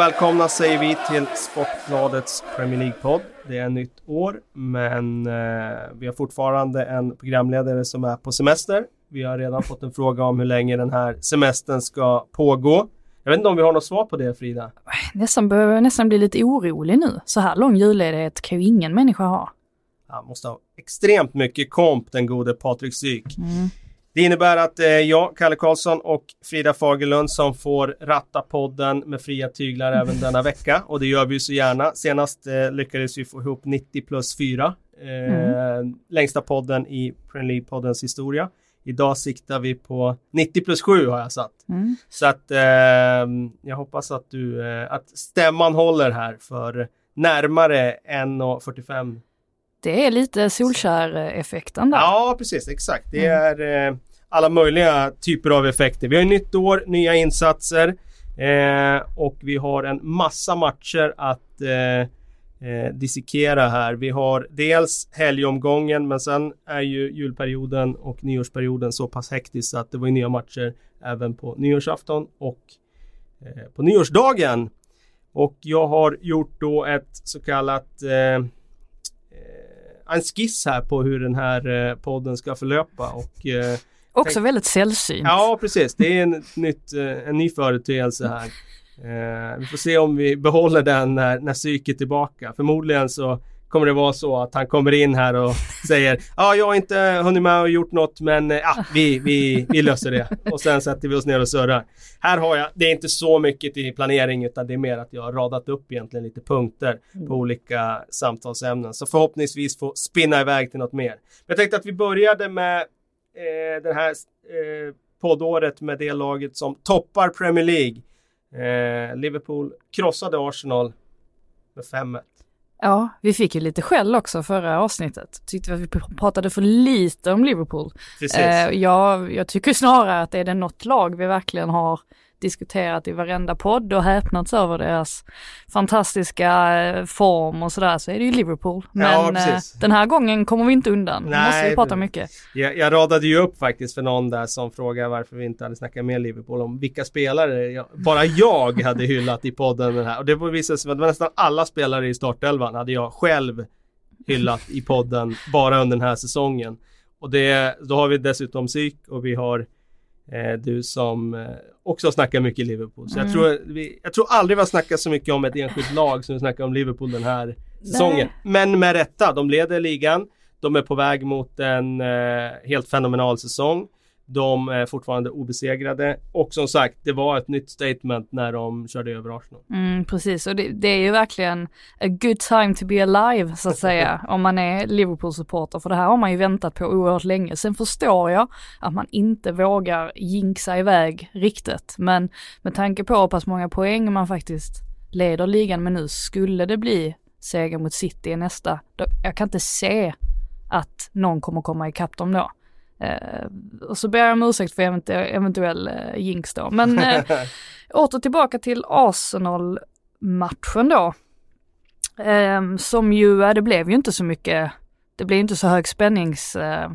Och välkomna säger vi till Sportbladets Premier League-podd. Det är nytt år, men eh, vi har fortfarande en programledare som är på semester. Vi har redan fått en fråga om hur länge den här semestern ska pågå. Jag vet inte om vi har något svar på det Frida? Nästan behöver nästan bli lite orolig nu. Så här lång julledighet kan ju ingen människa ha. Han måste ha extremt mycket komp den gode Patrik Syk. Mm. Det innebär att eh, jag, Kalle Karlsson och Frida Fagerlund som får ratta podden med fria tyglar även denna vecka. Och det gör vi så gärna. Senast eh, lyckades vi få ihop 90 plus 4. Eh, mm. Längsta podden i Premier League-poddens historia. Idag siktar vi på 90 plus 7 har jag satt. Mm. Så att eh, jag hoppas att du, att stämman håller här för närmare 1.45 det är lite Solskär-effekten där. Ja, precis, exakt. Det mm. är eh, alla möjliga typer av effekter. Vi har nytt år, nya insatser eh, och vi har en massa matcher att eh, eh, dissekera här. Vi har dels helgomgången men sen är ju julperioden och nyårsperioden så pass hektisk att det var nya matcher även på nyårsafton och eh, på nyårsdagen. Och jag har gjort då ett så kallat eh, eh en skiss här på hur den här eh, podden ska förlöpa och eh, Också tänk... väldigt sällsynt. Ja precis, det är en, nytt, eh, en ny företeelse här. Eh, vi får se om vi behåller den när, när psyket är tillbaka. Förmodligen så kommer det vara så att han kommer in här och säger ja, ah, jag har inte hunnit med och gjort något men ja, ah, vi, vi, vi löser det. Och sen sätter vi oss ner och surrar. Här har jag, det är inte så mycket i planering utan det är mer att jag har radat upp egentligen lite punkter mm. på olika samtalsämnen. Så förhoppningsvis få spinna iväg till något mer. Men jag tänkte att vi började med eh, det här eh, poddåret med det laget som toppar Premier League. Eh, Liverpool krossade Arsenal med 5-1. Ja, vi fick ju lite skäll också förra avsnittet. Tyckte vi pratade för lite om Liverpool. Precis. Eh, jag, jag tycker snarare att är det något lag vi verkligen har diskuterat i varenda podd och häpnats över deras fantastiska eh, form och sådär så är det ju Liverpool. Men ja, eh, den här gången kommer vi inte undan. Nej, måste vi prata mycket. Jag, jag radade ju upp faktiskt för någon där som frågade varför vi inte hade snackat med Liverpool om vilka spelare jag, bara jag hade hyllat i podden den här. Och det visade sig att nästan alla spelare i startelvan hade jag själv hyllat i podden bara under den här säsongen. Och det, då har vi dessutom psyk och vi har du som eh, också snackar mycket Liverpool. Så mm. jag, tror, vi, jag tror aldrig vi har snackat så mycket om ett enskilt lag som vi snackar om Liverpool den här säsongen. Men med rätta, de leder ligan. De är på väg mot en eh, helt fenomenal säsong. De är fortfarande obesegrade och som sagt det var ett nytt statement när de körde över Arsenal. Mm, precis och det, det, är ju verkligen a good time to be alive så att säga om man är Liverpool-supporter för det här har man ju väntat på oerhört länge. Sen förstår jag att man inte vågar jinxa iväg riktigt men med tanke på hur pass många poäng man faktiskt leder ligan med nu skulle det bli seger mot City i nästa, då, jag kan inte se att någon kommer komma ikapp dem då. Eh, och så ber jag om ursäkt för eventuell, eventuell eh, jinx då. Men eh, åter tillbaka till Arsenal-matchen då. Eh, som ju, det blev ju inte så mycket, det blev inte så hög spännings... Eh,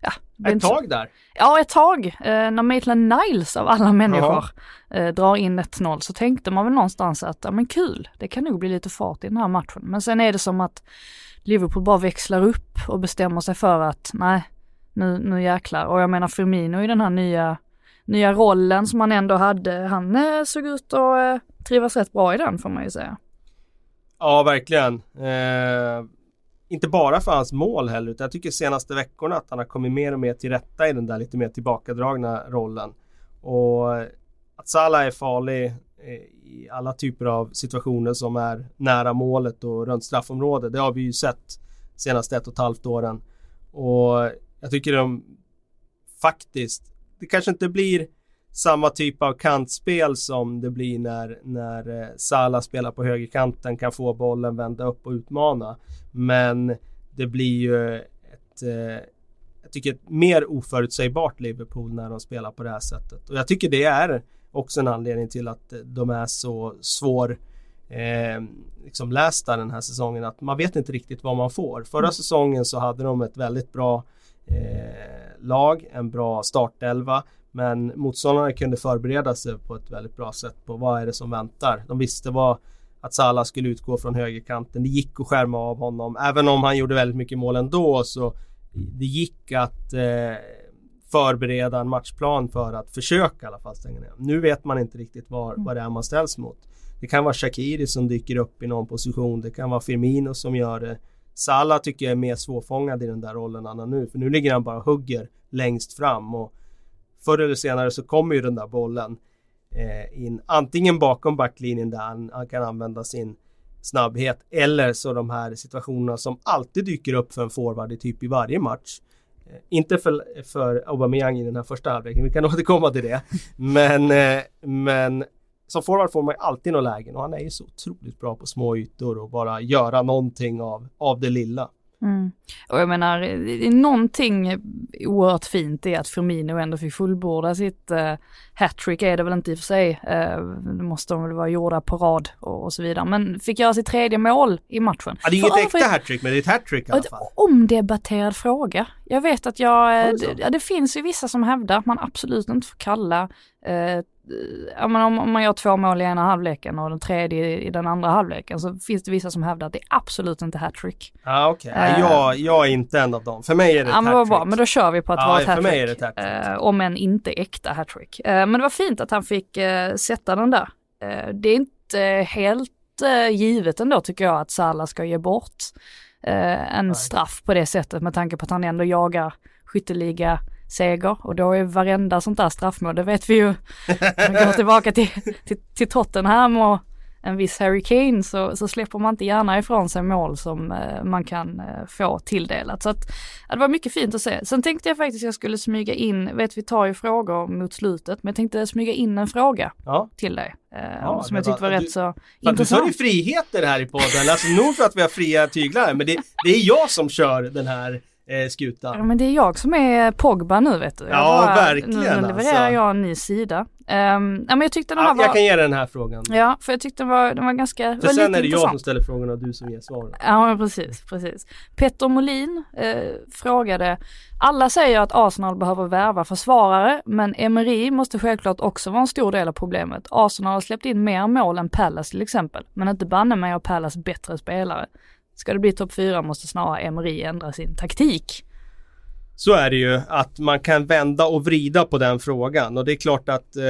ja, ett tag där? Ja, ett tag. Eh, när Maitland Niles av alla människor eh, drar in 1-0 så tänkte man väl någonstans att, ja men kul, det kan nog bli lite fart i den här matchen. Men sen är det som att Liverpool bara växlar upp och bestämmer sig för att nej, nu, nu jäklar. Och jag menar Firmino i den här nya, nya rollen som han ändå hade, han eh, såg ut att eh, trivas rätt bra i den får man ju säga. Ja, verkligen. Eh, inte bara för hans mål heller, utan jag tycker senaste veckorna att han har kommit mer och mer till rätta i den där lite mer tillbakadragna rollen. Och att Salah är farlig eh, i alla typer av situationer som är nära målet och runt straffområdet. Det har vi ju sett senaste ett och ett halvt åren. Och jag tycker de faktiskt, det kanske inte blir samma typ av kantspel som det blir när, när eh, Salah spelar på högerkanten, kan få bollen, vända upp och utmana. Men det blir ju ett, eh, jag tycker ett mer oförutsägbart Liverpool när de spelar på det här sättet. Och jag tycker det är också en anledning till att de är så svår eh, liksom lästa den här säsongen att man vet inte riktigt vad man får. Förra mm. säsongen så hade de ett väldigt bra eh, lag, en bra startelva. Men motståndarna kunde förbereda sig på ett väldigt bra sätt på vad är det som väntar. De visste vad att Salah skulle utgå från högerkanten. Det gick att skärma av honom. Även om han gjorde väldigt mycket mål ändå så det gick att eh, förbereda en matchplan för att försöka i alla fall stänga ner. Nu vet man inte riktigt var, vad det är man ställs mot. Det kan vara Shakiri som dyker upp i någon position. Det kan vara Firmino som gör det. Salah tycker jag är mer svårfångad i den där rollen än han nu. För nu ligger han bara och hugger längst fram och förr eller senare så kommer ju den där bollen eh, in antingen bakom backlinjen där han, han, kan använda sin snabbhet eller så de här situationerna som alltid dyker upp för en forward i typ i varje match. Eh, inte för, för Aubameyang i den här första halvleken, vi kan återkomma till det. Men, eh, men som forward får man alltid några lägen och han är ju så otroligt bra på små ytor och bara göra någonting av, av det lilla. Mm. Och jag menar, någonting oerhört fint är att Firmino ändå fick fullborda sitt uh, hattrick är det väl inte i och för sig. Uh, det måste de väl vara gjorda på rad och, och, så vidare. Men fick göra sitt tredje mål i matchen. Ja, det är inget äkta hattrick men det är ett hattrick i alla fall. Omdebatterad fråga. Jag vet att jag, det, ja, det finns ju vissa som hävdar att man absolut inte får kalla uh, ja, men om, om man gör två mål i ena halvleken och den tredje i den andra halvleken så finns det vissa som hävdar att det är absolut inte hattrick. Ja okej, okay. uh, jag, jag är inte en av dem. För mig är det ett ja, men hattrick. Bra, men då kör vi på att ja, vara ett hattrick. För mig är det ett hattrick. Uh, om än inte äkta hattrick. Uh, men det var fint att han fick sätta den där. det är inte helt givet ändå tycker jag att Salah ska ge bort en Nej. straff på det sättet med tanke på att han ändå jagar skytteliga seger och då är varenda sånt där straffmål, det vet vi ju, om vi går tillbaka till, till, till Tottenham och en viss Harry Kane så, så släpper man inte gärna ifrån sig mål som eh, man kan eh, få tilldelat. Så att ja, det var mycket fint att se. Sen tänkte jag faktiskt jag skulle smyga in, vet vi tar ju frågor mot slutet, men jag tänkte smyga in en fråga ja. till dig. Eh, ja, som jag tyckte var, var rätt du, så intressant. Du sa ju friheter här i podden, alltså nog för att vi har fria tyglar, men det, det är jag som kör den här eh, skuta. Ja men det är jag som är Pogba nu vet du. Jag ja bara, verkligen Nu levererar alltså. jag en ny sida. Um, ja men jag tyckte den här ja, var... Jag kan ge dig den här frågan. Ja för jag tyckte den var, den var ganska... För var sen är det jag som ställer frågorna och du som ger svaren. Ja men precis, precis. Petter Molin eh, frågade alla säger att Arsenal behöver värva försvarare, men Emery måste självklart också vara en stor del av problemet. Arsenal har släppt in mer mål än Palace till exempel, men inte banne mig har Palace bättre spelare. Ska det bli topp 4 måste snarare Emery ändra sin taktik. Så är det ju att man kan vända och vrida på den frågan och det är klart att eh,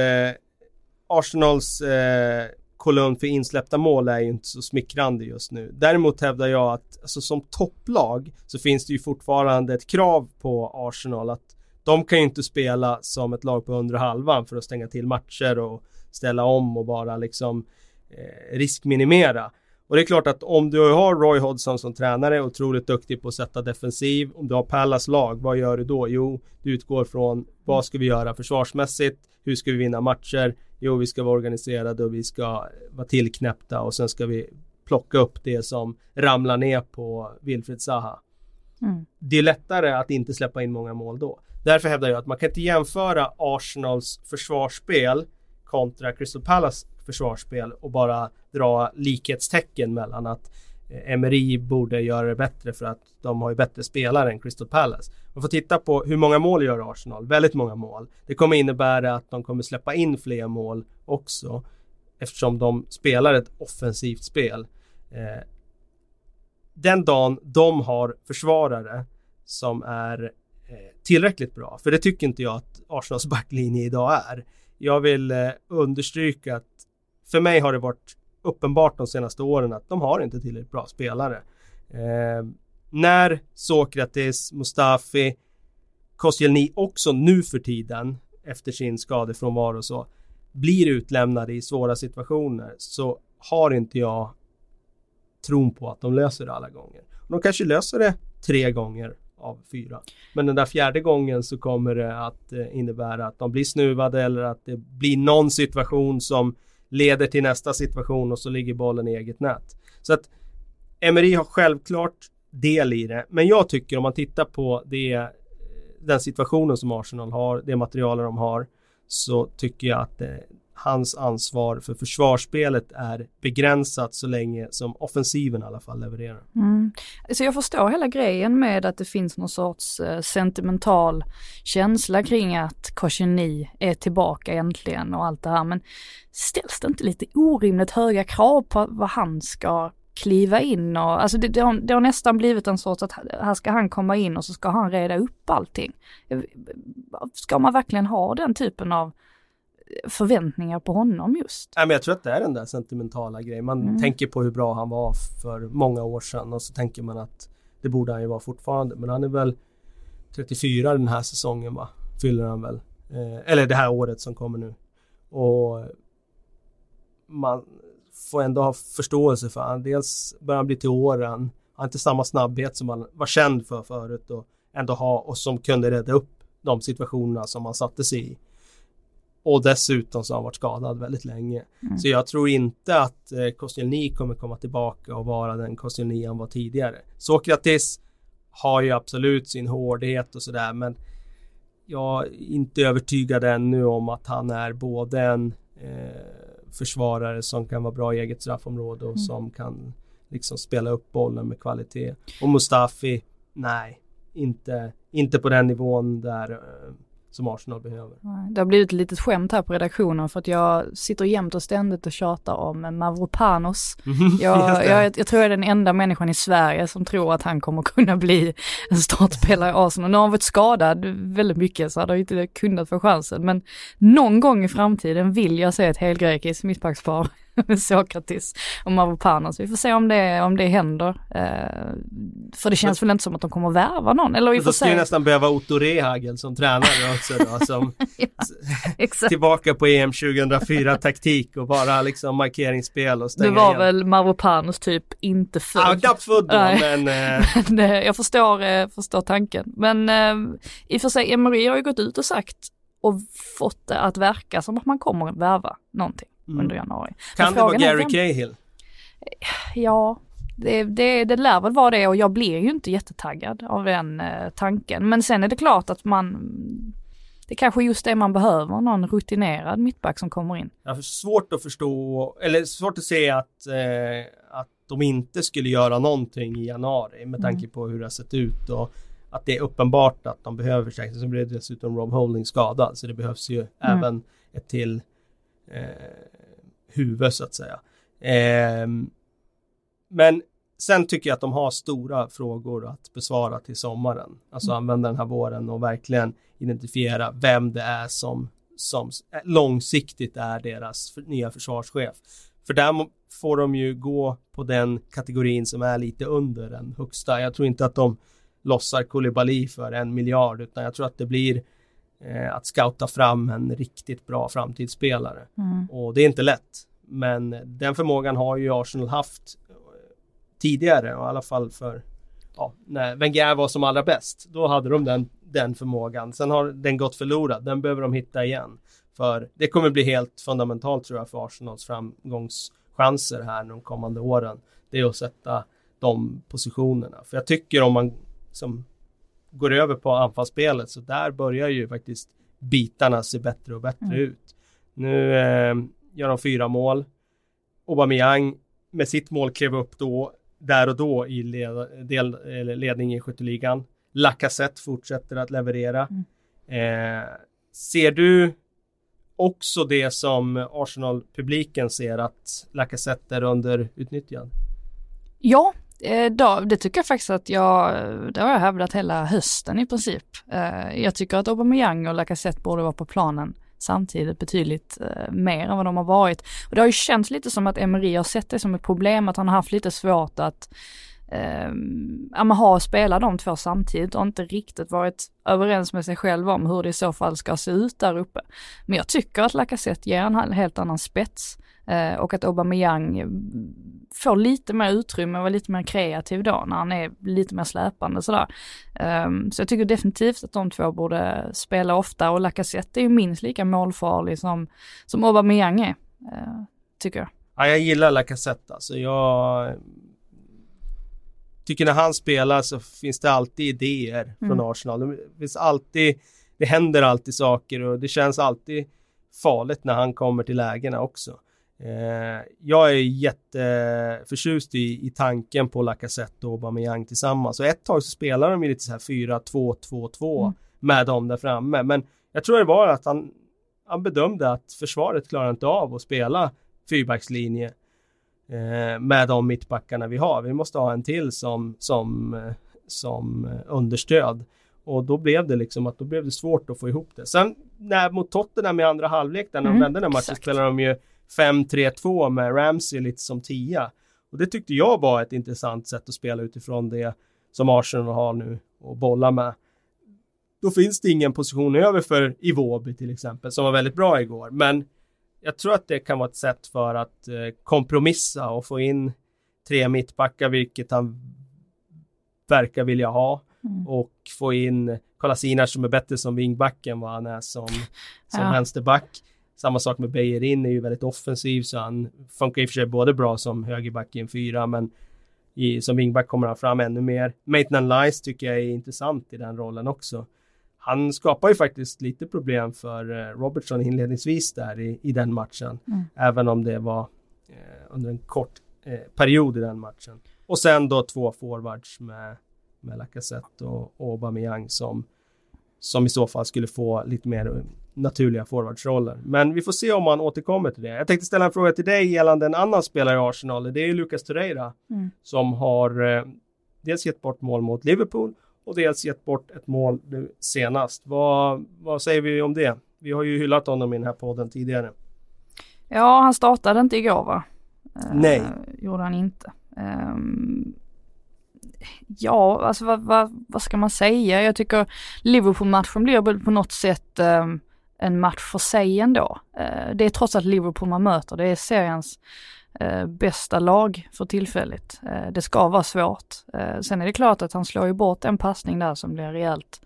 Arsenals eh, kolumn för insläppta mål är ju inte så smickrande just nu. Däremot hävdar jag att alltså, som topplag så finns det ju fortfarande ett krav på Arsenal att de kan ju inte spela som ett lag på undre halvan för att stänga till matcher och ställa om och bara liksom eh, riskminimera. Och det är klart att om du har Roy Hodgson som tränare, otroligt duktig på att sätta defensiv. Om du har Pallas lag, vad gör du då? Jo, du utgår från vad ska vi göra försvarsmässigt? Hur ska vi vinna matcher? Jo, vi ska vara organiserade och vi ska vara tillknäppta och sen ska vi plocka upp det som ramlar ner på Wilfred Zaha. Mm. Det är lättare att inte släppa in många mål då. Därför hävdar jag att man kan inte jämföra Arsenals försvarsspel kontra Crystal Palace försvarsspel och bara dra likhetstecken mellan att eh, MRI Emery borde göra det bättre för att de har ju bättre spelare än Crystal Palace. Man får titta på hur många mål gör Arsenal, väldigt många mål. Det kommer innebära att de kommer släppa in fler mål också eftersom de spelar ett offensivt spel. Eh, den dagen de har försvarare som är eh, tillräckligt bra, för det tycker inte jag att Arsenals backlinje idag är. Jag vill eh, understryka att för mig har det varit uppenbart de senaste åren att de har inte tillräckligt bra spelare. Eh, när Sokrates, Mustafi, Koscielny också nu för tiden efter sin skadefrånvaro och så blir utlämnade i svåra situationer så har inte jag tron på att de löser det alla gånger. De kanske löser det tre gånger av fyra. Men den där fjärde gången så kommer det att eh, innebära att de blir snuvade eller att det blir någon situation som leder till nästa situation och så ligger bollen i eget nät. Så att Emery har självklart del i det. Men jag tycker om man tittar på det, eh, den situationen som Arsenal har, det material de har, så tycker jag att det, hans ansvar för försvarsspelet är begränsat så länge som offensiven i alla fall levererar. Mm. Så jag förstår hela grejen med att det finns någon sorts eh, sentimental känsla kring att Koshini är tillbaka äntligen och allt det här men ställs det inte lite orimligt höga krav på vad han ska kliva in och alltså det, det, har, det har nästan blivit en sorts att här ska han komma in och så ska han reda upp allting. Eh, ska man verkligen ha den typen av förväntningar på honom just. Nej, men jag tror att det är den där sentimentala grejen. Man mm. tänker på hur bra han var för många år sedan och så tänker man att det borde han ju vara fortfarande. Men han är väl 34 den här säsongen va? Fyller han väl. Eh, eller det här året som kommer nu. Och man får ändå ha förståelse för han. Dels börjar han bli till åren. Han har inte samma snabbhet som han var känd för förut och ändå ha och som kunde rädda upp de situationerna som han satte sig i. Och dessutom så har han varit skadad väldigt länge. Mm. Så jag tror inte att eh, Koscielny kommer komma tillbaka och vara den Koscielny han var tidigare. Sokratis har ju absolut sin hårdhet och sådär men jag är inte övertygad ännu om att han är både en eh, försvarare som kan vara bra i eget straffområde och mm. som kan liksom spela upp bollen med kvalitet. Och Mustafi, nej, inte, inte på den nivån där eh, som Arsenal behöver. Det har blivit ett litet skämt här på redaktionen för att jag sitter jämt och ständigt och tjatar om Mavropanos. Jag, jag, jag, tror jag är den enda människan i Sverige som tror att han kommer kunna bli en startspelare i Arsenal. Nu har han varit skadad väldigt mycket så hade han inte kunnat få chansen men någon gång i framtiden vill jag se ett helgrekiskt mittbackspar med Sokratis och Mavropanos. Vi får se om det, om det händer. Uh, för det känns men, väl inte som att de kommer att värva någon. Eller vi får då skulle nästan behöva Otto Rehagel som tränare också då. Som ja, tillbaka på EM 2004 taktik och bara liksom markeringsspel och stänga Det var igen. väl Mavropanos typ inte född. Ja, knappt född då, men... Eh... men eh, jag förstår, eh, förstår tanken. Men eh, i och för sig, Emery har ju gått ut och sagt och fått det att verka som att man kommer att värva någonting mm. under januari. Kan det vara Gary Cahill? Ja, det, det, det lär väl vara det och jag blir ju inte jättetaggad av den eh, tanken. Men sen är det klart att man det är kanske just det man behöver, någon rutinerad mittback som kommer in. Har svårt att förstå, eller svårt att se att, eh, att de inte skulle göra någonting i januari med tanke mm. på hur det har sett ut och att det är uppenbart att de behöver förstärkning. Sen blir dessutom Rob Holding skadad så det behövs ju mm. även ett till eh, huvud så att säga. Eh, men sen tycker jag att de har stora frågor att besvara till sommaren. Alltså mm. använda den här våren och verkligen identifiera vem det är som, som långsiktigt är deras nya försvarschef. För där får de ju gå på den kategorin som är lite under den högsta. Jag tror inte att de lossar Koulibaly för en miljard utan jag tror att det blir eh, att scouta fram en riktigt bra framtidsspelare. Mm. Och det är inte lätt. Men den förmågan har ju Arsenal haft eh, tidigare och i alla fall för ja, när Wenger var som allra bäst. Då hade de den, den förmågan. Sen har den gått förlorad. Den behöver de hitta igen. För det kommer bli helt fundamentalt tror jag för Arsenals framgångschanser här de kommande åren. Det är att sätta de positionerna. För jag tycker om man som går över på anfallsspelet så där börjar ju faktiskt bitarna se bättre och bättre mm. ut. Nu eh, gör de fyra mål. Aubameyang med sitt mål klev upp då, där och då i led, del, ledning i skytteligan. Lacazette fortsätter att leverera. Mm. Eh, ser du också det som Arsenal-publiken ser att Lacazette är underutnyttjad? Ja, Eh, då, det tycker jag faktiskt att jag, det har jag hävdat hela hösten i princip. Eh, jag tycker att Aubameyang och Lacazette borde vara på planen samtidigt betydligt eh, mer än vad de har varit. Och det har ju känts lite som att Emery har sett det som ett problem, att han har haft lite svårt att eh, ha och spela de två samtidigt och inte riktigt varit överens med sig själv om hur det i så fall ska se ut där uppe. Men jag tycker att Lacazette ger en helt annan spets. Eh, och att Aubameyang får lite mer utrymme och vara lite mer kreativ då när han är lite mer släpande sådär. Um, så jag tycker definitivt att de två borde spela ofta och Lacazette är ju minst lika målfarlig som, som Aubameyang är, uh, tycker jag. Ja, jag gillar Lacazette alltså. Jag tycker när han spelar så finns det alltid idéer från mm. Arsenal. Det finns alltid, det händer alltid saker och det känns alltid farligt när han kommer till lägena också. Eh, jag är jätteförtjust i, i tanken på Lacazette och Aubameyang tillsammans. Och ett tag så spelar de ju lite så här 4-2-2-2 mm. med dem där framme. Men jag tror det var att han, han bedömde att försvaret klarar inte av att spela fyrbackslinje eh, med de mittbackarna vi har. Vi måste ha en till som, som, eh, som understöd. Och då blev det liksom att då blev det svårt att få ihop det. Sen när mot Tottenham i andra halvlek när de mm, vände den matchen spelade de ju 5-3-2 med Ramsey lite som tia. Och det tyckte jag var ett intressant sätt att spela utifrån det som Arsenal har nu och bolla med. Då finns det ingen position över för Iwobi till exempel som var väldigt bra igår. Men jag tror att det kan vara ett sätt för att eh, kompromissa och få in tre mittbackar, vilket han verkar vilja ha. Mm. Och få in Kolasinac som är bättre som wingback än vad han är som, som ja. vänsterback. Samma sak med Bejerin är ju väldigt offensiv så han funkar i och för sig både bra som högerback i en fyra men i, som wingback kommer han fram ännu mer. Maitland Lice tycker jag är intressant i den rollen också. Han skapar ju faktiskt lite problem för eh, Robertson inledningsvis där i, i den matchen. Mm. Även om det var eh, under en kort eh, period i den matchen. Och sen då två forwards med, med Lacazette och, och Aubameyang som, som i så fall skulle få lite mer naturliga forwardsroller. Men vi får se om han återkommer till det. Jag tänkte ställa en fråga till dig gällande en annan spelare i Arsenal. Det är ju Lucas Torreira mm. som har eh, dels gett bort mål mot Liverpool och dels gett bort ett mål nu senast. Vad, vad säger vi om det? Vi har ju hyllat honom i den här podden tidigare. Ja, han startade inte igår va? Nej. Uh, gjorde han inte. Um, ja, alltså vad, vad, vad, ska man säga? Jag tycker Liverpool-matchen blir på något sätt eh, en match för sig ändå. Eh, det är trots allt Liverpool man möter, det är seriens eh, bästa lag för tillfället. Eh, det ska vara svårt. Eh, sen är det klart att han slår ju bort en passning där som blir rejält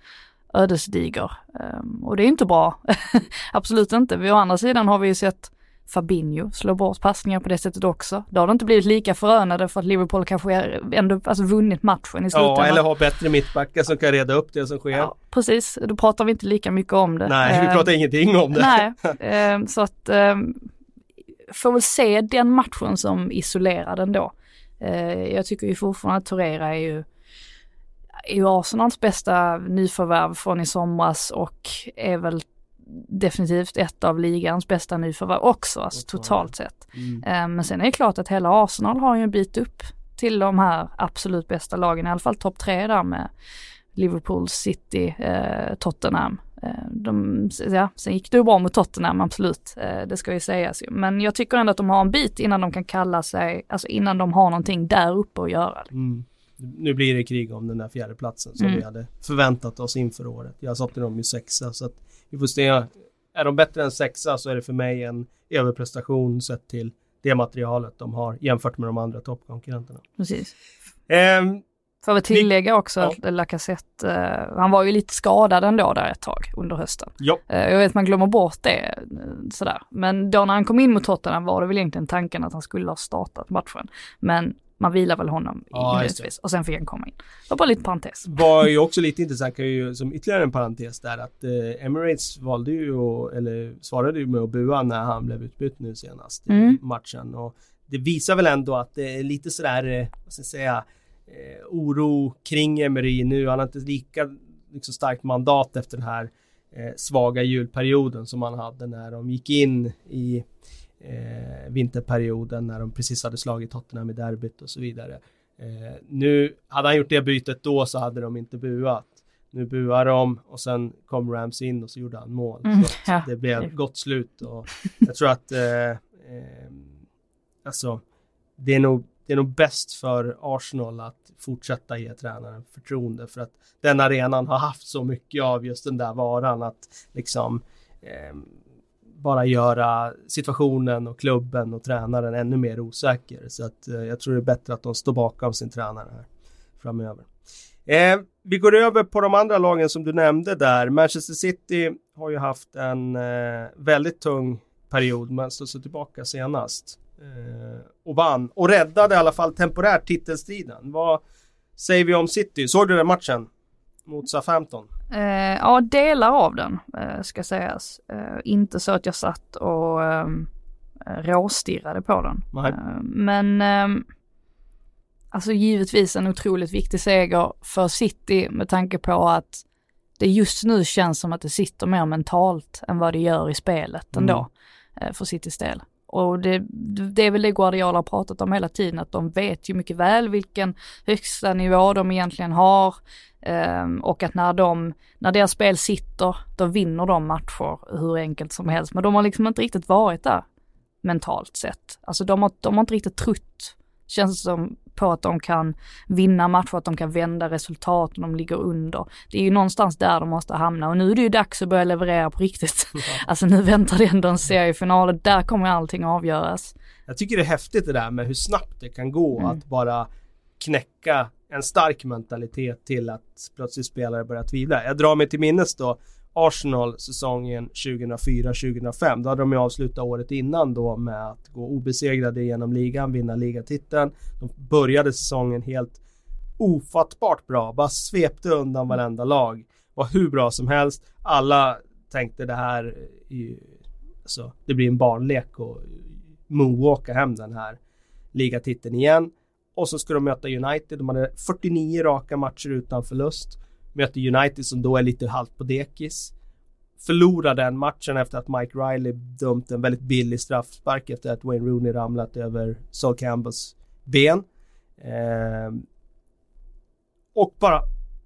ödesdiger. Ehm, och det är inte bra. Absolut inte. Å andra sidan har vi ju sett Fabinho slår bort passningar på det sättet också. Då har det inte blivit lika förönade för att Liverpool kanske ändå alltså vunnit matchen i slutändan. Ja, eller har bättre mittbackar som kan reda upp det som sker. Ja, precis, då pratar vi inte lika mycket om det. Nej, vi pratar eh, ingenting om det. Nej, eh, så att eh, får väl se den matchen som isolerad ändå. Eh, jag tycker ju fortfarande att Torreira är ju är ju Arsenals bästa nyförvärv från i somras och är väl definitivt ett av ligans bästa nyförvärv också, alltså totalt sett. Mm. Eh, men sen är det klart att hela Arsenal har ju en bit upp till de här absolut bästa lagen, i alla fall topp tre där med Liverpool, City, eh, Tottenham. Eh, de, ja, sen gick det ju bra mot Tottenham, absolut. Eh, det ska ju sägas. Men jag tycker ändå att de har en bit innan de kan kalla sig, alltså innan de har någonting där uppe att göra. Mm. Nu blir det krig om den där fjärdeplatsen som mm. vi hade förväntat oss inför året. Jag satte dem ju sexa så att vi får se. Är de bättre än sexa så är det för mig en överprestation sett till det materialet de har jämfört med de andra toppkonkurrenterna. Precis. Um, Får vi tillägga också ja. att Lacazette, uh, han var ju lite skadad ändå där ett tag under hösten. Ja. Uh, jag vet man glömmer bort det uh, sådär. Men då när han kom in mot Tottenham var det väl egentligen tanken att han skulle ha startat matchen. Men man vilar väl honom ja, inledningsvis och sen fick han komma in. Det var bara lite parentes. Var ju också lite intressant kan ju som ytterligare en parentes där att eh, Emirates valde ju att, eller svarade ju med att bua när han blev utbytt nu senast mm. i matchen och det visar väl ändå att det är lite sådär, eh, vad ska jag säga, eh, oro kring Emery nu. Han har inte lika liksom, starkt mandat efter den här eh, svaga julperioden som han hade när de gick in i eh, vinterperioden när de precis hade slagit Tottenham i derbyt och så vidare. Eh, nu, hade han gjort det bytet då så hade de inte buat. Nu buar de och sen kom Rams in och så gjorde han mål. Mm, så ja. Det blev gott slut och jag tror att eh, eh, alltså det är nog det är nog bäst för Arsenal att fortsätta ge tränaren förtroende för att den arenan har haft så mycket av just den där varan att liksom eh, bara göra situationen och klubben och tränaren ännu mer osäker. Så att eh, jag tror det är bättre att de står bakom sin tränare här framöver. Eh, vi går över på de andra lagen som du nämnde där. Manchester City har ju haft en eh, väldigt tung period men stod sig tillbaka senast. Eh, och vann och räddade i alla fall temporärt titelstriden. Vad säger vi om City? Såg du den matchen? Mot Southampton? Eh, ja, delar av den eh, ska sägas. Eh, inte så att jag satt och ehm, råstirrade på den. Eh, men ehm, alltså givetvis en otroligt viktig seger för City med tanke på att det just nu känns som att det sitter mer mentalt än vad det gör i spelet Mm. ändå eh, för Citys del. Och det, det är väl det Guardiola har pratat om hela tiden, att de vet ju mycket väl vilken högsta nivå de egentligen har. Um, och att när de, när deras spel sitter, då vinner de matcher hur enkelt som helst. Men de har liksom inte riktigt varit där mentalt sett. Alltså de har, de har inte riktigt trott, känns det som, på att de kan vinna matcher, att de kan vända resultat om de ligger under. Det är ju någonstans där de måste hamna och nu är det ju dags att börja leverera på riktigt. Alltså nu väntar det ändå en seriefinal och där kommer allting avgöras. Jag tycker det är häftigt det där med hur snabbt det kan gå Mm. att bara knäcka en stark mentalitet till att plötsligt spelare börjar tvivla. Jag drar mig till minnes då Arsenal säsongen 2004-2005. Då hade de ju avslutat året innan då med att gå obesegrade genom ligan, vinna ligatiteln. De började säsongen helt ofattbart bra, bara svepte undan varenda lag. Var hur bra som helst. Alla tänkte det här eh, är ju, alltså, det blir en barnlek och moonwalka hem den här ligatiteln igen. Och så ska de möta United. De hade 49 raka matcher utan förlust. Möter United som då är lite halvt på dekis. Förlorar den matchen efter att Mike Riley dömt en väldigt billig straffspark efter att Wayne Rooney ramlat över Sol Campbells ben. Ehm, och bara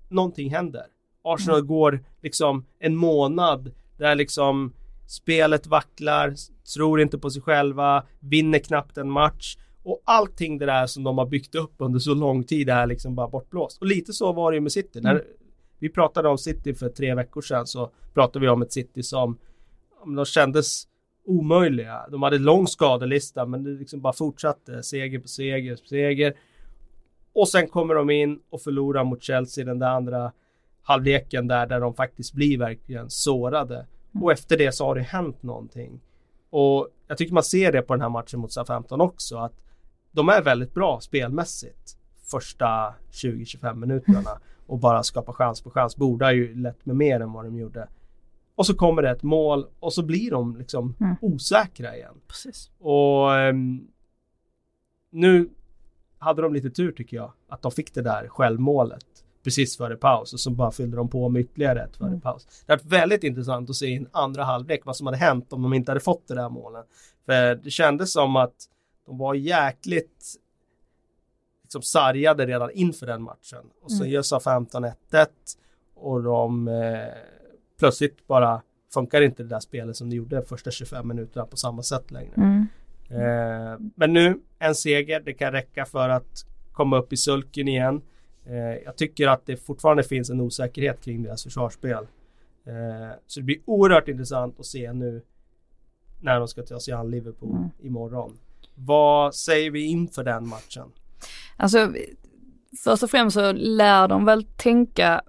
någonting händer. Arsenal går liksom en månad där liksom spelet vacklar, tror inte på sig själva, vinner knappt en match. Och allting det där som de har byggt upp under så lång tid är liksom bara bortblåst. Och lite så var det ju med City. När vi pratade om City för tre veckor sedan så pratade vi om ett City som om de kändes omöjliga. De hade lång skadelista men det liksom bara fortsatte. Seger på seger på seger. Och sen kommer de in och förlorar mot Chelsea den där andra halvleken där, där de faktiskt blir verkligen sårade. Och efter det så har det hänt någonting. Och jag tycker man ser det på den här matchen mot Southampton också att de är väldigt bra spelmässigt första 20-25 minuterna och bara skapa chans på chans. Borde ju lätt med mer än vad de gjorde. Och så kommer det ett mål och så blir de liksom Mm. osäkra igen. Precis. Och ehm, nu hade de lite tur tycker jag. Att de fick det där självmålet precis före paus och så bara fyllde de på med ytterligare ett före Mm. paus. Det är väldigt intressant att se i en andra halvlek vad som hade hänt om de inte hade fått det där målet. För det kändes som att de var jäkligt liksom sargade redan inför den matchen. Och så Mm. gör Southampton 1-1 och de eh, plötsligt bara funkar inte det där spelet som de gjorde första 25 minuterna på samma sätt längre. Mm. Eh, men nu en seger, det kan räcka för att komma upp i sulken igen. Eh, jag tycker att det fortfarande finns en osäkerhet kring deras försvarsspel. Eh, så det blir oerhört intressant att se nu när de ska ta sig an Liverpool Mm. imorgon. Vad säger vi inför den matchen? Alltså, först och främst så lär de väl tänka,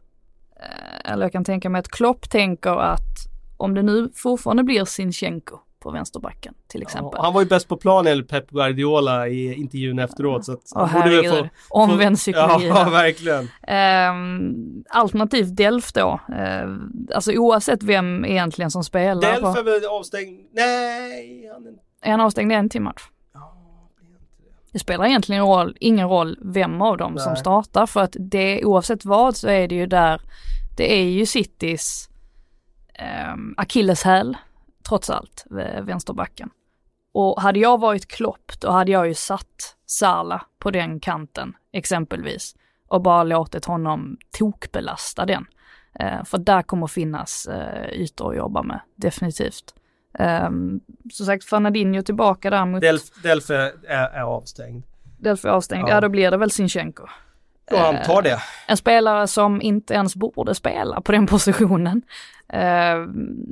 eh, eller jag kan tänka mig att Klopp tänker att om det nu fortfarande blir Sinchenko på vänsterbacken till exempel. Ja, han var ju bäst på plan enligt Pep Guardiola i intervjun efteråt. Så att Åh herregud, omvänd psykologi Ja, verkligen. Ehm, alternativt Delf då. Ehm, alltså oavsett vem egentligen som spelar. Delf är väl avstängd? Nej, han är är han avstängd en till match? Det. Spelar egentligen roll, ingen roll vem av dem som Nej. startar för att det oavsett vad så är det ju där, det är ju Citys um, akilleshäl trots allt, vänsterbacken. Och hade jag varit Klopp då hade jag ju satt Sala på den kanten exempelvis och bara låtit honom tokbelasta den. Eh, för där kommer finnas uh, ytor att jobba med, definitivt. Um, som sagt, Fernandinho tillbaka där mot Delf, Delf är, är, är avstängd. Delphi avstängd, Ja. ja. då blir det väl Sinchenko. Och han tar det. En spelare som inte ens borde spela på den positionen. Eh,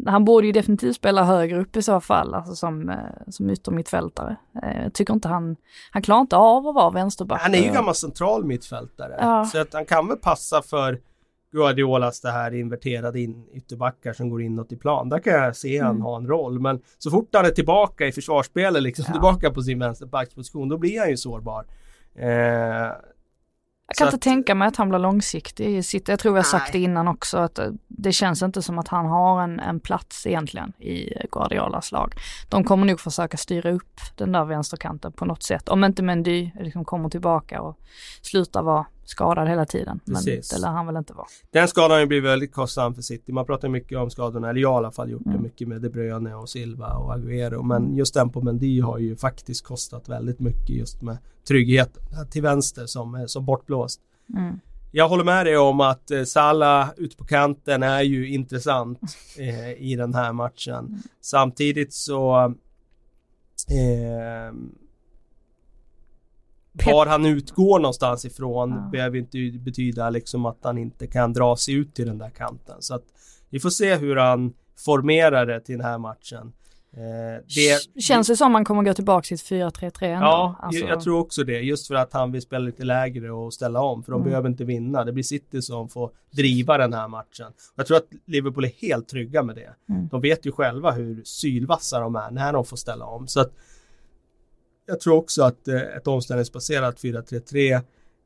han borde ju definitivt spela högre upp i så fall, alltså som, eh, som yttermittfältare. Jag tycker inte han, han klarar inte av att vara vänsterback. Han är ju gammal central mittfältare. Så att han kan väl passa för Guardiolas det här inverterade in ytterbackar som går inåt i plan. Där kan jag se han Mm. ha en roll. Men så fort han är tillbaka i försvarsspelet, liksom Ja. tillbaka på sin vänsterbacksposition, då blir han ju sårbar. Eh, Jag kan inte tänka mig att han blir långsiktig i sitt, jag tror har sagt det innan också, att eh, det känns inte som att han har en, en plats egentligen i Guardiolas lag. De kommer nog försöka styra upp den där vänsterkanten på något sätt, om inte Mendy liksom kommer tillbaka och slutar vara skadad hela tiden. Men Precis. det lär han väl inte vara. Den skadan har ju blivit väldigt kostsam för City. Man pratar mycket om skadorna, eller jag har i alla fall gjort det Mm. mycket med De Bruyne och Silva och Agüero. Men just den på Mendy har ju faktiskt kostat väldigt mycket just med tryggheten till vänster som är så bortblåst. Mm. Jag håller med dig om att eh, Salah ute på kanten är ju intressant eh, i den här matchen. Samtidigt så eh, var han utgår någonstans ifrån Ja. behöver inte betyda liksom att han inte kan dra sig ut till den där kanten. Så att vi får se hur han formerar det till den här matchen. Eh, det, Känns det som man kommer gå tillbaka till ett 4-3-3 ändå? Ja, Alltså, jag tror också det. Just för att han vill spela lite lägre och ställa om. För de Mm. behöver inte vinna. Det blir City som får driva den här matchen. Jag tror att Liverpool är helt trygga med det. Mm. De vet ju själva hur sylvassa de är när de får ställa om. Så att jag tror också att eh, ett omställningsbaserat 4-3-3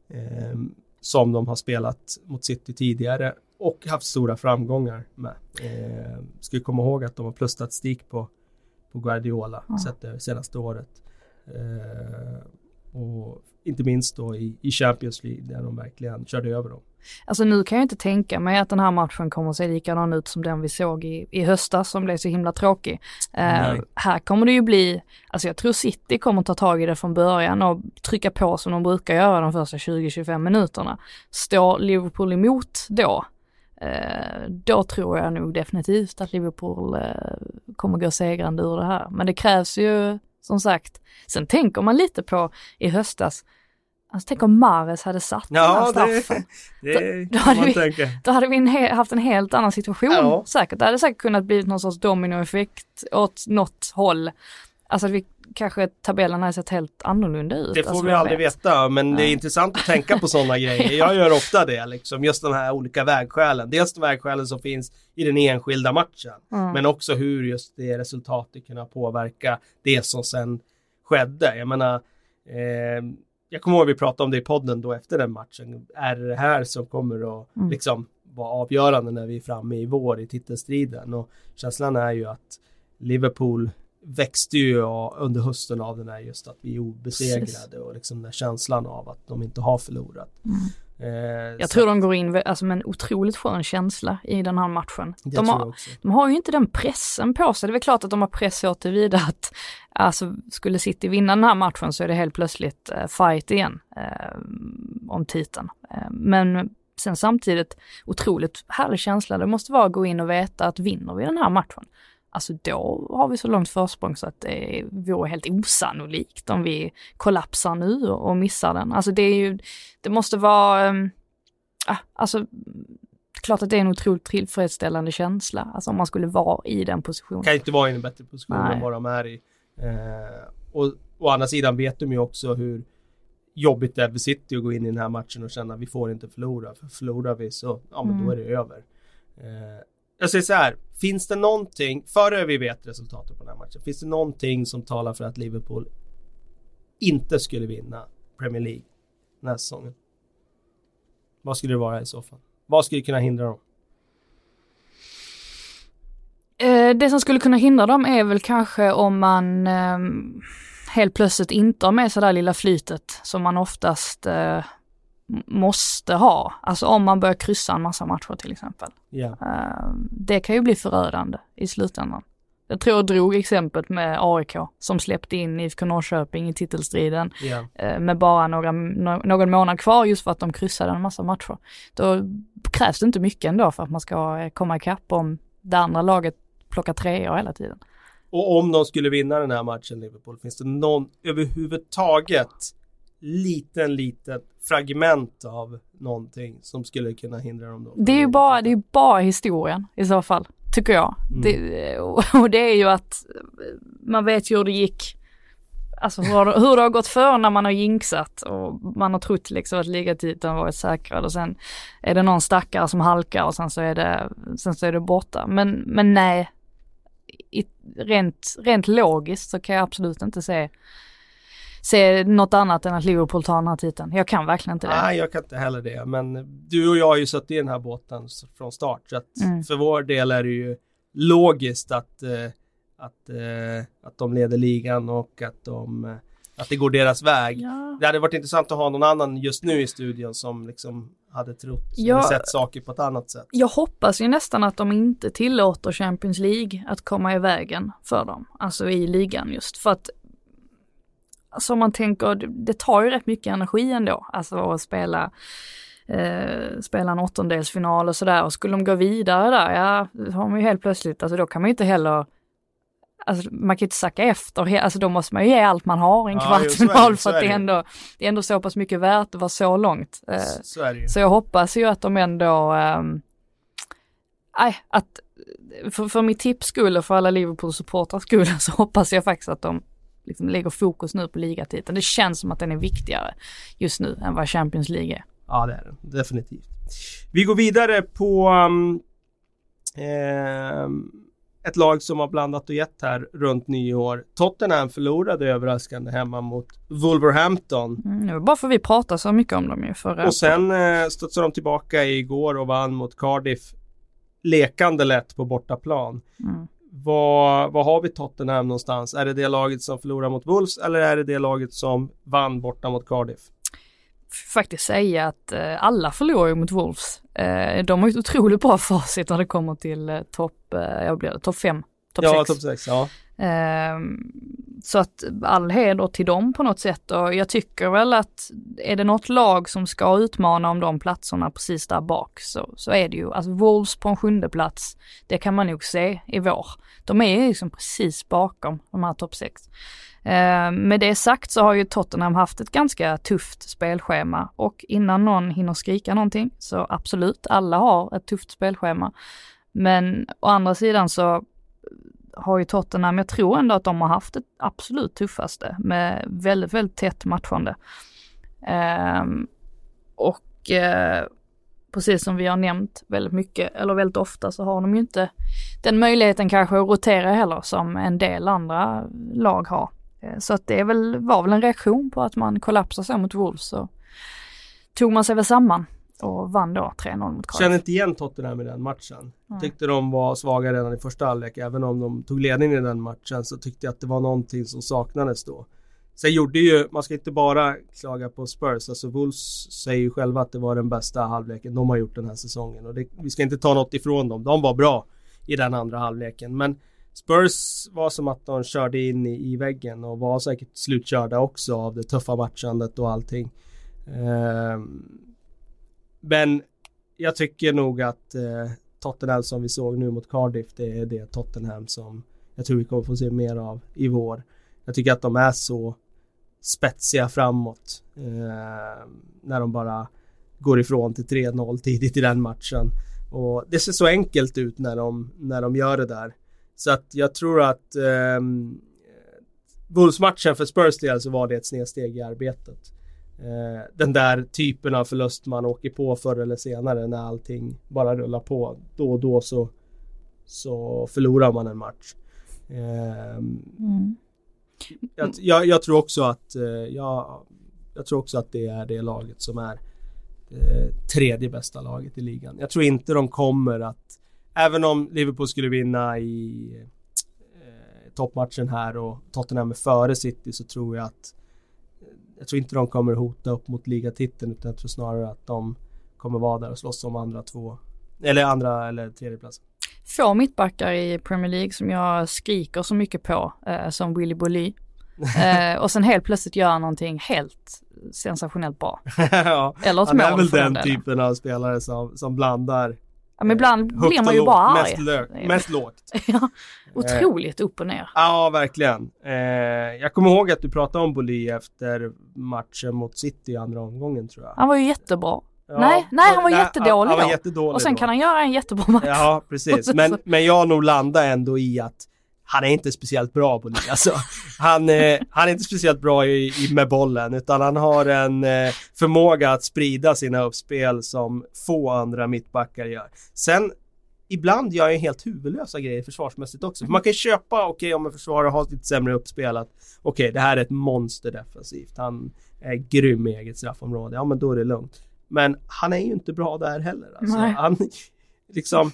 eh, som de har spelat mot City tidigare och haft stora framgångar med. Eh, ska komma ihåg att de har plusstatistik på, på Guardiola Ja. sett det senaste året. Eh, och inte minst då i, i Champions League där de verkligen körde över dem. Alltså nu kan jag inte tänka mig att den här matchen kommer att se likadan ut som den vi såg i, i höstas som blev så himla tråkig. Nej. här kommer det ju bli, alltså jag tror City kommer ta tag i det från början och trycka på som de brukar göra de första 20-25 minuterna. Står Liverpool emot då, eh, då tror jag nog definitivt att Liverpool eh, kommer gå segrande ur det här. Men det krävs ju som sagt, sen tänker man lite på i höstas, alltså tänk om Mares hade satt den här Ja, straffen. det, Då- det då kan hade vi-. Då hade vi en he- haft en helt annan situation Ja. säkert. Det hade säkert kunnat bli någon sorts dominoeffekt åt något håll. Alltså att vi kanske tabellen hade sett helt annorlunda ut. Det får alltså, vi aldrig vet. veta, men det är intressant att tänka på sådana grejer. Jag gör ofta det, liksom. Just de här olika vägskälen. Dels de vägskälen som finns i den enskilda matchen, Mm. men också hur just det resultatet kan påverka det som sen skedde. Jag menar, eh, jag kommer ihåg vi pratade om det i podden då efter den matchen. Är det här som kommer att Mm. liksom vara avgörande när vi är framme i vår i titelstriden? Och känslan är ju att Liverpool växte ju under hösten av den här just att vi är obesegrade Precis. och liksom den här känslan av att de inte har förlorat. Mm. Eh, Jag tror de går in alltså, med en otroligt skön känsla i den här matchen. De har, de har ju inte den pressen på sig. Det är väl klart att de har press så tillvida att alltså, skulle City vinna den här matchen så är det helt plötsligt eh, fight igen eh, om titeln. Eh, men sen samtidigt otroligt härlig känsla. Det måste vara att gå in och veta att vinner vi den här matchen, alltså då har vi så långt försprång så att det vore helt osannolikt om vi kollapsar nu och missar den. Alltså det är ju, det måste vara, ah, alltså klart att det är en otroligt tillfredsställande känsla, alltså om man skulle vara i den positionen. kan inte vara i en bättre position Nej. än vad de är i. Eh, och å andra sidan vet de ju också hur jobbigt det är för City att gå in i den här matchen och känna att vi får inte förlora. För förlorar vi så, ja men då är Mm. det över. Eh, jag säger så här, finns det någonting, före vi vet resultatet på den här matchen, finns det någonting som talar för att Liverpool inte skulle vinna Premier League den här säsongen? Vad skulle det vara i så fall? Vad skulle kunna hindra dem? Eh, det som skulle kunna hindra dem är väl kanske om man ehm, helt plötsligt inte har med sig det där lilla flytet som man oftast eh, måste ha. Alltså om man börjar kryssa en massa matcher till exempel. Eh, det kan ju bli förödande i slutändan. Jag tror jag drog exemplet med AIK som släppte in IFK Norrköping i titelstriden eh, med bara några, nå- någon månad kvar just för att de kryssade en massa matcher. Då krävs det inte mycket ändå för att man ska eh, komma ikapp om det andra laget plockar treor hela tiden. Och om de skulle vinna den här matchen Liverpool, finns det någon överhuvudtaget liten, liten fragment av någonting som skulle kunna hindra dem då? Det är ju bara, det är bara historien i så fall, tycker jag. Mm. Det, och det är ju att man vet ju hur det gick, alltså hur, hur det har gått för när man har jinxat och man har trott liksom att ligatiteln varit säkrad och sen är det någon stackare som halkar och sen så är det, sen så är det borta. Men, men nej, i, rent, rent logiskt så kan jag absolut inte se se något annat än att Liverpool tar den här titeln. Jag kan verkligen inte det. Nej, jag kan inte heller det. Men du och jag har ju suttit i den här båten från start. Så att mm. för vår del är det ju logiskt att, eh, att, eh, att de leder ligan och att de eh, att det går deras väg. Ja. Det hade varit intressant att ha någon annan just nu i studion som liksom hade trott, ja, sett saker på ett annat sätt. Jag hoppas ju nästan att de inte tillåter Champions League att komma i vägen för dem, alltså i ligan just för att Alltså om man tänker, det tar ju rätt mycket energi ändå, alltså att spela eh, spela en åttondelsfinal och sådär. Och skulle de gå vidare där, ja, då har man ju helt plötsligt, alltså då kan man ju inte heller Alltså man kan inte sacka efter, alltså då måste man ju ge allt man har i en ja, kvartsfinal för att det är, ändå, det är ändå så pass mycket värt att vara så långt. Eh, så, så jag hoppas ju att de ändå, ähm, att för, för mitt tips skull och för alla Liverpool-supportrars skull så hoppas jag faktiskt att de liksom lägger fokus nu på ligatiteln. Det känns som att den är viktigare just nu än vad Champions League är. Ja det är den, definitivt. Vi går vidare på um, eh, ett lag som har blandat och gett här runt nyår. Tottenham förlorade överraskande hemma mot Wolverhampton. Mm, det var bara för vi pratade så mycket om dem ju förra Och sen eh, studsade de tillbaka igår och vann mot Cardiff lekande lätt på bortaplan. Mm. Vad, vad har vi Tottenham någonstans? Är det det laget som förlorar mot Wolves eller är det det laget som vann borta mot Cardiff? faktiskt säga att eh, alla förlorar ju mot Wolves. Eh, de har ju ett otroligt bra facit när det kommer till eh, topp, eh, jag blir det, topp 5, topp 6. Ja, topp 6, ja. Ehm, så att all heder till dem på något sätt och jag tycker väl att är det något lag som ska utmana om de platserna precis där bak så, så är det ju, alltså Wolves på en sjunde plats, det kan man nog se i vår. De är liksom precis bakom de här topp 6. Eh, med det sagt så har ju Tottenham haft ett ganska tufft spelschema och innan någon hinner skrika någonting så absolut, alla har ett tufft spelschema. Men å andra sidan så har ju Tottenham, jag tror ändå att de har haft det absolut tuffaste med väldigt, väldigt tätt matchande. Eh, och eh, precis som vi har nämnt väldigt mycket, eller väldigt ofta, så har de ju inte den möjligheten kanske att rotera heller som en del andra lag har. Eh, så att det väl, var väl en reaktion på att man kollapsade så mot Wolves så tog man sig väl samman och vann då 3-0 mot Cardiff. Känner inte igen Tottenham i den matchen. Mm. Tyckte de var svaga redan i första halvlek. Även om de tog ledningen i den matchen så tyckte jag att det var någonting som saknades då. Sen gjorde ju, man ska inte bara klaga på Spurs. Alltså Wolves säger ju själva att det var den bästa halvleken de har gjort den här säsongen. Och det, vi ska inte ta något ifrån dem. De var bra i den andra halvleken. Men Spurs var som att de körde in i, i väggen och var säkert slutkörda också av det tuffa matchandet och allting. Eh, men jag tycker nog att eh, Tottenham som vi såg nu mot Cardiff, det är det Tottenham som jag tror vi kommer få se mer av i vår. Jag tycker att de är så spetsiga framåt eh, när de bara går ifrån till 3-0 tidigt i den matchen. Och det ser så enkelt ut när de, när de gör det där. Så att jag tror att eh, Wolves-matchen för Spurs del så var det ett snedsteg i arbetet. Eh, den där typen av förlust man åker på förr eller senare när allting bara rullar på. Då och då så, så förlorar man en match. Eh, mm. jag, jag, jag, tror också att eh, jag, jag tror också att det är det laget som är det tredje bästa laget i ligan. Jag tror inte de kommer att Även om Liverpool skulle vinna i eh, toppmatchen här och Tottenham är före City så tror jag att jag tror inte de kommer hota upp mot ligatiteln utan jag tror snarare att de kommer vara där och slåss om andra två eller andra eller tredje platsen. Få mittbackar i Premier League som jag skriker så mycket på eh, som Willy Boly. eh, och sen helt plötsligt göra någonting helt sensationellt bra. ja, Eller ett mål Han är väl den typen av spelare som, som blandar Ja, men ibland eh, blir man ju bara arg. Mest, lö- mest lågt. ja, otroligt upp och ner. Ja, verkligen. Eh, jag kommer ihåg att du pratade om Boli efter matchen mot City i andra omgången tror jag. Han var ju jättebra. Ja, nej, nej, han var nej, jättedålig han, han var jättedålig Och sen då. kan han göra en jättebra match. Ja, precis. Men, men jag nog landa ändå i att han är inte speciellt bra på det. Alltså, han, eh, han är inte speciellt bra i, i, med bollen utan han har en eh, förmåga att sprida sina uppspel som få andra mittbackar gör. Sen ibland gör han helt huvudlösa grejer försvarsmässigt också. För man kan köpa, okej okay, om en försvarare har lite sämre uppspelat. Okej, okay, det här är ett monster defensivt. Han är grym i eget straffområde. Ja, men då är det lugnt. Men han är ju inte bra där heller. Alltså. Han liksom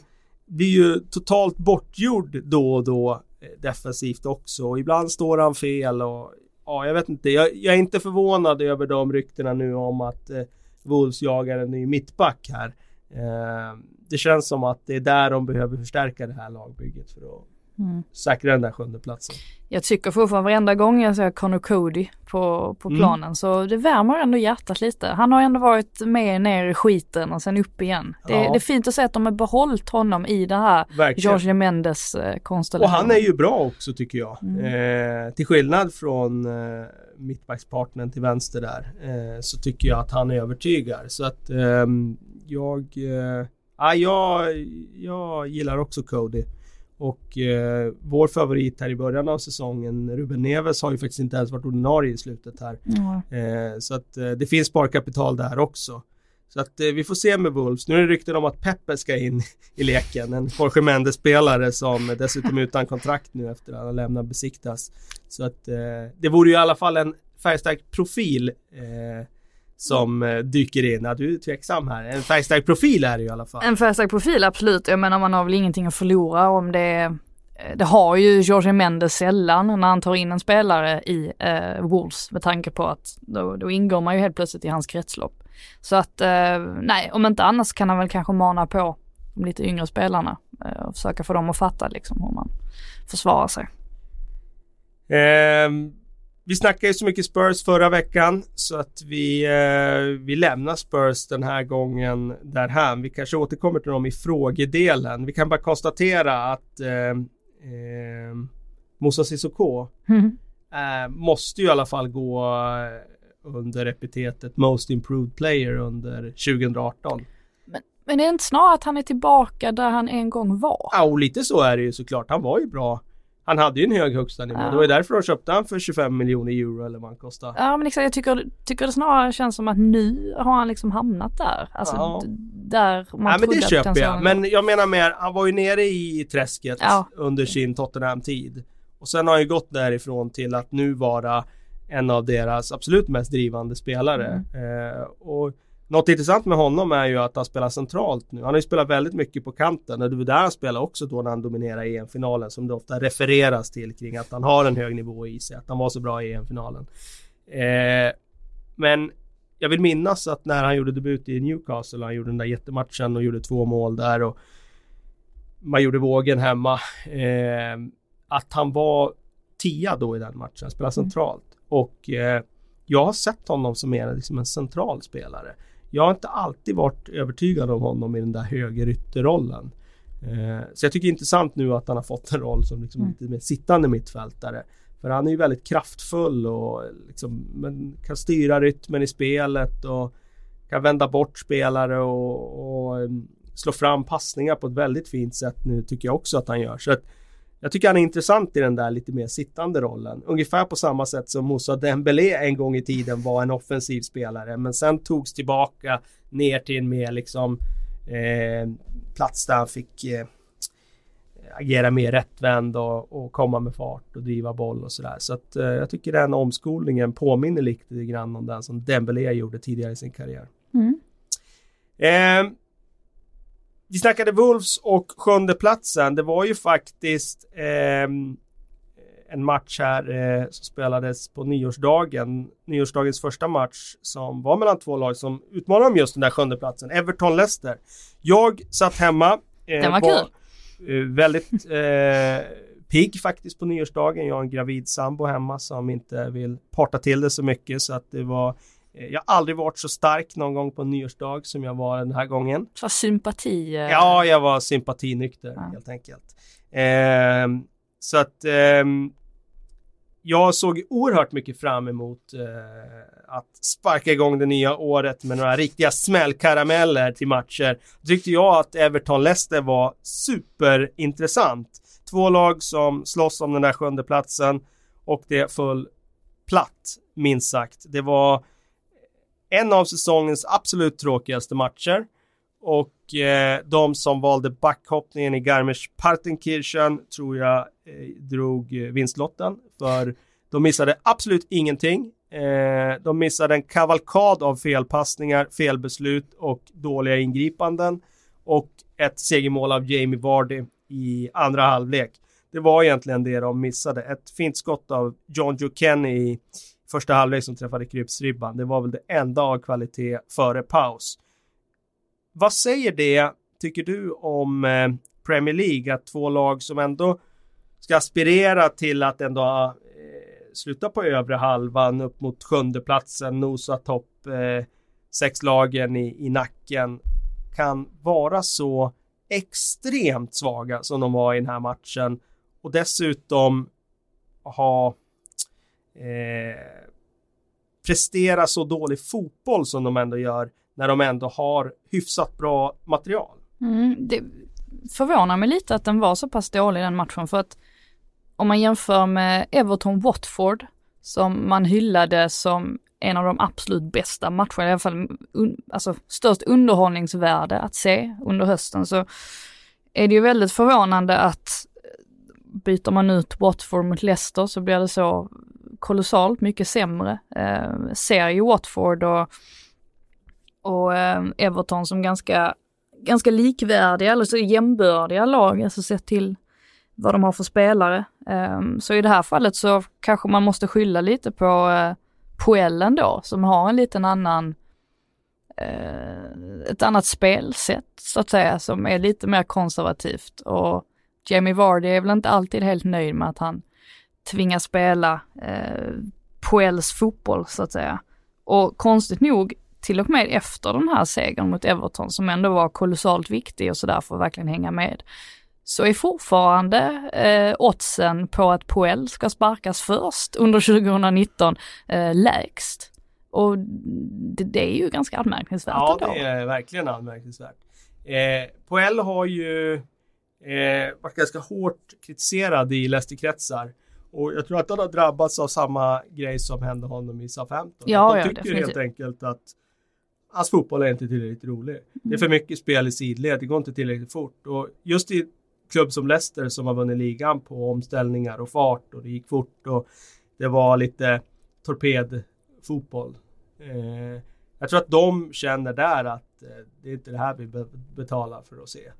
blir ju totalt bortgjord då och då Eh, defensivt också. Och ibland står han fel och ja, jag vet inte. Jag, jag är inte förvånad över de ryktena nu om att eh, Wolves jagar en ny mittback här. Eh, det känns som att det är där de behöver förstärka det här lagbygget för att mm. säkra den där sjunde platsen. Jag tycker fortfarande varenda gång jag ser Connor Cody på, på mm. planen mm. så det värmer ändå hjärtat lite. Han har ändå varit med ner i skiten och sen upp igen. Det, ja. det är fint att se att de har behållit honom i det här Verkligen. Jorge Mendes eh, konstellationen. Och han är ju bra också tycker jag. Mm. Eh, till skillnad från eh, mittbackspartnern till vänster där eh, så tycker jag att han övertygar. Så att ehm, jag, eh, ja, jag, jag gillar också Cody. Och eh, vår favorit här i början av säsongen, Ruben Neves, har ju faktiskt inte ens varit ordinarie i slutet här. Mm. Eh, så att eh, det finns sparkapital där också. Så att eh, vi får se med Wolves. Nu är det rykten om att Peppe ska in i leken. En Jorge Mendes-spelare som dessutom är utan kontrakt nu efter att han lämnat besiktas. Så att eh, det vore ju i alla fall en färgstark profil eh, som eh, dyker in. Ja, du är tveksam här. En färgstark profil är det ju i alla fall. En färgstark profil, absolut. Jag menar man har väl ingenting att förlora om det eh, det har ju Jorge Mendes sällan när han tar in en spelare i eh, Wolves med tanke på att då, då, ingår man ju helt plötsligt i hans kretslopp. Så att eh, nej, om inte annars kan han väl kanske mana på de lite yngre spelarna eh, och försöka få dem att fatta liksom hur man försvarar sig. Um vi snackade ju så mycket Spurs förra veckan så att vi, eh, vi lämnar Spurs den här gången därhän. Vi kanske återkommer till dem i frågedelen. Vi kan bara konstatera att eh, eh, Moussa Sissoko mm. eh, måste ju i alla fall gå eh, under epitetet Most Improved Player under 2018. Men, men är det inte snarare att han är tillbaka där han en gång var? Ja, och lite så är det ju såklart. Han var ju bra han hade ju en hög högsta nivå. Ja. Det var ju därför de köpte han för 25 miljoner euro eller vad han kostar. Ja men exakt, jag tycker, tycker det snarare känns som att nu har han liksom hamnat där. Alltså ja. där man Ja men det köper jag. Men jag menar mer, han var ju nere i träsket ja. under sin Tottenham-tid. Och sen har han ju gått därifrån till att nu vara en av deras absolut mest drivande spelare. Mm. Eh, och något intressant med honom är ju att han spelar centralt nu. Han har ju spelat väldigt mycket på kanten och det var där han spelade också då när han dominerade EM-finalen som det ofta refereras till kring att han har en hög nivå i sig, att han var så bra i EM-finalen. Eh, men jag vill minnas att när han gjorde debut i Newcastle, han gjorde den där jättematchen och gjorde två mål där och man gjorde vågen hemma. Eh, att han var tia då i den matchen, spelade mm. centralt. Och eh, jag har sett honom som mer liksom en central spelare. Jag har inte alltid varit övertygad om honom i den där högerytterrollen. Eh, så jag tycker det är intressant nu att han har fått en roll som liksom mm. lite mer sittande mittfältare. För han är ju väldigt kraftfull och liksom, men kan styra rytmen i spelet och kan vända bort spelare och, och um, slå fram passningar på ett väldigt fint sätt nu tycker jag också att han gör. Så att jag tycker han är intressant i den där lite mer sittande rollen. Ungefär på samma sätt som Moussa Dembélé en gång i tiden var en offensiv spelare men sen togs tillbaka ner till en mer liksom eh, plats där han fick eh, agera mer rättvänd och, och, komma med fart och driva boll och sådär. Så att eh, jag tycker den omskolningen påminner lite grann om den som Dembélé gjorde tidigare i sin karriär. Mm. Eh, vi snackade Wolves och sjunde platsen. Det var ju faktiskt eh, en match här eh, som spelades på nyårsdagen. Nyårsdagens första match som var mellan två lag som utmanade om just den där sjunde platsen. Everton-Leicester. Jag satt hemma. Eh, den var, var kul. Eh, väldigt eh, pigg faktiskt på nyårsdagen. Jag har en gravid sambo hemma som inte vill parta till det så mycket så att det var jag har aldrig varit så stark någon gång på en nyårsdag som jag var den här gången. Så sympati? Eh... Ja, jag var sympatinykter ja. helt enkelt. Eh, så att eh, jag såg oerhört mycket fram emot eh, att sparka igång det nya året med några riktiga smällkarameller till matcher. Då tyckte jag att Everton-Leicester var superintressant. Två lag som slåss om den där sjunde platsen och det föll platt, minst sagt. Det var en av säsongens absolut tråkigaste matcher. och eh, de som valde backhoppningen i Garmisch-Partenkirchen tror jag eh, drog eh, vinstlotten för de missade absolut ingenting. Eh, de missade en kavalkad av felpassningar, felbeslut och dåliga ingripanden och ett segermål av Jamie Vardy i andra halvlek. Det var egentligen det de missade. Ett fint skott av John Joe Kenny i första halvlek som träffade krypsribban. Det var väl det enda av kvalitet före paus. Vad säger det, tycker du, om eh, Premier League? Att två lag som ändå ska aspirera till att ändå eh, sluta på övre halvan upp mot sjundeplatsen, nosa topp eh, sex lagen i, i nacken kan vara så extremt svaga som de var i den här matchen och dessutom ha eh, prestera så dålig fotboll som de ändå gör när de ändå har hyfsat bra material. Mm, det förvånar mig lite att den var så pass dålig den matchen för att om man jämför med Everton-Watford som man hyllade som en av de absolut bästa matcherna, i alla fall un, alltså störst underhållningsvärde att se under hösten så är det ju väldigt förvånande att byter man ut Watford mot Leicester så blir det så kolossalt mycket sämre. Eh, ser ju Watford och, och eh, Everton som ganska, ganska likvärdiga, eller så jämbördiga lag, alltså sett till vad de har för spelare. Eh, så i det här fallet så kanske man måste skylla lite på eh, Poellen då, som har en liten annan eh, ett annat spelsätt så att säga som är lite mer konservativt och Jamie Vardy är väl inte alltid helt nöjd med att han tvingas spela eh, Puels fotboll så att säga. Och konstigt nog, till och med efter den här segern mot Everton som ändå var kolossalt viktig och sådär för att verkligen hänga med, så är fortfarande eh, oddsen på att Puel ska sparkas först under 2019 eh, lägst. Och det, det, är ju ganska anmärkningsvärt Ja, ändå. det är verkligen anmärkningsvärt. Eh, Puel har ju eh, varit ganska hårt kritiserad i Leicester-kretsar. Och jag tror att han har drabbats av samma grej som hände honom i Southampton. Ja, de ja, tycker definitivt. helt enkelt att hans fotboll är inte tillräckligt rolig. Mm. Det är för mycket spel i sidled, det går inte tillräckligt fort. Och just i klubb som Leicester som har vunnit ligan på omställningar och fart och det gick fort och det var lite torpedfotboll. Eh, jag tror att de känner där att eh, det är inte det här vi be betalar för att se.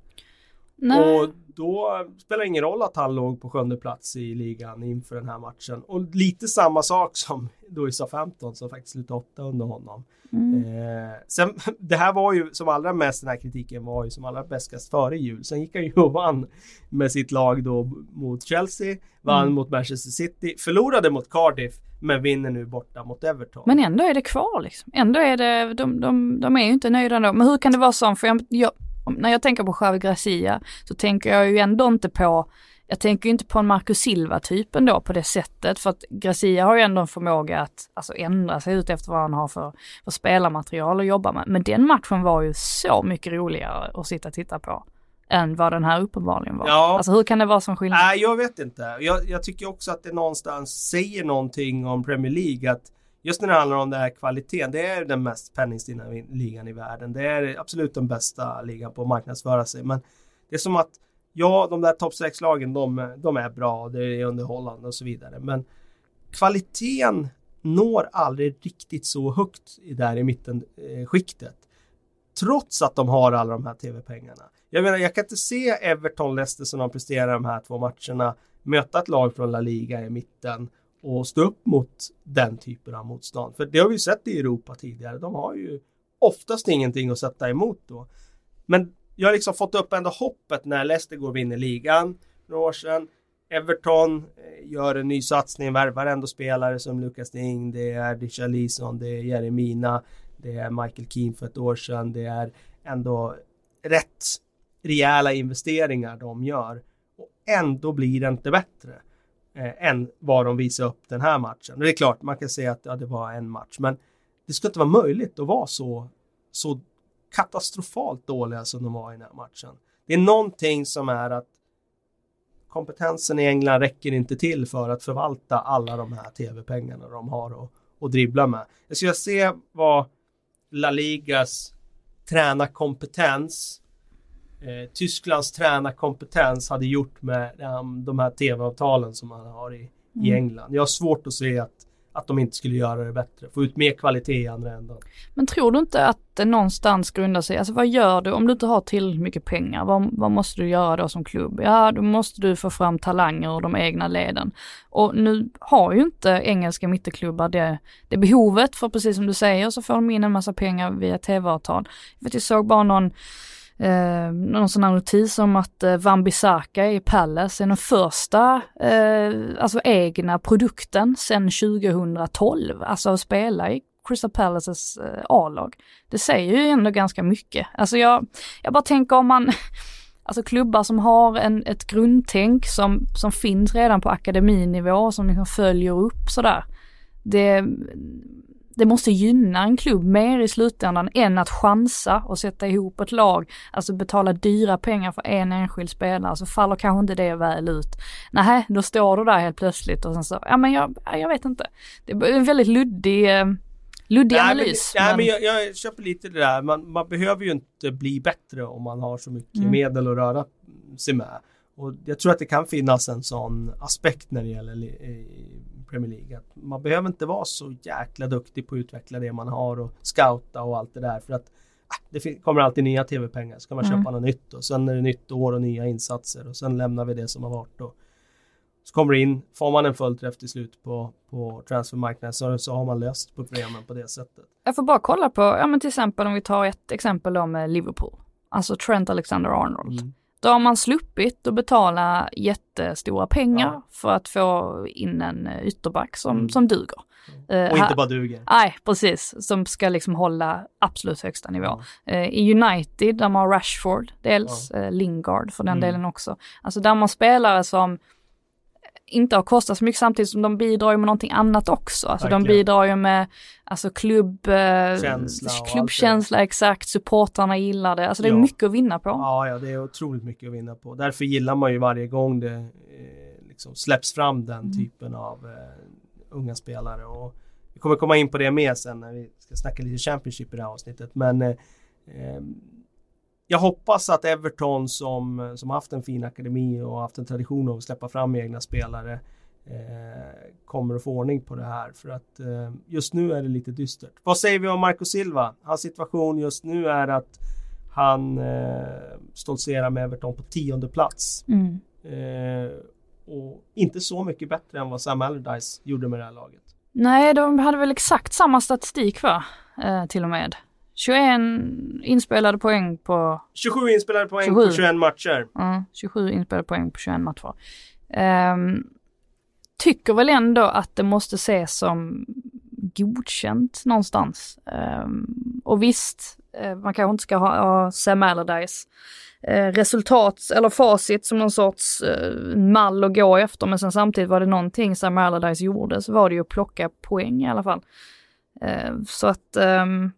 Nej. Och då spelar det ingen roll att han låg på sjunde plats i ligan inför den här matchen. Och lite samma sak som då i SA-15 som faktiskt slutade åtta under honom. Mm. Eh, sen, det här var ju som allra mest, den här kritiken var ju som allra bäskast före jul. Sen gick han ju och vann med sitt lag då mot Chelsea, vann mm. mot Manchester City, förlorade mot Cardiff men vinner nu borta mot Everton. Men ändå är det kvar liksom. Ändå är det, de, de, de är ju inte nöjda ändå. Men hur kan det vara så? För jag, jag när jag tänker på Javi Gracia så tänker jag ju ändå inte på jag tänker ju inte på en Marcus Silva-typen då på det sättet för att Gracia har ju ändå en förmåga att alltså, ändra sig ut efter vad han har för, för spelarmaterial att jobba med. Men den matchen var ju så mycket roligare att sitta och titta på än vad den här uppenbarligen var. Ja. Alltså hur kan det vara som skillnad? Nej, jag vet inte. Jag, jag tycker också att det någonstans säger någonting om Premier League att just när det handlar om den här kvaliteten, det är den mest penningstinna ligan i världen. Det är absolut den bästa ligan på att marknadsföra sig. Men det är som att, ja, de där topp 6-lagen, de, de är bra, det är underhållande och så vidare. Men kvaliteten når aldrig riktigt så högt där i mitten eh, skiktet. Trots att de har alla de här tv-pengarna. Jag menar, jag kan inte se Everton Leicester som de presterar de här två matcherna möta ett lag från La Liga i mitten och stå upp mot den typen av motstånd. För det har vi sett i Europa tidigare. De har ju oftast ingenting att sätta emot då. Men jag har liksom fått upp ändå hoppet när Leicester går och vinner ligan för några år sedan. Everton eh, gör en ny satsning, värvar ändå spelare som Lucas Ding, det är Richarlison, det är Jeremina, det är Michael Keane för ett år sedan, det är ändå rätt rejäla investeringar de gör. Och ändå blir det inte bättre eh, än vad de visar upp den här matchen. Och det är klart, man kan säga att ja, det var en match, men det ska inte vara möjligt att vara så, så katastrofalt dåliga som de var i den här matchen. Det är någonting som är att kompetensen i England räcker inte till för att förvalta alla de här tv-pengarna de har att, att dribbla med. Jag skulle se vad La Ligas tränarkompetens eh, Tysklands tränarkompetens hade gjort med um, de här tv-avtalen som man har i, mm. i England. Jag har svårt att se att att de inte skulle göra det bättre, få ut mer kvalitet i andra änden. Men tror du inte att det någonstans grundar sig, alltså vad gör du om du inte har tillräckligt mycket pengar? Vad, vad måste du göra då som klubb? Ja, då måste du få fram talanger ur de egna leden. Och nu har ju inte engelska mitteklubbar det, det behovet, för precis som du säger så får de in en massa pengar via tv-avtal. Jag såg bara någon eh, någon sån här notis om att eh, Wan-Bissaka i Palace är den första eh, alltså egna produkten sedan 2012, alltså att spela i Crystal Palaces eh, A-lag. Det säger ju ändå ganska mycket. Alltså jag, jag bara tänker om man, alltså klubbar som har en, ett grundtänk som, som finns redan på akademinivå, som liksom följer upp sådär. Det, det måste gynna en klubb mer i slutändan än att chansa och sätta ihop ett lag, alltså betala dyra pengar för en enskild spelare, så faller kanske inte det väl ut. Nej, då står du där helt plötsligt och sen så, ja men jag, jag vet inte. Det är en väldigt luddig eh, luddig nej, analys. Men, men... Nej men jag, jag köper lite det där. Man, man, behöver ju inte bli bättre om man har så mycket mm. medel att röra sig med. Och jag tror att det kan finnas en sån aspekt när det gäller Premier League. Att man behöver inte vara så jäkla duktig på att utveckla det man har och scouta och allt det där för att ah, det kommer alltid nya tv-pengar. Ska man mm. köpa något nytt och sen är det nytt år och nya insatser och sen lämnar vi det som har varit. Och så kommer det in, får man en fullträff till slut på, på transfermarknaden så, så har man löst problemen på det sättet. Jag får bara kolla på, ja men till exempel om vi tar ett exempel med Liverpool. Alltså Trent Alexander-Arnold. Mm. Då har man sluppit att betala jättestora pengar ja. för att få in en eh, ytterback som, mm. som duger. Mm. Och uh, inte bara duger. Nej, precis. Som ska liksom hålla absolut högsta nivå. Ja. Uh, I United, där man har Rashford, dels uh, Lingard för den mm. delen också. Alltså där man spelare som inte har kostat så mycket samtidigt som de bidrar ju med någonting annat också. Alltså Verkligen. de bidrar ju med alltså klubb, eh, klubbkänsla, exakt, supportrarna gillar det. Alltså det är ja. mycket att vinna på. Ja, ja, det är otroligt mycket att vinna på. Därför gillar man ju varje gång det eh, liksom släpps fram den mm. typen av eh, unga spelare. Och vi kommer komma in på det mer sen när vi ska snacka lite Championship i det här avsnittet. Men eh, ehm, jag hoppas att Everton som, som haft en fin akademi och haft en tradition av att släppa fram egna spelare eh, kommer att få ordning på det här för att eh, just nu är det lite dystert. Vad säger vi om Marco Silva? Hans situation just nu är att han eh, stoltserar med Everton på tionde plats. Mm. Eh, och inte så mycket bättre än vad Sam Allardyce gjorde med det här laget. Nej, de hade väl exakt samma statistik va? Eh, till och med. 21 inspelade poäng på... 27 inspelade poäng 27. på 21 matcher. Ja, 27 inspelade poäng på 21 matcher. Um, tycker väl ändå att det måste ses som godkänt någonstans. Um, och visst, uh, man kanske inte ska ha, ha Sam Allardyce uh, resultat eller facit som någon sorts uh, mall att gå efter, men sen samtidigt var det någonting Sam Allardyce gjorde så var det ju att plocka poäng i alla fall. så att um,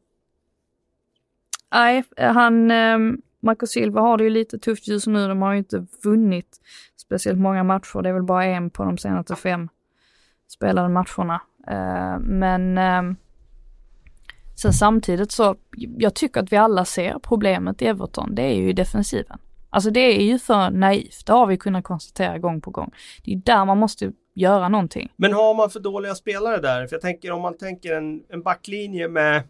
nej, han, eh, Marco Silva har det ju lite tufft just nu. De har ju inte vunnit speciellt många matcher. Det är väl bara en på de senaste fem spelade matcherna. Eh, men eh, sen samtidigt så, jag tycker att vi alla ser problemet i Everton. Det är ju defensiven. Alltså det är ju för naivt. Det har vi kunnat konstatera gång på gång. Det är där man måste göra någonting. Men har man för dåliga spelare där? För jag tänker om man tänker en, en backlinje med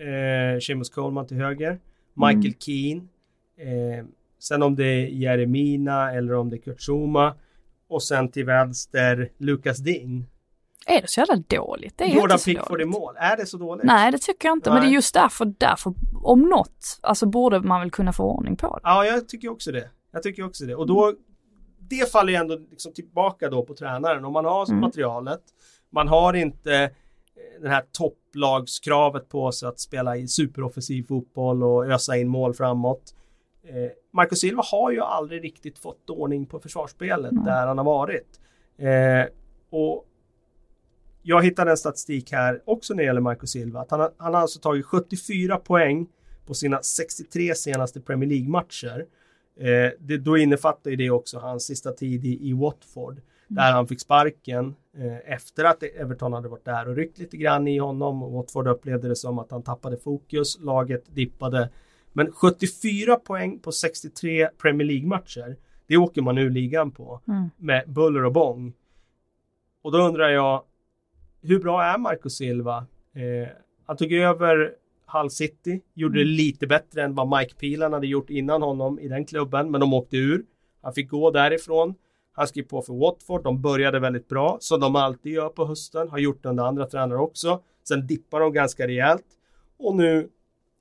eh, Seamus Coleman till höger, Michael mm. Keane, eh, sen om det är Jeremina eller om det är Kurt Zuma och sen till vänster Lucas Ding. Är det så jävla dåligt? Det är Jordan Pickford i mål, är det så dåligt? Nej det tycker jag inte, Nej. men det är just därför, därför om något, alltså borde man väl kunna få ordning på det. Ja, jag tycker också det. Jag tycker också det. Och då, det faller ju ändå liksom tillbaka då på tränaren. Om man har mm. materialet, man har inte det här topplagskravet på sig att spela i superoffensiv fotboll och ösa in mål framåt. Eh, Marco Silva har ju aldrig riktigt fått ordning på försvarsspelet mm. där han har varit. Eh, och jag hittade en statistik här också när det gäller Marco Silva. Att han, har, han har alltså tagit 74 poäng på sina 63 senaste Premier League-matcher. Eh, det, då innefattar ju det också hans sista tid i, i Watford. Där han fick sparken eh, efter att Everton hade varit där och ryckt lite grann i honom. Och Watford upplevde det som att han tappade fokus. Laget dippade Men 74 poäng på 63 Premier League-matcher, det åker man ur ligan på. Mm. Med buller och bång. Och då undrar jag, hur bra är Marco Silva? Eh, han tog över Hull City, gjorde det Mm. lite bättre än vad Mike Pilan hade gjort innan honom i den klubben, men de åkte ur. Han fick gå därifrån. Han skrev på för Watford, de började väldigt bra, som de alltid gör på hösten, har gjort det under andra tränare också. Sen dippar de ganska rejält. Och nu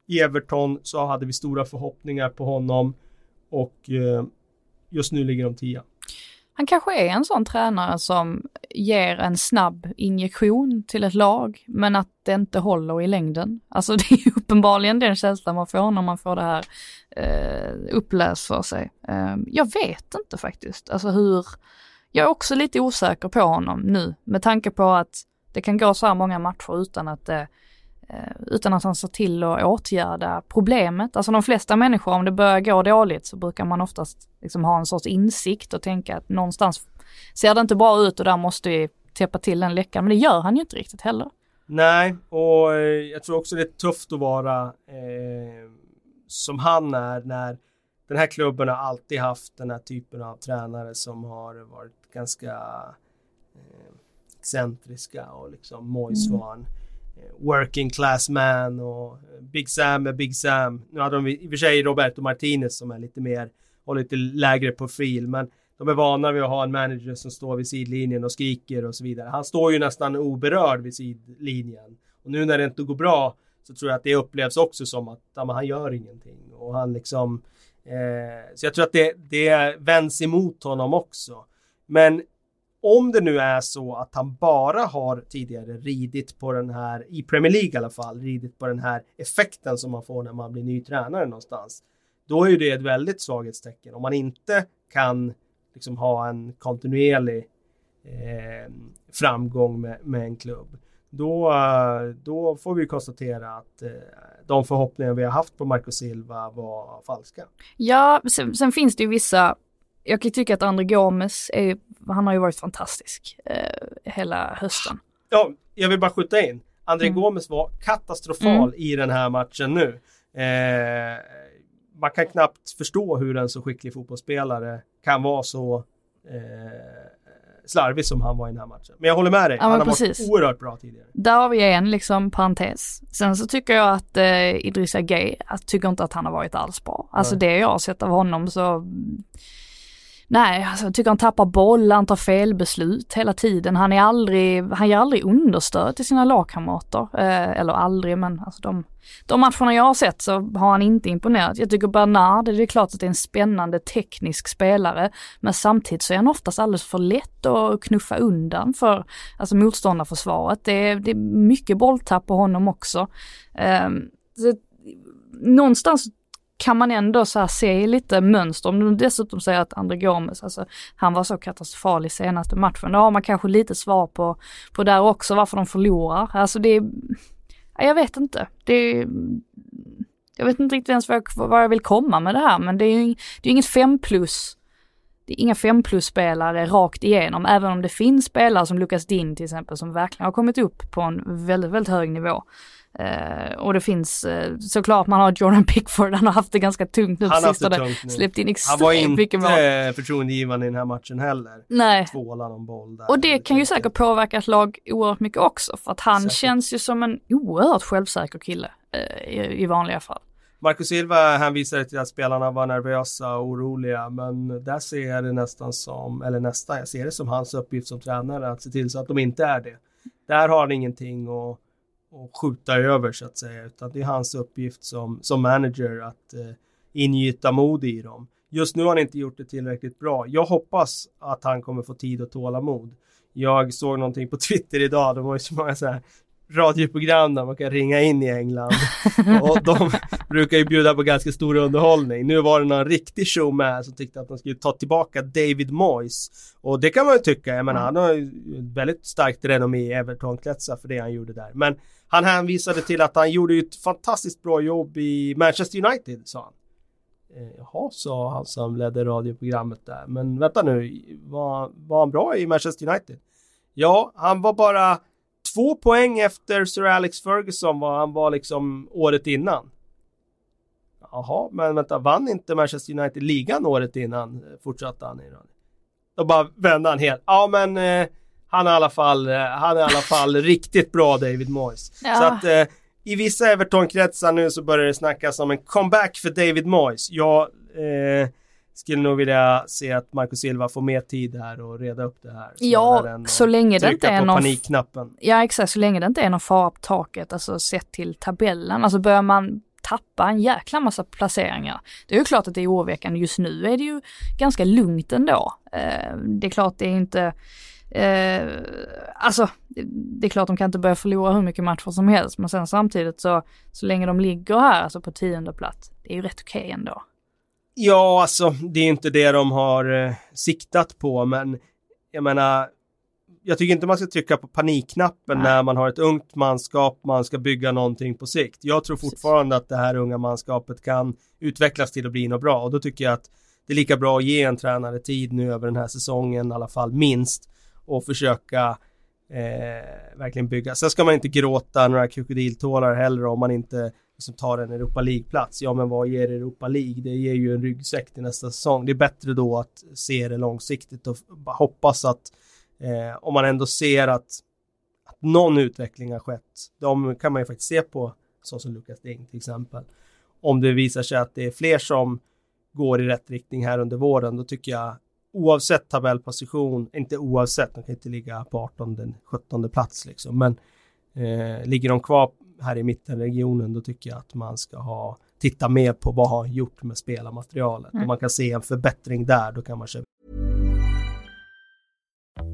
i Everton så hade vi stora förhoppningar på honom och eh, just nu ligger de tia. Han kanske är en sån tränare som ger en snabb injektion till ett lag, men att det inte håller i längden. Alltså det är uppenbarligen den känslan man får när man får det här eh, uppläst för sig. Eh, jag vet inte faktiskt, alltså hur, jag är också lite osäker på honom nu, med tanke på att det kan gå så här många matcher utan att det eh, utan att han ser till att åtgärda problemet. Alltså de flesta människor, om det börjar gå dåligt så brukar man oftast liksom ha en sorts insikt och tänka att någonstans ser det inte bra ut och där måste vi täppa till den läckan. Men det gör han ju inte riktigt heller. Nej, och eh, jag tror också det är tufft att vara eh, som han är när den här klubben har alltid haft den här typen av tränare som har varit ganska eh, excentriska och liksom Moyes Mm working class man och Big Sam är Big Sam. Nu hade de i och för sig Roberto Martinez som är lite mer och lite lägre profil men de är vana vid att ha en manager som står vid sidlinjen och skriker och så vidare. Han står ju nästan oberörd vid sidlinjen. Och nu när det inte går bra så tror jag att det upplevs också som att ja, men han gör ingenting. Och han liksom... Eh, så jag tror att det, det vänds emot honom också. Men om det nu är så att han bara har tidigare ridit på den här, i Premier League i alla fall, ridit på den här effekten som man får när man blir ny tränare någonstans. Då är ju det ett väldigt svaghetstecken. Om man inte kan liksom ha en kontinuerlig eh, framgång med, med en klubb. Då, då får vi konstatera att eh, de förhoppningar vi har haft på Marco Silva var falska. Ja, sen, sen finns det ju vissa, jag kan tycka att André Gomes är, han har ju varit fantastisk eh, hela hösten. Ja, jag vill bara skjuta in. André Mm. Gomes var katastrofal i den här matchen nu. Eh, man kan knappt förstå hur en så skicklig fotbollsspelare kan vara så eh, slarvig som han var i den här matchen. Men jag håller med dig. Ja, han har precis. varit oerhört bra tidigare. Där har vi en liksom parentes. Sen så tycker jag att eh, Idrissa Gueye, jag tycker inte att han har varit alls bra. Alltså Nej. det jag har sett av honom så Nej, alltså jag tycker han tappar boll, han tar felbeslut hela tiden. Han är aldrig, han ger aldrig understöd till sina lagkamrater. Eh, eller aldrig, men alltså de, de matcherna jag har sett så har han inte imponerat. Jag tycker Bernard, det är klart att det är en spännande teknisk spelare, men samtidigt så är han oftast alldeles för lätt att knuffa undan för alltså motståndarförsvaret. Det är, det är mycket bolltapp på honom också. Eh, så, någonstans kan man ändå så här se lite mönster. Om du dessutom säger att André Gomes, alltså han var så katastrofal i senaste matchen, då har man kanske lite svar på, på där också varför de förlorar. Alltså det är, jag vet inte. Det är, jag vet inte riktigt ens vad jag, vad jag vill komma med det här, men det är ju det är inget fem plus. Det är inga fem plus-spelare rakt igenom, även om det finns spelare som Lucas Din till exempel som verkligen har kommit upp på en väldigt, väldigt hög nivå. Eh, och det finns eh, såklart, man har Jordan Pickford, han har haft det ganska tungt nu på Han sistone. det. Släppt in Han var extremt mycket mål. inte förtroendegivande i den här matchen heller. Nej. Tvålan om boll där. Och det kan ju säkert påverka ett lag oerhört mycket också, för att han Säkert. känns ju som en oerhört självsäker kille eh, i, i vanliga fall. Marco Silva hänvisade till att spelarna var nervösa och oroliga men där ser jag det nästan som, eller nästan, jag ser det som hans uppgift som tränare att se till så att de inte är det. Där har han ingenting att, att skjuta över så att säga utan det är hans uppgift som, som manager att eh, ingjuta mod i dem. Just nu har han inte gjort det tillräckligt bra. Jag hoppas att han kommer få tid och tålamod. Jag såg någonting på Twitter idag, det var ju så många så här radioprogram där man kan ringa in i England. Och de brukar ju bjuda på ganska stor underhållning. Nu var det någon riktig show med som tyckte att de skulle ta tillbaka David Moyes. Och det kan man ju tycka, jag menar han har ju väldigt starkt renommé i Everton-kretsar för det han gjorde där. Men han hänvisade till att han gjorde ju ett fantastiskt bra jobb i Manchester United, sa han. Eh, Jaha, sa han som ledde radioprogrammet där. Men vänta nu, var, var han bra i Manchester United? Ja, han var bara två poäng efter Sir Alex Ferguson vad han var liksom året innan. Jaha, men vänta, vann inte Manchester United ligan året innan? Eh, fortsatte han i Då bara vände han helt. Ja, men eh, han är i alla fall, eh, han är i alla fall riktigt bra David Moyes. Ja. Så att eh, i vissa Everton-kretsar nu så börjar det snackas om en comeback för David Moyes. Jag eh, skulle nog vilja se att Marco Silva får mer tid här och reda upp det här. Ja, så länge det inte är någon... panikknappen. Ja, exakt. Så länge det inte är någon fara på taket, alltså sett till tabellen. Alltså börjar man tappa en jäkla massa placeringar. Det är ju klart att det är oroväckande. Just nu är det ju ganska lugnt ändå. Eh, det är klart det är inte Eh, alltså, det är klart de kan inte börja förlora hur mycket matcher som helst, men sen samtidigt så, så länge de ligger här, alltså på tionde plats, det är ju rätt okej okay ändå. Ja, alltså det är inte det de har eh, siktat på, men jag menar, jag tycker inte man ska trycka på panikknappen Nej. när man har ett ungt manskap, man ska bygga någonting på sikt. Jag tror fortfarande Precis. att det här unga manskapet kan utvecklas till att bli något bra och då tycker jag att det är lika bra att ge en tränare tid nu över den här säsongen i alla fall minst och försöka eh, verkligen bygga. Sen ska man inte gråta några krokodiltårar heller om man inte liksom tar en Europa League-plats. Ja, men vad ger Europa League? Det ger ju en ryggsäck till nästa säsong. Det är bättre då att se det långsiktigt och hoppas att eh, om man ändå ser att, att någon utveckling har skett, de kan man ju faktiskt se på så som Lukas Ding till exempel. Om det visar sig att det är fler som går i rätt riktning här under våren, då tycker jag oavsett tabellposition, inte oavsett, de kan inte ligga på 18, 17 plats liksom, men eh, ligger de kvar här i mittenregionen, då tycker jag att man ska ha titta mer på vad har gjort med spelarmaterialet. Mm. Om man kan se en förbättring där, då kan man köpa.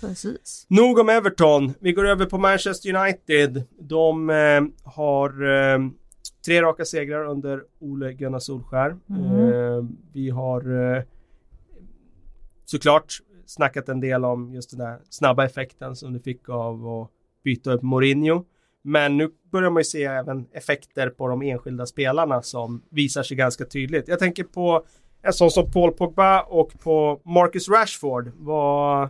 Precis. Nog om Everton. Vi går över på Manchester United. De eh, har eh, tre raka segrar under Ole Gunnar Solskär. Mm. Eh, vi har eh, såklart snackat en del om just den där snabba effekten som du fick av att byta upp Mourinho. Men nu börjar man ju se även effekter på de enskilda spelarna som visar sig ganska tydligt. Jag tänker på en sån som Paul Pogba och på Marcus Rashford. Vad,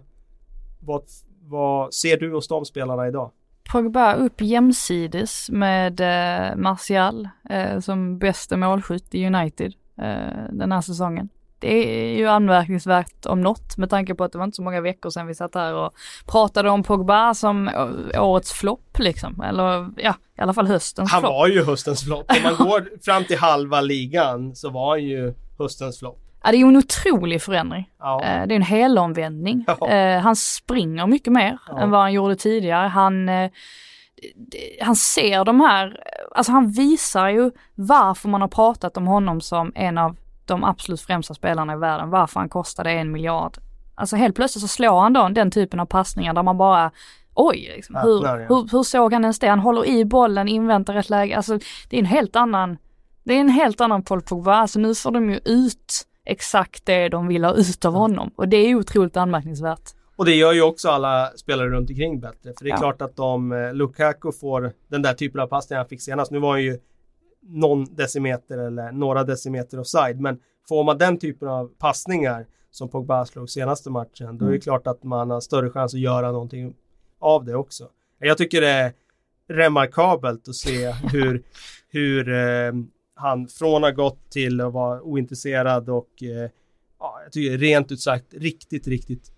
vad, vad ser du hos de spelarna idag? Pogba upp jämsides med eh, Martial eh, som bästa målskytt i United eh, den här säsongen. Det är ju anmärkningsvärt om något med tanke på att det var inte så många veckor sedan vi satt här och pratade om Pogba som årets flopp liksom. Eller ja, i alla fall höstens flopp. Han var ju höstens flopp. Om man går fram till halva ligan så var han ju höstens flopp. Ja, det är ju en otrolig förändring. Ja. Eh, det är en helomvändning. Ja. Eh, han springer mycket mer ja. än vad han gjorde tidigare. Han, eh, han ser de här, alltså han visar ju varför man har pratat om honom som en av de absolut främsta spelarna i världen, varför han kostade en miljard. Alltså helt plötsligt så slår han då den typen av passningar där man bara Oj, liksom, hur, hur, hur såg han ens det? Han håller i bollen, inväntar ett läge. Alltså det är en helt annan, det är en helt annan Paul Pogba. Alltså nu får de ju ut exakt det de vill ha ut av honom och det är otroligt anmärkningsvärt. Och det gör ju också alla spelare runt omkring bättre. För det är ja. klart att om eh, Lukaku får den där typen av passningar han fick senast. Nu var han ju någon decimeter eller några decimeter offside. Men får man den typen av passningar som Pogba slog senaste matchen. Då är det mm. klart att man har större chans att göra någonting av det också. Jag tycker det är remarkabelt att se hur, hur eh, han från att ha gått till att vara ointresserad och eh, ja, jag tycker rent ut sagt riktigt, riktigt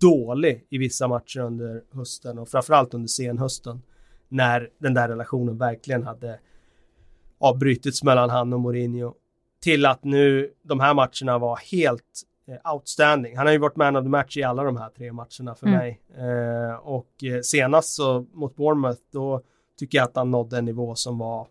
dålig i vissa matcher under hösten och framförallt under senhösten. När den där relationen verkligen hade avbrutits mellan han och Mourinho. Till att nu de här matcherna var helt eh, outstanding. Han har ju varit man of the match i alla de här tre matcherna för mm. mig. Eh, och eh, senast så mot Bournemouth då tycker jag att han nådde en nivå som var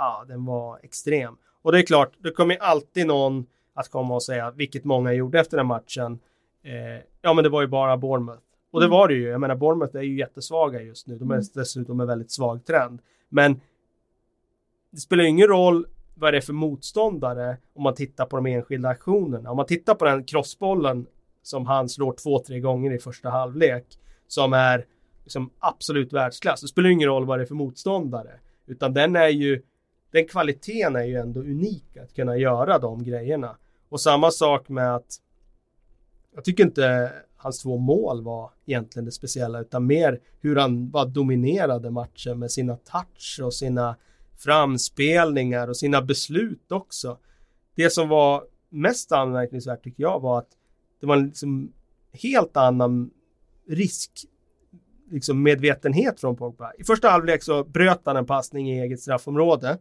ja, den var extrem. Och det är klart, det kommer alltid någon att komma och säga, vilket många gjorde efter den matchen, eh, ja men det var ju bara Bournemouth. Och det mm. var det ju, jag menar Bournemouth är ju jättesvaga just nu, de är mm. dessutom en väldigt svag trend. Men det spelar ingen roll vad det är för motståndare om man tittar på de enskilda aktionerna. Om man tittar på den crossbollen som han slår två, tre gånger i första halvlek som är liksom absolut världsklass. Det spelar ingen roll vad det är för motståndare. Utan den är ju den kvaliteten är ju ändå unik att kunna göra de grejerna. Och samma sak med att jag tycker inte hans två mål var egentligen det speciella utan mer hur han bara dominerade matchen med sina touch och sina framspelningar och sina beslut också. Det som var mest anmärkningsvärt tycker jag var att det var en liksom helt annan risk liksom medvetenhet från Pogba. I första halvlek så bröt han en passning i eget straffområde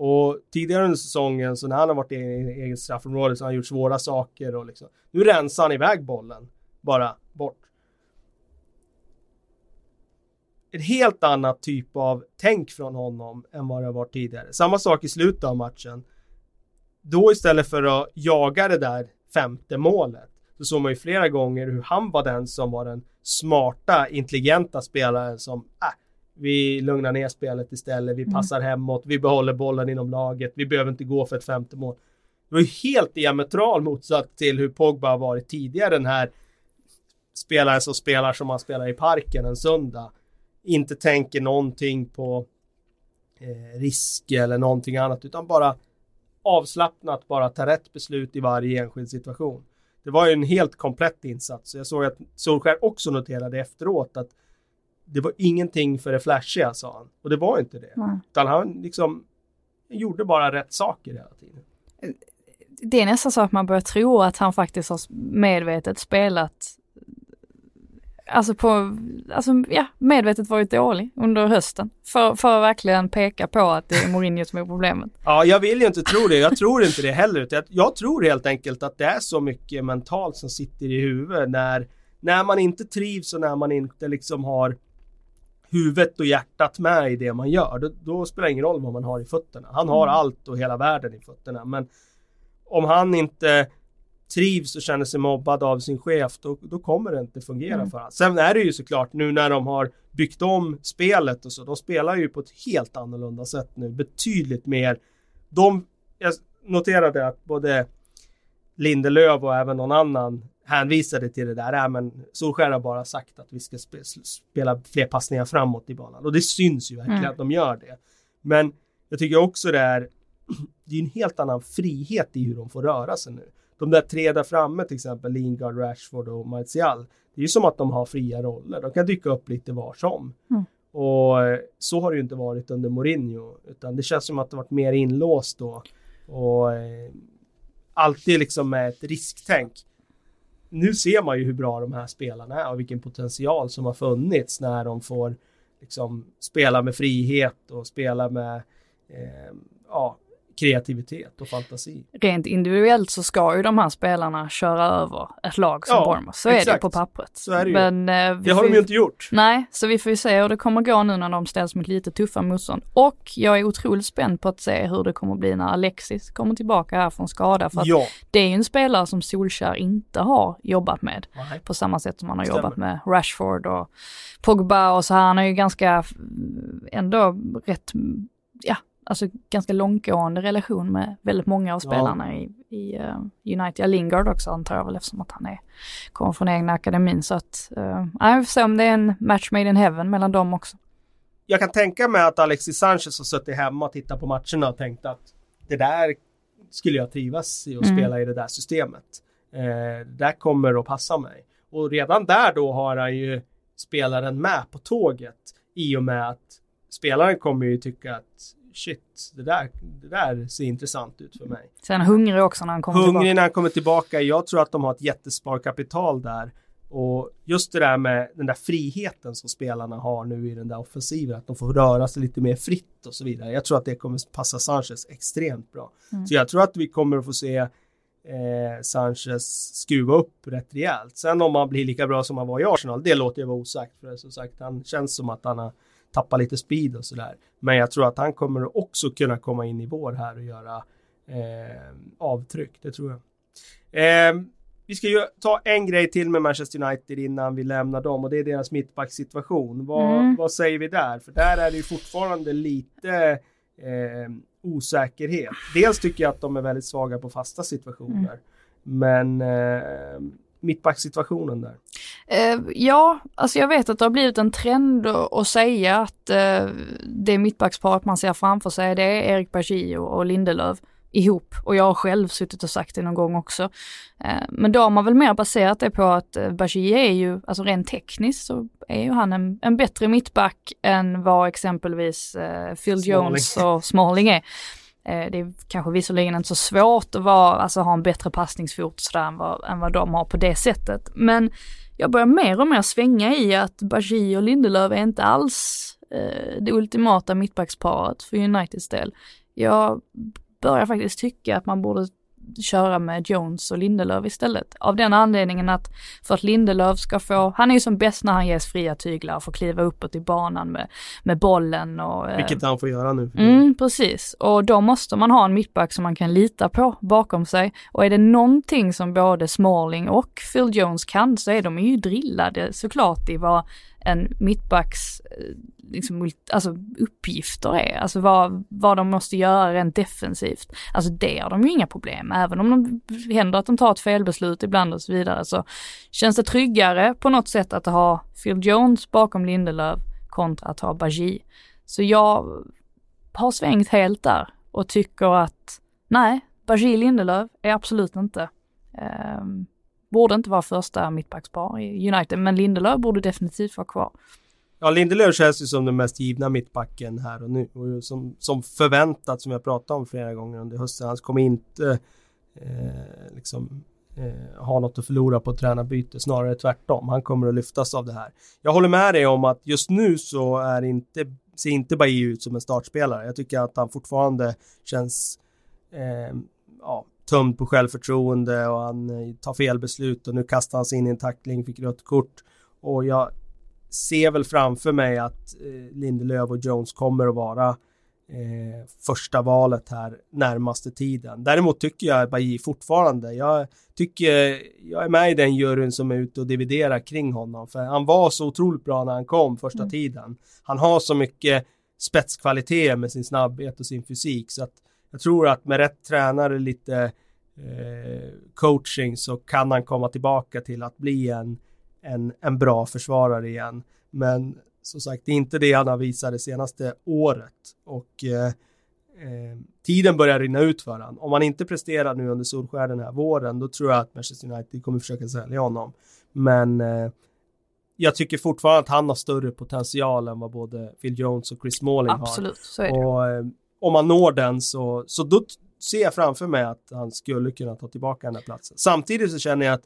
och tidigare under säsongen så när han har varit i eget straffområde så har han gjort svåra saker och liksom nu rensar han iväg bollen bara bort. Ett helt annat typ av tänk från honom än vad det har varit tidigare. Samma sak i slutet av matchen. Då istället för att jaga det där femte målet så såg man ju flera gånger hur han var den som var den smarta, intelligenta spelaren som äh, vi lugnar ner spelet istället, vi mm. passar mm. hemåt, vi behåller bollen inom laget, vi behöver inte gå för ett femte mål. Det var ju helt diametral motsatt till hur Pogba har varit tidigare den här spelaren som spelar som man spelar i parken en söndag. Inte tänker någonting på eh, risk eller någonting annat utan bara avslappnat bara ta rätt beslut i varje enskild situation. Det var ju en helt komplett insats. Jag såg att Solskär också noterade efteråt att det var ingenting för det flashiga sa han. Och det var inte det. Mm. Utan han liksom gjorde bara rätt saker hela tiden. Det är nästan så att man börjar tro att han faktiskt har medvetet spelat alltså på, alltså ja, medvetet varit dålig under hösten. För, för att verkligen peka på att det är Mourinho som är problemet. Ja, jag vill ju inte tro det. Jag tror inte det heller. Jag, jag tror helt enkelt att det är så mycket mentalt som sitter i huvudet när, när man inte trivs och när man inte liksom har huvudet och hjärtat med i det man gör. Då, då spelar det ingen roll vad man har i fötterna. Han har mm. allt och hela världen i fötterna. Men om han inte trivs och känner sig mobbad av sin chef, då, då kommer det inte fungera mm. för honom. Sen är det ju såklart nu när de har byggt om spelet och så, de spelar ju på ett helt annorlunda sätt nu, betydligt mer. De, jag noterade att både Lindelöf och även någon annan hänvisade till det där. Äh, men Solskjaer har bara sagt att vi ska spe, spela fler passningar framåt i banan och det syns ju verkligen mm. att de gör det. Men jag tycker också det är det är en helt annan frihet i hur de får röra sig nu de där tre där framme till exempel, Lingard, Rashford och Martial. Det är ju som att de har fria roller. De kan dyka upp lite var som. Mm. Och eh, så har det ju inte varit under Mourinho. Utan det känns som att det varit mer inlåst då. Och eh, alltid liksom med ett risktänk. Nu ser man ju hur bra de här spelarna är och vilken potential som har funnits när de får liksom spela med frihet och spela med eh, ja, kreativitet och fantasi. Rent individuellt så ska ju de här spelarna köra över ett lag som ja, Bournemouth. Så exakt. är det på pappret. Så är det ju. Men, eh, det har de ju inte gjort. Nej, så vi får ju se hur det kommer gå nu när de ställs mot lite tuffa motstånd. Och jag är otroligt spänd på att se hur det kommer bli när Alexis kommer tillbaka här från skada. För att ja. det är ju en spelare som Solskär inte har jobbat med. Nej. På samma sätt som han har Stämmer. jobbat med Rashford och Pogba och så här. Han har ju ganska ändå rätt ja, alltså ganska långtgående relation med väldigt många av spelarna ja. i, i uh, United. Lingard också antar jag väl eftersom att han är, kommer från egna akademin. Så att, uh, jag får se om det är en match made in heaven mellan dem också. Jag kan tänka mig att Alexis Sanchez har suttit hemma och tittat på matcherna och tänkt att det där skulle jag trivas i att mm. spela i det där systemet. Eh, det där kommer att passa mig. Och redan där då har han ju spelaren med på tåget i och med att spelaren kommer ju tycka att shit, det där, det där ser intressant ut för mig. Sen hungrig också när han kommer hungrig tillbaka. Hungrig när han kommer tillbaka. Jag tror att de har ett jättesparkapital där. Och just det där med den där friheten som spelarna har nu i den där offensiven, att de får röra sig lite mer fritt och så vidare. Jag tror att det kommer passa Sanchez extremt bra. Mm. Så jag tror att vi kommer att få se eh, Sanchez skruva upp rätt rejält. Sen om han blir lika bra som han var i Arsenal, det låter jag vara osagt. För som sagt, han känns som att han har tappa lite speed och sådär. Men jag tror att han kommer också kunna komma in i vår här och göra eh, avtryck, det tror jag. Eh, vi ska ju ta en grej till med Manchester United innan vi lämnar dem och det är deras mittbacksituation. Vad, mm. vad säger vi där? För där är det ju fortfarande lite eh, osäkerhet. Dels tycker jag att de är väldigt svaga på fasta situationer. Mm. Men eh, mittbacksituationen där? Uh, ja, alltså jag vet att det har blivit en trend att säga att uh, det mittbacksparet man ser framför sig det är Erik Bajie och, och Lindelöf ihop och jag har själv suttit och sagt det någon gång också. Uh, men då har man väl mer baserat det på att uh, Bajie är ju, alltså rent tekniskt så är ju han en, en bättre mittback än vad exempelvis uh, Phil Smalling. Jones och Smalling är. Eh, det är kanske visserligen inte så svårt att vara, alltså ha en bättre passningsfot sådär än vad, än vad de har på det sättet. Men jag börjar mer och mer svänga i att Bagi och Lindelöf är inte alls eh, det ultimata mittbacksparet för Uniteds del. Jag börjar faktiskt tycka att man borde köra med Jones och Lindelöf istället. Av den anledningen att för att Lindelöf ska få, han är ju som bäst när han ges fria tyglar och får kliva uppåt i banan med, med bollen och... Eh, Vilket han får göra nu. Mm, precis. Och då måste man ha en mittback som man kan lita på bakom sig. Och är det någonting som både Smalling och Phil Jones kan så är de ju drillade såklart i vad en mittbacks eh, liksom, alltså, uppgifter är, alltså vad, vad de måste göra rent defensivt. Alltså det har de ju inga problem även om det händer att de tar ett felbeslut ibland och så vidare så känns det tryggare på något sätt att ha Phil Jones bakom Lindelöf kontra att ha Bagi. Så jag har svängt helt där och tycker att nej, Bagi Lindelöf är absolut inte um, borde inte vara första mittbackspar i United, men Lindelöf borde definitivt vara kvar. Ja, Lindelöf känns ju som den mest givna mittbacken här och nu. Och som, som förväntat, som jag pratat om flera gånger under hösten. Han kommer inte eh, liksom eh, ha något att förlora på tränarbyte, snarare tvärtom. Han kommer att lyftas av det här. Jag håller med dig om att just nu så är inte, ser inte Bailly ut som en startspelare. Jag tycker att han fortfarande känns eh, ja, tömd på självförtroende och han eh, tar fel beslut och nu kastar han sig in i en tackling, fick rött kort. Och jag ser väl framför mig att eh, Lindelöf och Jones kommer att vara eh, första valet här närmaste tiden. Däremot tycker jag Bailly fortfarande, jag tycker jag är med i den juryn som är ute och dividerar kring honom för han var så otroligt bra när han kom första mm. tiden. Han har så mycket spetskvaliteter med sin snabbhet och sin fysik så att jag tror att med rätt tränare, lite eh, coaching så kan han komma tillbaka till att bli en, en, en bra försvarare igen. Men som sagt, det är inte det han har visat det senaste året och eh, eh, tiden börjar rinna ut för honom. Om han inte presterar nu under Solskär den här våren, då tror jag att Manchester United kommer försöka sälja honom. Men eh, jag tycker fortfarande att han har större potential än vad både Phil Jones och Chris Smalling Absolut, har. Absolut, så är det. Och, eh, om man når den så, så då ser jag framför mig att han skulle kunna ta tillbaka den här platsen. Samtidigt så känner jag att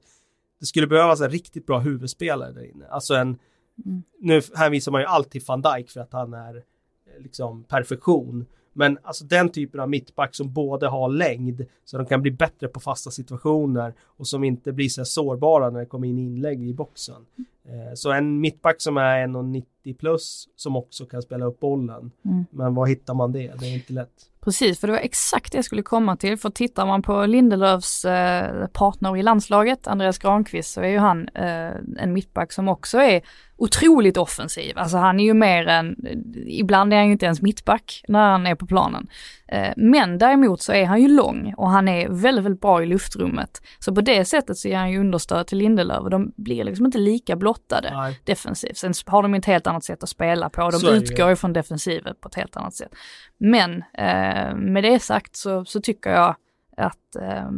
det skulle behövas en riktigt bra huvudspelare där inne. Alltså en, mm. nu hänvisar man ju alltid van Dijk för att han är eh, liksom perfektion. Men alltså den typen av mittback som både har längd så de kan bli bättre på fasta situationer och som inte blir så sårbara när det kommer in inlägg i boxen. Eh, så en mittback som är 1,90 plus som också kan spela upp bollen. Mm. Men var hittar man det? Det är inte lätt. Precis, för det var exakt det jag skulle komma till. För tittar man på Lindelöfs eh, partner i landslaget, Andreas Granqvist, så är ju han eh, en mittback som också är otroligt offensiv. Alltså han är ju mer än, ibland är han ju inte ens mittback när han är på planen. Eh, men däremot så är han ju lång och han är väldigt, väldigt bra i luftrummet. Så på det sättet så är han ju understöd till Lindelöf och de blir liksom inte lika blottade Nej. defensivt. Sen har de ett helt annat sätt att spela på. De utgår ju från defensiven på ett helt annat sätt. Men eh, med det sagt så, så tycker jag att eh,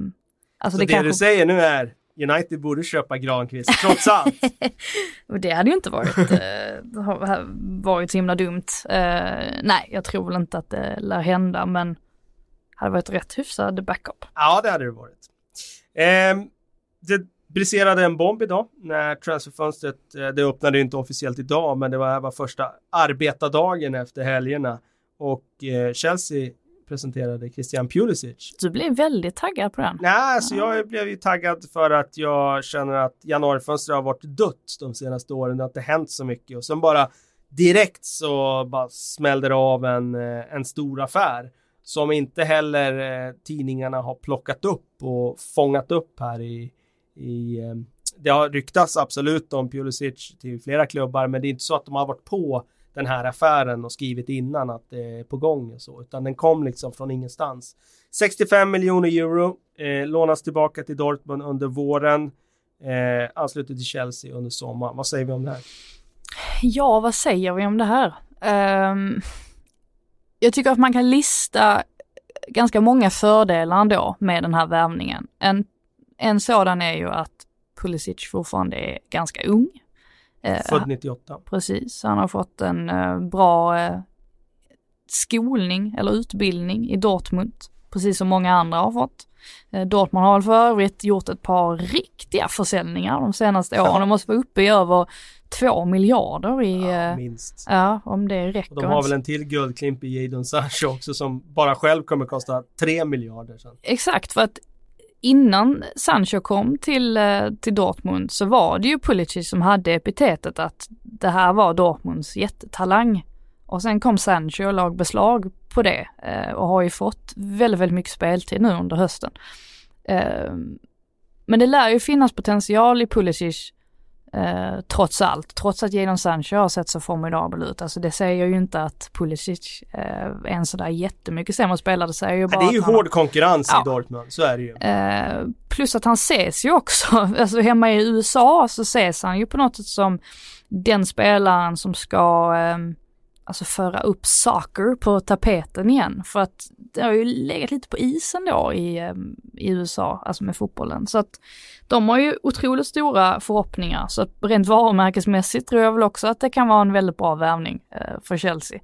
Alltså så det, det kanske... du säger nu är United borde köpa Granqvist, trots allt. och det hade ju inte varit, eh, varit så himla dumt. Eh, nej, jag tror väl inte att det lär hända, men hade varit rätt hyfsad backup. Ja, det hade det varit. Eh, det briserade en bomb idag när transferfönstret, eh, det öppnade inte officiellt idag, men det var, var första arbetardagen efter helgerna. Och eh, Chelsea presenterade Christian Pulisic. Du blev väldigt taggad på den. Nej, alltså jag blev ju taggad för att jag känner att januarifönstret har varit dött de senaste åren. Det har inte hänt så mycket och sen bara direkt så bara smällde det av en, eh, en stor affär som inte heller eh, tidningarna har plockat upp och fångat upp här i, i eh, det har ryktats absolut om Pulisic till flera klubbar men det är inte så att de har varit på den här affären och skrivit innan att det är på gång och så, utan den kom liksom från ingenstans. 65 miljoner euro eh, lånas tillbaka till Dortmund under våren. Eh, ansluter till Chelsea under sommaren. Vad säger vi om det här? Ja, vad säger vi om det här? Um, jag tycker att man kan lista ganska många fördelar ändå med den här värvningen. En, en sådan är ju att Pulisic fortfarande är ganska ung. Eh, Född 98. Precis, han har fått en uh, bra uh, skolning eller utbildning i Dortmund, precis som många andra har fått. Dortmund har för övrigt gjort ett par riktiga försäljningar de senaste åren. De måste vara uppe i över två miljarder i... Ja, minst. Ja, om det räcker. Och de har väl en till guldklimp i Jadon Sancho också som bara själv kommer kosta tre miljarder sen. Exakt, för att innan Sancho kom till, eh, till Dortmund så var det ju Pulisic som hade epitetet att det här var Dortmunds jättetalang. Och sen kom Sancho och lag beslag på det eh, och har ju fått väldigt, väldigt mycket speltid nu under hösten. Ehm, men det lär ju finnas potential i Pulisic Eh, trots allt, trots att Jadon Sancho har sett så formidabel ut. Alltså det säger ju inte att Pulisic eh, är en sådär jättemycket sämre spelare. Det säger ju bara ja, Det är ju hård har... konkurrens ja. i Dortmund, så är det ju. Eh, plus att han ses ju också, alltså hemma i USA så ses han ju på något sätt som den spelaren som ska eh, alltså föra upp saker på tapeten igen. För att det har ju legat lite på isen då i, ehm, i USA, alltså med fotbollen. Så att de har ju otroligt stora förhoppningar. Så att rent varumärkesmässigt tror jag väl också att det kan vara en väldigt bra värvning eh, för Chelsea.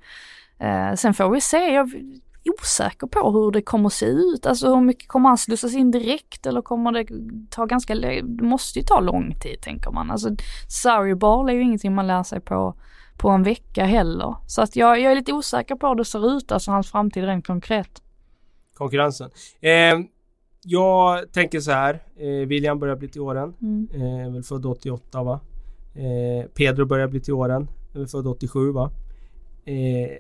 Eh, sen får vi se, jag är osäker på hur det kommer att se ut. Alltså hur mycket kommer han slussas in direkt eller kommer det ta ganska, det måste ju ta lång tid tänker man. Alltså Sarri Ball är ju ingenting man lär sig på på en vecka heller. Så att jag, jag är lite osäker på hur det ser ut, alltså hans framtid rent konkret. Konkurrensen. Eh, jag tänker så här. Eh, William börjar bli till åren. Mm. Eh, väl född 88 va? Eh, Pedro börjar bli till åren. Väl född 87 va? Eh,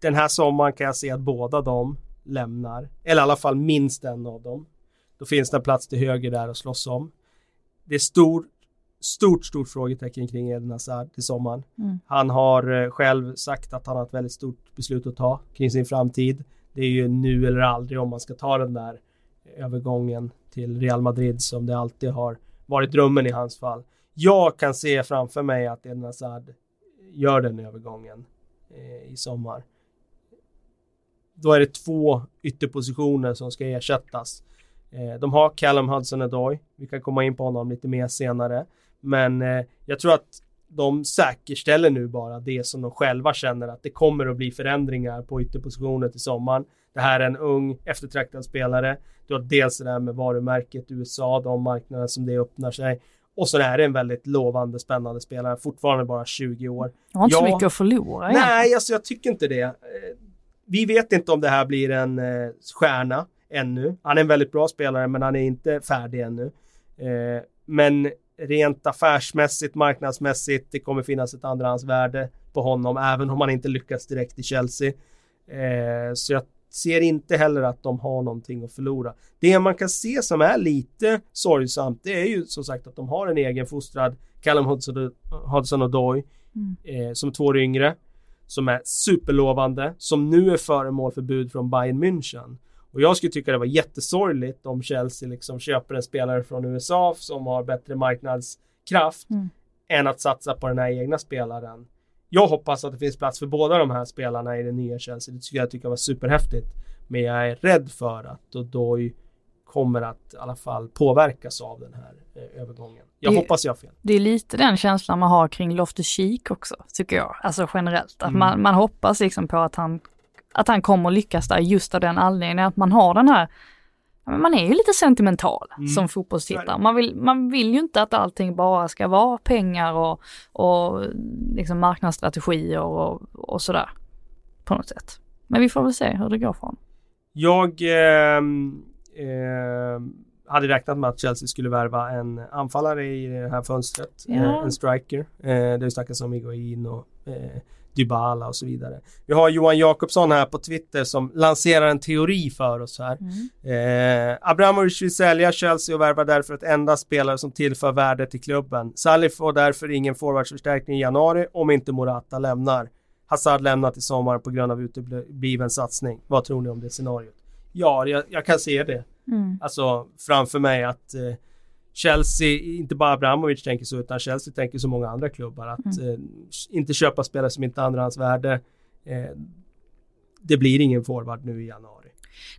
den här sommaren kan jag se att båda de lämnar. Eller i alla fall minst en av dem. Då finns det en plats till höger där att slåss om. Det är stor stort, stort frågetecken kring Eden Hazard till sommaren. Mm. Han har eh, själv sagt att han har ett väldigt stort beslut att ta kring sin framtid. Det är ju nu eller aldrig om man ska ta den där övergången till Real Madrid som det alltid har varit drömmen i hans fall. Jag kan se framför mig att Eden Hazard gör den övergången eh, i sommar. Då är det två ytterpositioner som ska ersättas. Eh, de har Callum Hudson-Odoi. Vi kan komma in på honom lite mer senare. Men eh, jag tror att de säkerställer nu bara det som de själva känner att det kommer att bli förändringar på ytterpositioner till sommaren. Det här är en ung eftertraktad spelare. Du har dels det där med varumärket USA, de marknader som det öppnar sig. Och så är det en väldigt lovande, spännande spelare, fortfarande bara 20 år. Jag har inte så mycket att förlora. Nej, alltså jag tycker inte det. Eh, vi vet inte om det här blir en eh, stjärna ännu. Han är en väldigt bra spelare, men han är inte färdig ännu. Eh, men rent affärsmässigt, marknadsmässigt, det kommer finnas ett andrahandsvärde på honom även om han inte lyckas direkt i Chelsea. Eh, så jag ser inte heller att de har någonting att förlora. Det man kan se som är lite sorgsamt det är ju som sagt att de har en egen fostrad Callum Hudson och Doy mm. eh, som två år yngre som är superlovande som nu är föremål för bud från Bayern München. Och jag skulle tycka det var jättesorgligt om Chelsea liksom köper en spelare från USA som har bättre marknadskraft mm. än att satsa på den här egna spelaren. Jag hoppas att det finns plats för båda de här spelarna i det nya Chelsea. Det skulle jag tycka var superhäftigt. Men jag är rädd för att Odoi kommer att i alla fall påverkas av den här eh, övergången. Jag det, hoppas jag har fel. Det är lite den känslan man har kring Loftus Cheek också, tycker jag. Alltså generellt. Att mm. man, man hoppas liksom på att han att han kommer lyckas där just av den anledningen att man har den här man är ju lite sentimental mm. som fotbollstittare. Man vill, man vill ju inte att allting bara ska vara pengar och, och liksom marknadsstrategier och, och sådär. På något sätt. Men vi får väl se hur det går för honom. Jag eh, eh, hade räknat med att Chelsea skulle värva en anfallare i det här fönstret. Ja. Eh, en striker. Eh, det snackas om Higuain och eh, Dybala och så vidare. Vi har Johan Jakobsson här på Twitter som lanserar en teori för oss här. Mm. Eh, Abramovic vill sälja Chelsea och värva därför ett enda spelare som tillför värde till klubben. Salif får därför ingen forwardsförstärkning i januari om inte Morata lämnar. Hazard lämnar till sommaren på grund av utebliven satsning. Vad tror ni om det scenariot? Ja, jag, jag kan se det. Mm. Alltså framför mig att eh, Chelsea, inte bara Abramovic tänker så utan Chelsea tänker så många andra klubbar att Mm. eh, inte köpa spelare som inte har andrahandsvärde. Eh, det blir ingen forward nu i januari.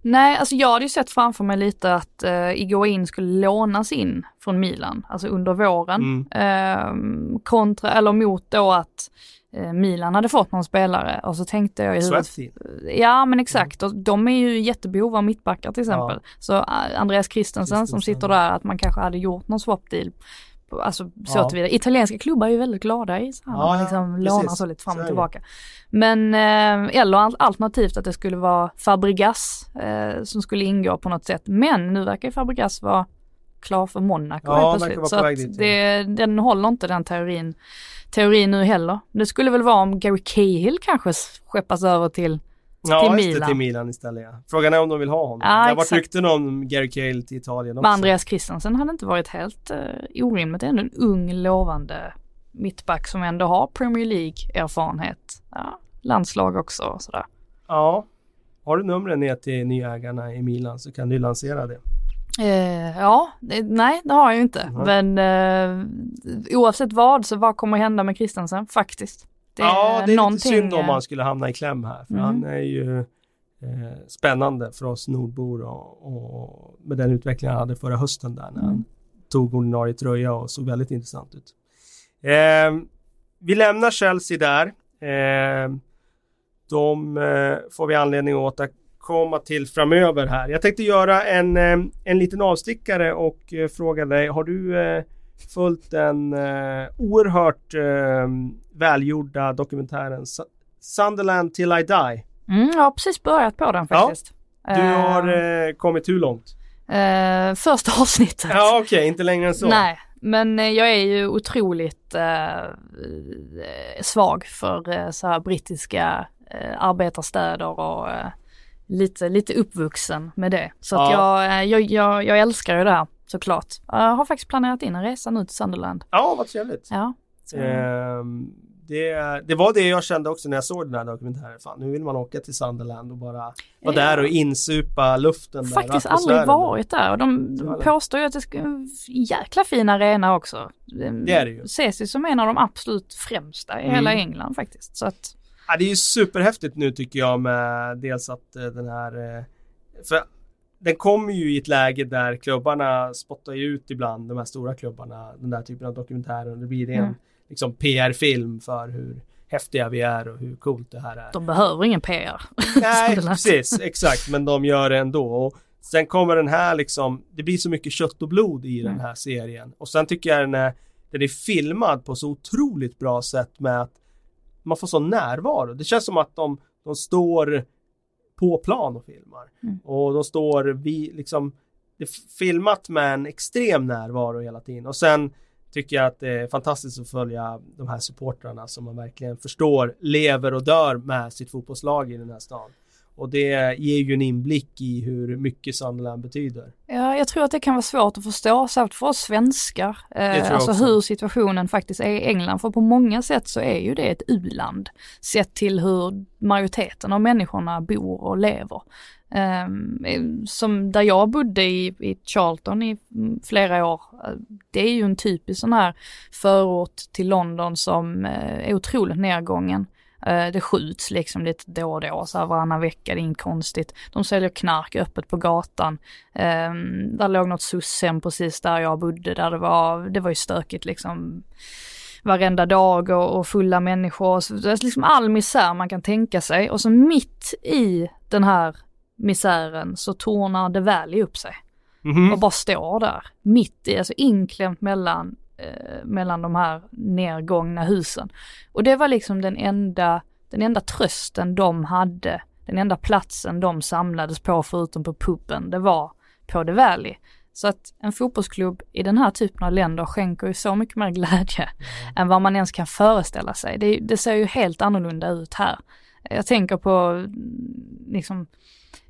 Nej, alltså jag hade ju sett framför mig lite att uh, Iguain skulle lånas in från Milan, alltså under våren. Mm. Ehm, kontra, eller mot då att eh, Milan hade fått någon spelare och så tänkte jag i huvudet. Ja men exakt, och de är ju jättebehov av mittbackar till exempel. Ja. Så eh, Andreas Christensen som sitter där, att man kanske hade gjort någon swap deal. Alltså så Ja. tillvida. Italienska klubbar är ju väldigt glada i så här, Ja, man liksom precis. lånar så lite fram Så och det. tillbaka. Men, eh, eller al- alternativt att det skulle vara Fabregas eh, som skulle ingå på något sätt. Men nu verkar ju Fabregas vara klar för Monaco Ja, helt plötsligt. Så att ja. det, den håller inte den teorin, teorin nu heller. Det skulle väl vara om Gary Cahill kanske skeppas över till Ja, till just det, Milan. till Milan istället ja. Frågan är om de vill ha honom. Ja, det har varit rykten om Gary Cahill till Italien också. Men Andreas Christensen hade inte varit helt uh, orimligt. Det är ändå en ung lovande mittback som ändå har Premier League-erfarenhet. Ja, landslag också och sådär. Ja. Har du numren ner till nyägarna i Milan så kan du lansera det. Eh, ja, nej det har jag ju inte. Mhm. Men eh, oavsett vad så vad kommer hända med Christensen faktiskt? Det ja, det är någonting, lite synd om eh, han skulle hamna i kläm här. För Mm. han är ju eh, spännande för oss nordbor och, och med den utveckling han hade förra hösten där när han Mm. tog ordinarie tröja och såg väldigt intressant ut. Eh, vi lämnar Chelsea där. Eh, de eh, får vi anledning att återkomma till framöver här. Jag tänkte göra en, eh, en liten avstickare och eh, fråga dig, har du eh, följt den oerhört välgjorda dokumentären Su- Sunderland till I die? Mm, jag har precis börjat på den Ja, faktiskt. Du Eh, har kommit hur långt? eh, första avsnittet. Ja okej, inte längre än så. Nej, men jag är ju otroligt eh, svag för så här brittiska arbetarstäder och lite, lite uppvuxen med det. Så att Ja. jag, eh, jag, jag, jag älskar ju det här såklart. Jag har faktiskt planerat in en resa nu till Sunderland. Ja, vad trevligt. Ja. Ehm, det, det var det jag kände också när jag såg den här dokumentären. Fan, nu vill man åka till Sunderland och bara vara Ja. där och insupa luften där. faktiskt atmosfären aldrig där. varit där och de, är de påstår ju att det ska en jäkla fin arena också. Det är det ju. Ses ju som en av de absolut främsta i Mm. hela England faktiskt. Så att, Ja, det är ju superhäftigt nu tycker jag med dels att eh, den här... eh, För den kommer ju i ett läge där klubbarna spottar ju ut ibland, de här stora klubbarna, den där typen av dokumentärer. Och det blir en Mm. liksom PR-film för hur häftiga vi är och hur coolt det här är. de behöver ingen PR. Nej, precis, exakt, men de gör det ändå. Och sen kommer den här liksom, det blir så mycket kött och blod i den Mm. här serien. Och sen tycker jag den är, den är filmad på så otroligt bra sätt med att man får sån närvaro. Det känns som att de, de står på plan och filmar. Mm. Och de står vi liksom, det är filmat med en extrem närvaro hela tiden. Och sen tycker jag att det är fantastiskt att följa de här supportrarna som man verkligen förstår lever och dör med sitt fotbollslag i den här stan. Och det ger ju en inblick i hur mycket Sunderland betyder. Ja, jag tror att det kan vara svårt att förstå, särskilt för oss svenskar. Eh, alltså också. hur situationen faktiskt är i England. För på många sätt så är ju det ett u-land. Sett till hur majoriteten av människorna bor och lever. Eh, som där jag bodde i, i Charlton i mm, flera år. eh, Det är ju en typisk sån här förort till London som eh, är otroligt nedgången. Eh, Det skjuts liksom lite då och då, så här varannan vecka, det är inget konstigt. De säljer knark öppet på gatan. Um, där låg något SUS-hem precis där jag bodde, där det var, det var ju stökigt liksom varenda dag och, och fulla människor. Så det är liksom all misär man kan tänka sig. Och så mitt i den här misären så tornar The Valley upp sig Mhm. och bara står där. Mitt i, alltså inklämt mellan, eh, mellan de här nergångna husen. Och det var liksom den enda, den enda trösten de hade, den enda platsen de samlades på förutom på puben, det var på The Valley. Så att en fotbollsklubb i den här typen av länder skänker ju så mycket mer glädje mm. än vad man ens kan föreställa sig. Det, det, ser ju helt annorlunda ut här. Jag tänker på mm, liksom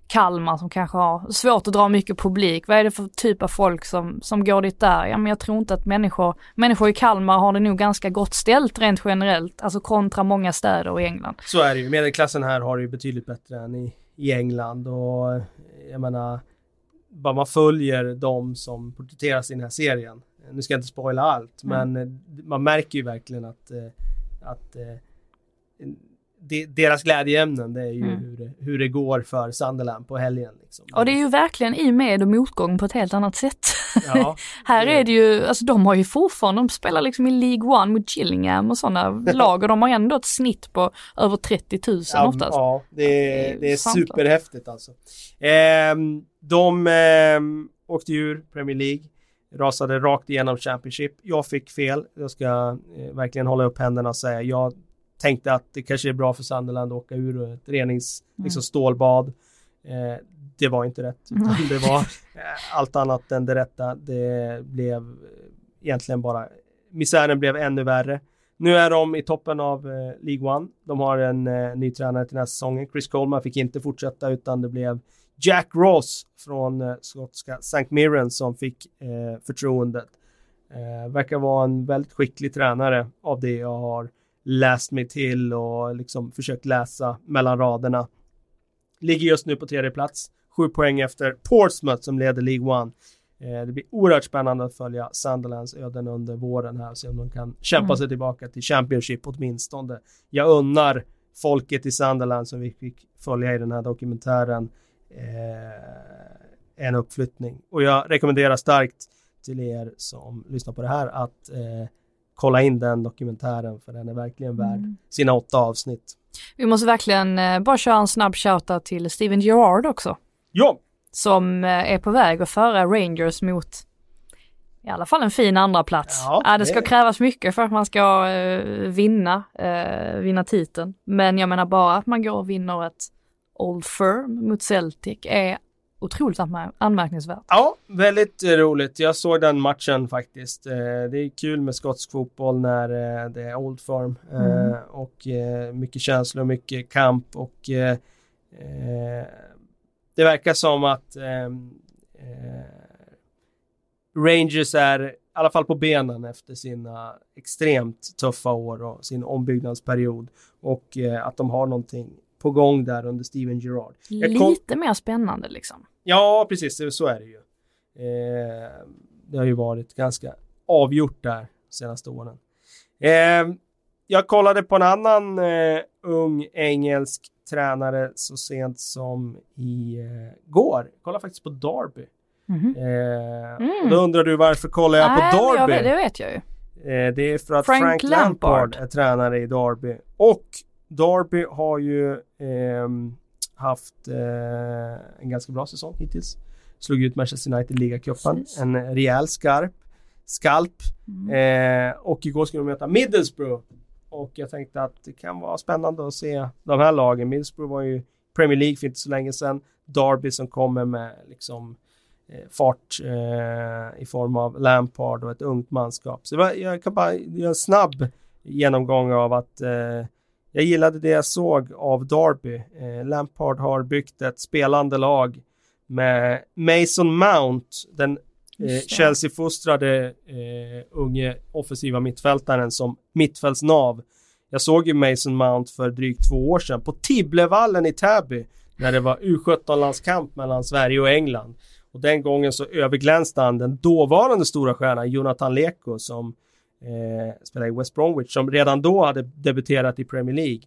Kalmar som kanske har svårt att dra mycket publik. Vad är det för typ av folk som, som går dit där? Ja, men jag tror inte att människor, människor i Kalmar har det nog ganska gott ställt rent generellt, alltså kontra många städer i England. Så är det ju. Medelklassen här har det ju betydligt bättre än i, i England och jag menar, bara man följer de som porträtteras i den här serien. Nu ska jag inte spoila allt, mm. men man märker ju verkligen att, eh, att deras glädjeämnen det är ju mm. hur, det, hur det går för Sunderland på helgen. Liksom. Och det är ju verkligen i med och motgång på ett helt annat sätt. Ja, här det... är det ju, alltså de har ju fortfarande, de spelar liksom i League One mot Gillingham och sådana lag och de har ändå ett snitt på över 30 000 ja, oftast. Ja, det är, det är superhäftigt alltså. Eh, de eh, åkte ur Premier League rasade rakt igenom Championship. Jag fick fel. Jag ska eh, verkligen hålla upp händerna och säga jag tänkte att det kanske är bra för Sunderland att åka ur ett renings, mm. liksom stålbad. Eh, det var inte rätt, utan det var eh, allt annat än det rätta. Det blev eh, egentligen bara, misären blev ännu värre. Nu är de i toppen av eh, League One. De har en eh, ny tränare till den här säsongen. Chris Coleman fick inte fortsätta utan det blev Jack Ross från eh, skotska St. Mirren som fick eh, förtroendet. Eh, verkar vara en väldigt skicklig tränare av det jag har läst mig till och liksom försökt läsa mellan raderna. Ligger just nu på tredje plats, sju poäng efter Portsmouth som leder League One. Eh, det blir oerhört spännande att följa Sunderlands öden under våren här och se om de kan kämpa mm. sig tillbaka till Championship åtminstone. Jag unnar folket i Sunderland som vi fick följa i den här dokumentären eh, en uppflyttning. Och jag rekommenderar starkt till er som lyssnar på det här att eh, kolla in den dokumentären för den är verkligen värd mm. sina åtta avsnitt. Vi måste verkligen eh, bara köra en snabb shoutout till Steven Gerrard också. Ja! Som eh, är på väg att föra Rangers mot i alla fall en fin andra plats. Ja, det ska krävas mycket för att man ska uh, vinna, vinna titeln. Men jag menar bara att man går och vinner ett Old Firm mot Celtic är otroligt anmärkningsvärt. Ja, väldigt roligt. Jag såg den matchen faktiskt. Eh, det är kul med skotsk fotboll när eh, det är Old Firm eh, mm. och mycket känslor, mycket kamp och det verkar som att Rangers är i alla fall på benen efter sina extremt tuffa år och sin ombyggnadsperiod och att de har någonting på gång där under Steven Gerrard. Lite mer spännande liksom. Ja, precis. Så är det ju. Eh, det har ju varit ganska avgjort där senaste åren. Eh, jag kollade på en annan eh, ung engelsk tränare så sent som i eh, kollade faktiskt på Derby. Mm -hmm. mm. Då undrar du varför kollar jag Nej, på Derby? Jag vet, det vet jag ju. Eh, det är för att Frank, Frank Lampard. Lampard är tränare i Derby. Och Derby har ju eh, haft eh, en ganska bra säsong hittills. Slog ut Manchester United i ligacupen. En rejäl skarp skalp. Mm. Eh, och igår skulle de möta Middlesbrough. Och jag tänkte att det kan vara spännande att se de här lagen. Middlesbrough var ju Premier League för inte så länge sedan. Derby som kommer med liksom eh, fart eh, i form av Lampard och ett ungt manskap. Så var, jag kan bara göra en snabb genomgång av att eh, jag gillade det jag såg av Derby. Eh, Lampard har byggt ett spelande lag med Mason Mount, den eh, Chelsea-fostrade eh, unge offensiva mittfältaren som mittfältsnav. Jag såg ju Mason Mount för drygt två år sedan på Tibblevallen i Täby när det var U17-landskamp mellan Sverige och England. Och den gången så överglänste han den dåvarande stora stjärnan Jonathan Leko som eh, spelade i West Bromwich som redan då hade debuterat i Premier League.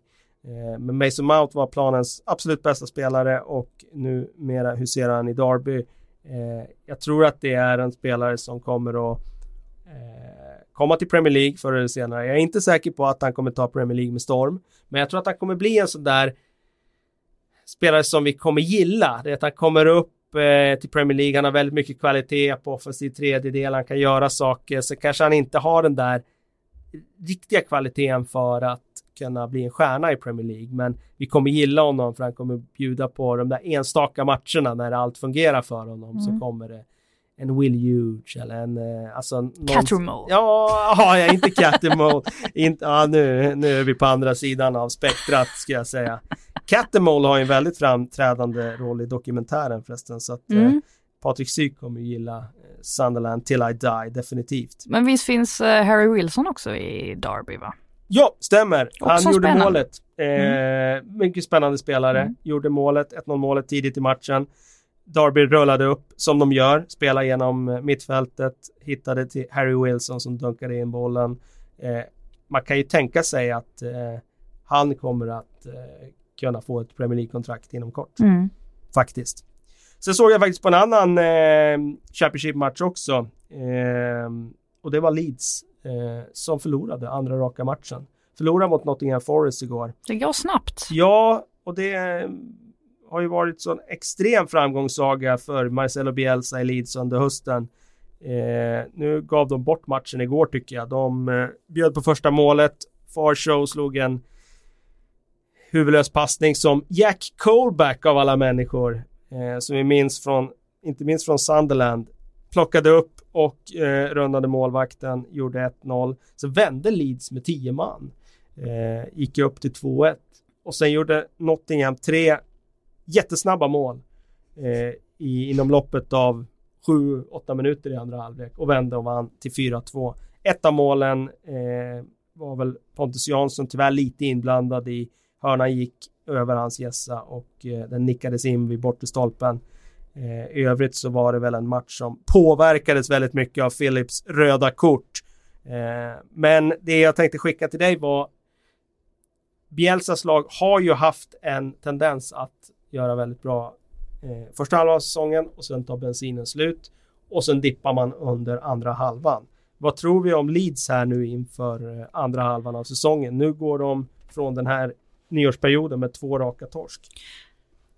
Eh, men Mason Mount var planens absolut bästa spelare och numera huserar han i Derby. Eh, jag tror att det är en spelare som kommer att eh, komma till Premier League förr eller senare. Jag är inte säker på att han kommer ta Premier League med storm, men jag tror att han kommer bli en sån där spelare som vi kommer gilla. Det är att han kommer upp eh, till Premier League. Han har väldigt mycket kvalitet på offensiv tredjedel. Han kan göra saker. Så kanske han inte har den där riktiga kvaliteten för att kunna bli en stjärna i Premier League. Men vi kommer gilla honom för han kommer bjuda på de där enstaka matcherna när allt fungerar för honom. Mm. Så kommer det en Will Huge eller en... Eh, alltså någon... Ja, ja, inte Catermole. inte, ja, nu, nu är vi på andra sidan av spektrat ska jag säga. Catermole har ju en väldigt framträdande roll i dokumentären förresten så att mm. eh, Patrik Syk kommer gilla eh, Sunderland till I die definitivt. Men visst finns Harry Wilson också i Derby va? Ja, stämmer. Också Han gjorde spännande. målet. Eh, mm. Mycket spännande spelare. Mm. Gjorde målet, 1-0 målet tidigt i matchen. Darby rullade upp som de gör, spelade genom eh, mittfältet, hittade till Harry Wilson som dunkade in bollen. Eh, man kan ju tänka sig att eh, han kommer att eh, kunna få ett Premier League-kontrakt inom kort. Mm. Faktiskt. Sen såg jag faktiskt på en annan eh, Championship-match också. Eh, och det var Leeds eh, som förlorade andra raka matchen. Förlorade mot Nottingham Forest igår. Det går snabbt. Ja, och det har ju varit sån extrem framgångssaga för Marcelo Bielsa i Leeds under hösten. Eh, nu gav de bort matchen igår tycker jag. De eh, bjöd på första målet. Farshow slog en huvudlös passning som Jack Colback av alla människor, eh, som vi minns från, inte minst från Sunderland, plockade upp och eh, rundade målvakten, gjorde 1-0. Så vände Leeds med 10 man. Eh, gick upp till 2-1 och sen gjorde Nottingham 3 jättesnabba mål eh, i, inom loppet av 7-8 minuter i andra halvlek och vände och vann till 4-2. Ett av målen eh, var väl Pontus Jansson tyvärr lite inblandad i. Hörnan gick över hans gässa och eh, den nickades in vid bortre stolpen. Eh, I övrigt så var det väl en match som påverkades väldigt mycket av Philips röda kort. Eh, men det jag tänkte skicka till dig var Bielsas lag har ju haft en tendens att göra väldigt bra eh, första halvan av säsongen och sen tar bensinen slut och sen dippar man under andra halvan. Vad tror vi om Leeds här nu inför eh, andra halvan av säsongen? Nu går de från den här nyårsperioden med två raka torsk.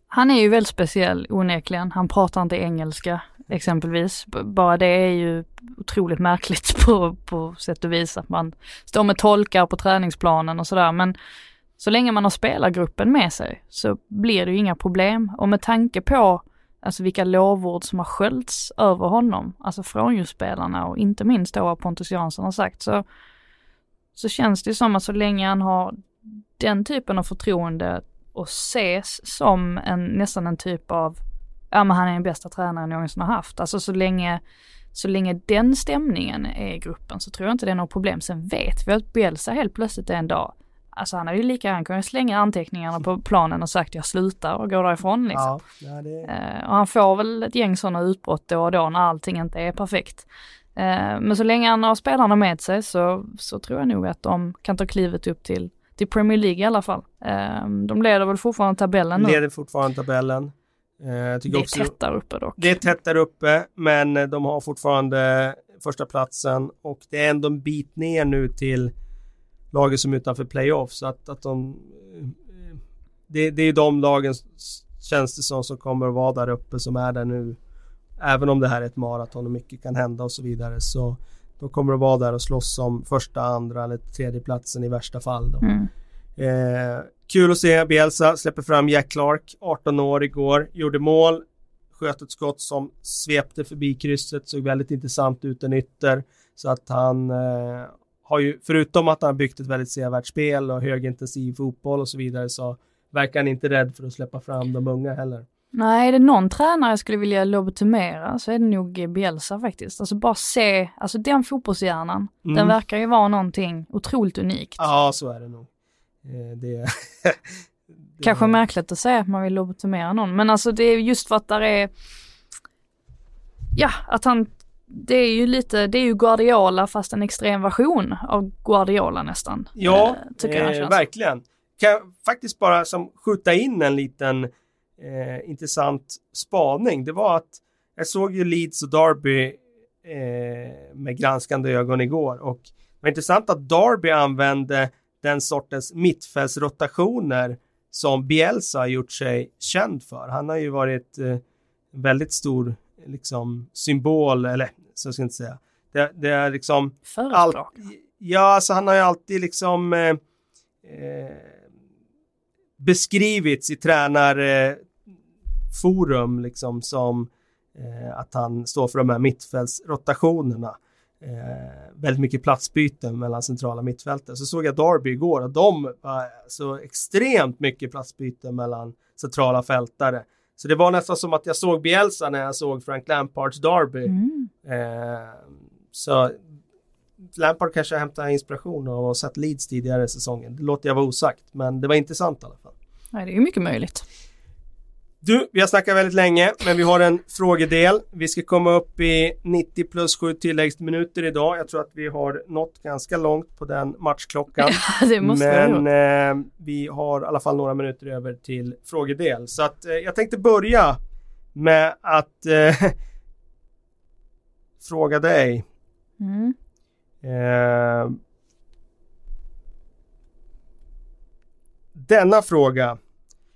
Han är ju väldigt speciell onekligen. Han pratar inte engelska exempelvis. Bara det är ju otroligt märkligt på, på sätt och vis att man står med tolkar på träningsplanen och sådär. Men så länge man har spelargruppen med sig så blir det ju inga problem. Och med tanke på alltså vilka lovord som har sköljts över honom, alltså från just spelarna och inte minst då vad Pontus Jansson har sagt, så, så känns det som att så länge han har den typen av förtroende och ses som en, nästan en typ av, ja men han är den bästa tränaren jag någonsin har haft. Alltså så länge, så länge den stämningen är i gruppen så tror jag inte det är något problem. Sen vet vi att Bielsa helt plötsligt en dag Alltså han hade ju lika, han kunde slänga anteckningarna på planen och sagt jag slutar och går därifrån liksom. Ja, det... eh, och han får väl ett gäng sådana utbrott då och då när allting inte är perfekt. Eh, men så länge han har spelarna med sig så, så tror jag nog att de kan ta klivet upp till, till Premier League i alla fall. Eh, de leder väl fortfarande tabellen nu. Leder fortfarande tabellen. Eh, det är också, tätt där uppe dock. Det är tätt där uppe, men de har fortfarande första platsen och det är ändå en bit ner nu till lagen som är utanför playoff. Så att, att de... Det, det är de lagen, känns det som, som kommer att vara där uppe som är där nu. Även om det här är ett maraton och mycket kan hända och så vidare. Så de kommer att vara där och slåss om första, andra eller tredje platsen i värsta fall. Då. Mm. Eh, kul att se Bielsa släpper fram Jack Clark, 18 år igår, gjorde mål, sköt ett skott som svepte förbi krysset, såg väldigt intressant ut en ytter. Så att han eh, har ju, förutom att han har byggt ett väldigt sevärt spel och högintensiv fotboll och så vidare, så verkar han inte rädd för att släppa fram de unga heller. Nej, är det någon tränare jag skulle vilja lobotomera så är det nog Bielsa faktiskt. Alltså bara se, alltså den fotbollshjärnan, mm. den verkar ju vara någonting otroligt unikt. Ja, så är det nog. Eh, det, det Kanske märkligt att säga att man vill lobotomera någon, men alltså det är just för att där är, ja, att han det är ju lite, det är ju Guardiola fast en extrem version av Guardiola nästan. Ja, eh, eh verkligen. Kan jag faktiskt bara som skjuta in en liten eh, intressant spaning. Det var att jag såg ju Leeds och Derby eh, med granskande ögon igår och det var intressant att Derby använde den sortens mittfältsrotationer som Bielsa har gjort sig känd för. Han har ju varit eh, väldigt stor liksom symbol, eller så ska jag inte säga. Det, det är liksom... Allt, ja, alltså han har ju alltid liksom eh, eh, beskrivits i tränarforum eh, liksom som eh, att han står för de här mittfältsrotationerna. Eh, väldigt mycket platsbyten mellan centrala mittfältet. Så såg jag Derby igår och de var så extremt mycket platsbyten mellan centrala fältare. Så det var nästan som att jag såg Bielsa när jag såg Frank Lampards Derby. Mm. Eh, så Lampard kanske hämtar inspiration av att ha sett Leeds tidigare i säsongen. Det låter jag vara osagt, men det var intressant i alla fall. Nej, det är mycket möjligt. Du, vi har snackat väldigt länge, men vi har en frågedel. Vi ska komma upp i 90 plus 7 tilläggsminuter idag. Jag tror att vi har nått ganska långt på den matchklockan. Ja, det måste men eh, vi har i alla fall några minuter över till frågedel. Så att eh, jag tänkte börja med att eh, fråga dig. Mm. Eh, denna fråga.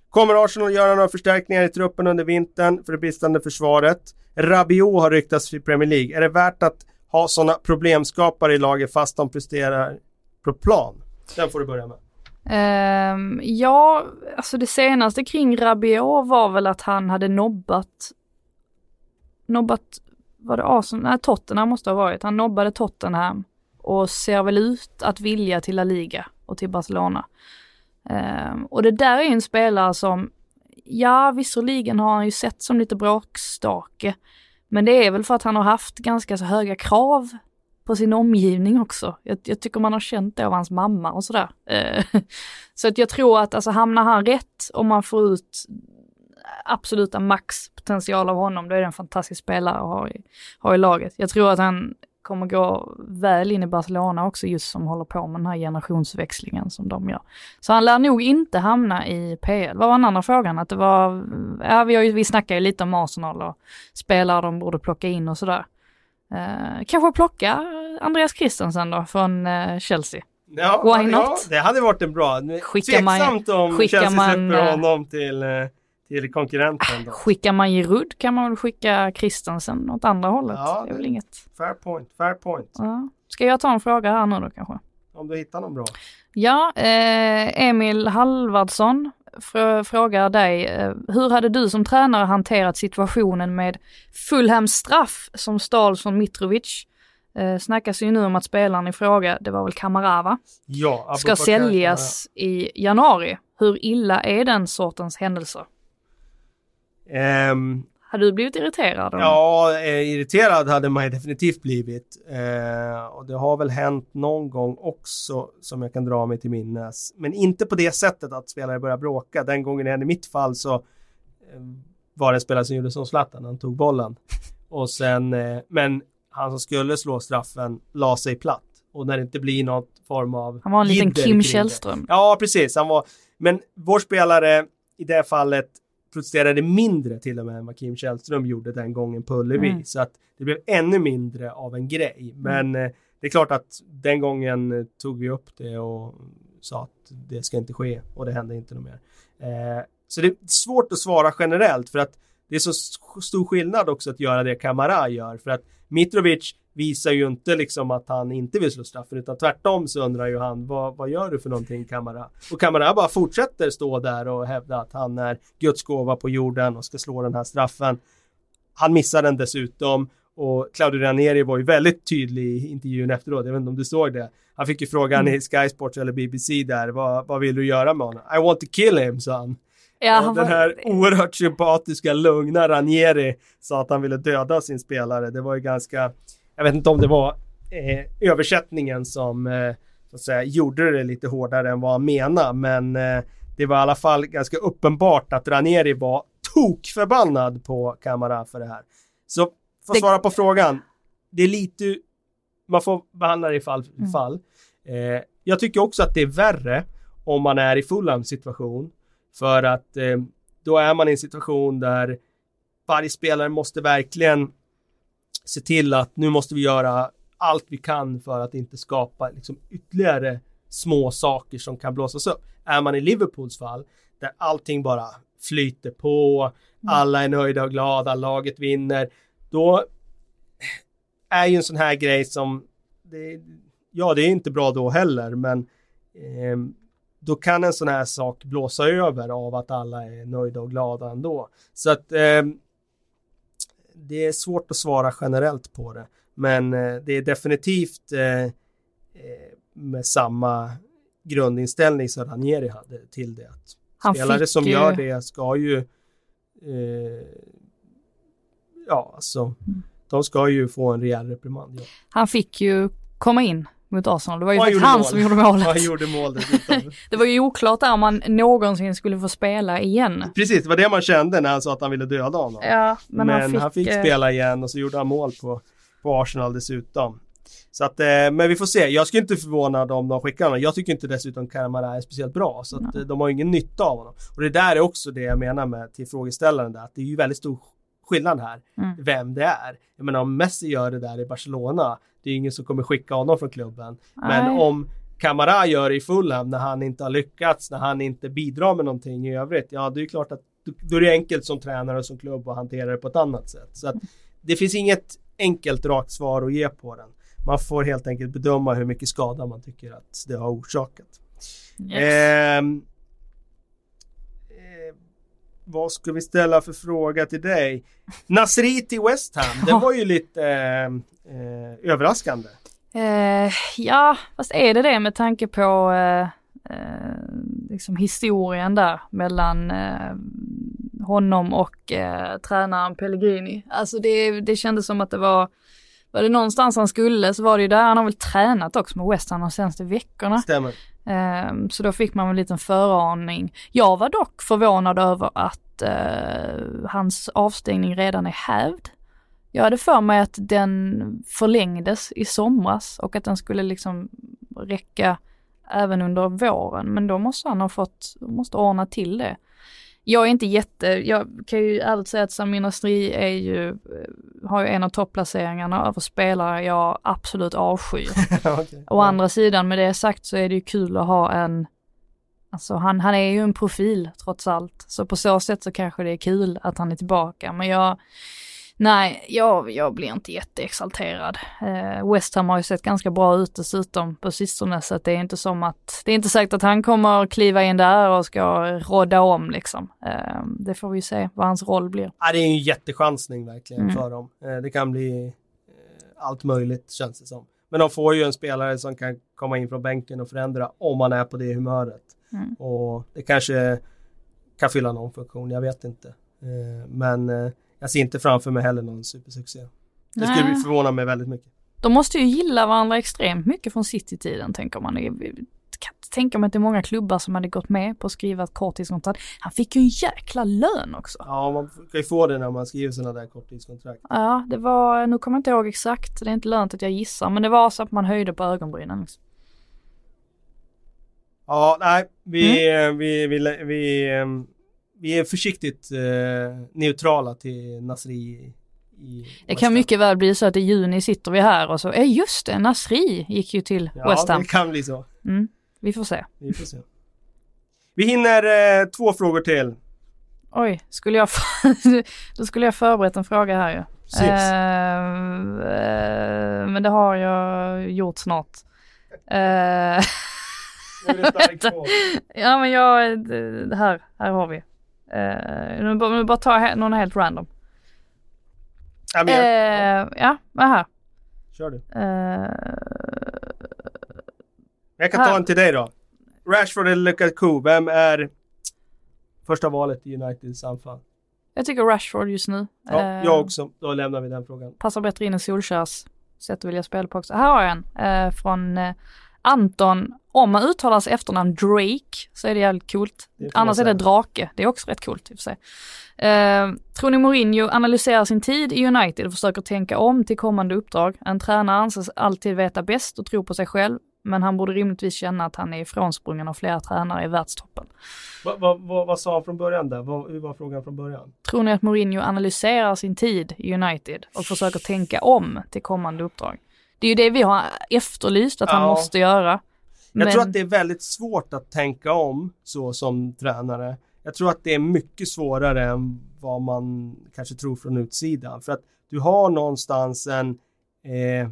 Kommer Arsenal göra några förstärkningar i truppen under vintern för det bristande försvaret? Rabiot har ryktats i Premier League. Är det värt att ha sådana problemskapare i laget fast de presterar på plan? Den får du börja med. Um, ja, alltså det senaste kring Rabiot var väl att han hade nobbat nobbat, var det Arsenal? Nej, Tottenham måste ha varit. Han nobbade Tottenham och ser väl ut att vilja till La Liga och till Barcelona. Um, och det där är en spelare som, ja visserligen har han ju sett som lite bråkstake, men det är väl för att han har haft ganska så höga krav på sin omgivning också. Jag, jag tycker man har känt det av hans mamma och sådär. Uh, så att jag tror att alltså hamnar han rätt och man får ut absoluta maxpotential av honom, då är det en fantastisk spelare att ha i, ha i laget. Jag tror att han kommer gå väl in i Barcelona också just som håller på med den här generationsväxlingen som de gör. Så han lär nog inte hamna i PL. Vad var den andra frågan? Att det var, ja vi, vi snackar ju lite om Arsenal och spelare de borde plocka in och sådär. Eh, kanske plocka Andreas Christensen då från eh, Chelsea. Ja, Why not? Ja, det hade varit en bra. Skickar Tveksamt man, om Chelsea man, släpper eh, honom till eh, till konkurrenten. Då. Skickar man Giroud kan man väl skicka Kristensen åt andra hållet. Ja, det är väl inget. Fair point, fair point. Ja. Ska jag ta en fråga här nu då kanske? Om du hittar någon bra. Ja, eh, Emil Halvardsson frågar dig, eh, hur hade du som tränare hanterat situationen med Fulhams straff som stals från Mitrovic? Eh, snackas ju nu om att spelaren i fråga, det var väl Kamarava, ja, ska säljas i januari. Hur illa är den sortens händelser? Um, hade du blivit irriterad? Då? Ja, eh, irriterad hade man definitivt blivit. Eh, och det har väl hänt någon gång också som jag kan dra mig till minnes. Men inte på det sättet att spelare börjar bråka. Den gången det hände i mitt fall så eh, var det en spelare som gjorde som Zlatan, han tog bollen. Och sen, eh, men han som skulle slå straffen la sig platt. Och när det inte blir något form av Han var en liten Kim Källström. Ja, precis. Han var, men vår spelare i det fallet protesterade mindre till och med än vad Kim Källström gjorde den gången på Ullevi. Mm. Så att det blev ännu mindre av en grej. Mm. Men mm. det är klart att den gången tog vi upp det och sa att det ska inte ske och det hände inte något mer. Eh, så det är svårt att svara generellt för att det är så stor skillnad också att göra det Kamara gör för att Mitrovic visar ju inte liksom att han inte vill slå straffen utan tvärtom så undrar ju han vad, vad gör du för någonting Kamara? Och Kamara bara fortsätter stå där och hävda att han är Guds gåva på jorden och ska slå den här straffen. Han missar den dessutom och Claudio Ranieri var ju väldigt tydlig i intervjun efteråt, jag vet inte om du såg det. Han fick ju frågan mm. i Sky Sports eller BBC där, vad, vad vill du göra med honom? I want to kill him, sa han. Ja, den här var... oerhört sympatiska, lugna Ranieri sa att han ville döda sin spelare. Det var ju ganska jag vet inte om det var eh, översättningen som eh, så att säga, gjorde det lite hårdare än vad han menade, men eh, det var i alla fall ganska uppenbart att Ranieri var tokförbannad på Kamara för det här. Så för att det... svara på frågan, det är lite, man får behandla det i fall mm. fall. Eh, jag tycker också att det är värre om man är i Fulhams situation, för att eh, då är man i en situation där varje spelare måste verkligen se till att nu måste vi göra allt vi kan för att inte skapa liksom ytterligare små saker som kan blåsas upp. Är man i Liverpools fall, där allting bara flyter på, mm. alla är nöjda och glada, laget vinner, då är ju en sån här grej som, det, ja det är inte bra då heller, men eh, då kan en sån här sak blåsa över av att alla är nöjda och glada ändå. Så att eh, det är svårt att svara generellt på det. Men eh, det är definitivt eh, eh, med samma grundinställning som Ranieri hade till det. Att Han spelare som ju- gör det ska ju eh, ja, alltså de ska ju få en rejäl reprimand. Ja. Han fick ju komma in mot Arsenal. Det var ju han faktiskt han mål. som gjorde målet. Han gjorde mål dessutom. Det var ju oklart där om han någonsin skulle få spela igen. Precis, det var det man kände när han sa att han ville döda honom. Ja, men, Men, han fick, eh, spela igen och så gjorde han mål på, på Arsenal dessutom. Så att, eh, men vi får se. Jag skulle inte förvånad om de skickar honom. Jag tycker inte dessutom Karamara är speciellt bra. Så att, eh, de har ingen nytta av honom. Och det där är också det jag menar med till frågeställaren där. Att det är ju väldigt stor skillnad här. Mm. Vem det är. Jag menar om Messi gör det där i Barcelona. Det är ingen som kommer skicka honom från klubben. Men Nej. om Kamara gör det i Fulham när han inte har lyckats, när han inte bidrar med någonting i övrigt. Ja, det är klart att då är det enkelt som tränare och som klubb att hantera det på ett annat sätt. Så att det finns inget enkelt rakt svar att ge på den. Man får helt enkelt bedöma hur mycket skada man tycker att det har orsakat. yes. Eh, vad ska vi ställa för fråga till dig? Nasri till West Ham, det var ju lite eh, eh, överraskande. Eh, ja, fast är det det med tanke på eh, eh, liksom historien där mellan eh, honom och tränaren Pellegrini. Alltså det, det kändes som att det var, var det någonstans han skulle så var det ju där. Han har väl tränat också med West Ham de senaste veckorna. Stämmer. Ehm, Så då fick man en liten föraning. Jag var dock förvånad över att eh, hans avstängning redan är hävd. Jag hade för mig att den förlängdes i somras och att den skulle liksom räcka även under våren. Men då måste han ha fått, måste ordna till det. Jag är inte jätte, jag kan ju ärligt säga att Samir Nasri är ju, eh, har ju en av topplaceringarna över spelare jag absolut avskyr. Okej. Å andra sidan med det sagt så är det ju kul att ha en, alltså han, han är ju en profil trots allt. Så på så sätt så kanske det är kul att han är tillbaka. Men jag, nej, jag, jag blir inte jätteexalterad. Eh, West Ham har ju sett ganska bra ut dessutom på sistone så att det är inte som att, det är inte sagt att han kommer kliva in där och ska rodda om liksom. Eh, det får vi ju se vad hans roll blir. Ja, det är ju en jättechansning verkligen Mm. för dem. Eh, Det kan bli eh, allt möjligt känns det som. Men de får ju en spelare som kan komma in från bänken och förändra om man är på det humöret. Mm. Och det kanske kan fylla någon funktion, jag vet inte. Eh, Men eh, jag ser inte framför mig heller någon supersuccé. Det skulle Nej. förvåna mig väldigt mycket. De måste ju gilla varandra extremt mycket från City-tiden tänker man. Jag kan inte tänka mig att det är många klubbar som hade gått med på att skriva ett korttidskontrakt. Han fick ju en jäkla lön också. Ja, man kan ju få det när man skriver sådana där korttidskontrakt. Ja, det var, nu kommer jag inte ihåg exakt, det är inte lönt att jag gissar, men det var så att man höjde på ögonbrynen. Liksom. Ja, nej, vi, Mm. vi, vi, vi, ehm, vi är försiktigt eh, neutrala till Nasri Det kan mycket väl bli så att i juni sitter vi här och så, eh just det, Nasri gick ju till Ja, West Ham. det kan bli så. Mm, vi får se. Vi får se. Vi hinner eh, två frågor till. Oj, skulle jag, då skulle jag förberett en fråga här ju. Eh, eh, men det har jag gjort snart. Eh, ja men jag, det här, här har vi. Uh, nu, bara- nu bara ta någon helt random. Ja, men Uh, ja, vad här. Kör du. Eh, Jag kan Här. ta en till dig då. Rashford eller Lukaku, vem är första valet i Uniteds anfall? jag tycker Rashford just nu. Ja, Eh, jag också. Då lämnar vi den frågan. passar bättre in i Solskjärs sätt att vilja spela på också. Här har jag en eh, från eh, Anton. Om man uttalar sig efternamn Drake så är det jävligt coolt. Det Annars är det. Drake. Det är också rätt coolt i och för sig. Eh, tror ni Mourinho analyserar sin tid i United och försöker tänka om till kommande uppdrag? En tränare anses alltid veta bäst och tro på sig själv. Men han borde rimligtvis känna att han är ifrånsprungen av flera tränare i världstoppen. Va, va, va, vad sa han från början där? Vad, hur var frågan från början? Tror ni att Mourinho analyserar sin tid i United och försöker tänka om till kommande uppdrag? Det är ju det vi har efterlyst att han Ja. måste göra. Jag tror att det är väldigt svårt att tänka om så som tränare. Jag tror att det är mycket svårare än vad man kanske tror från utsidan. För att du har någonstans en, eh,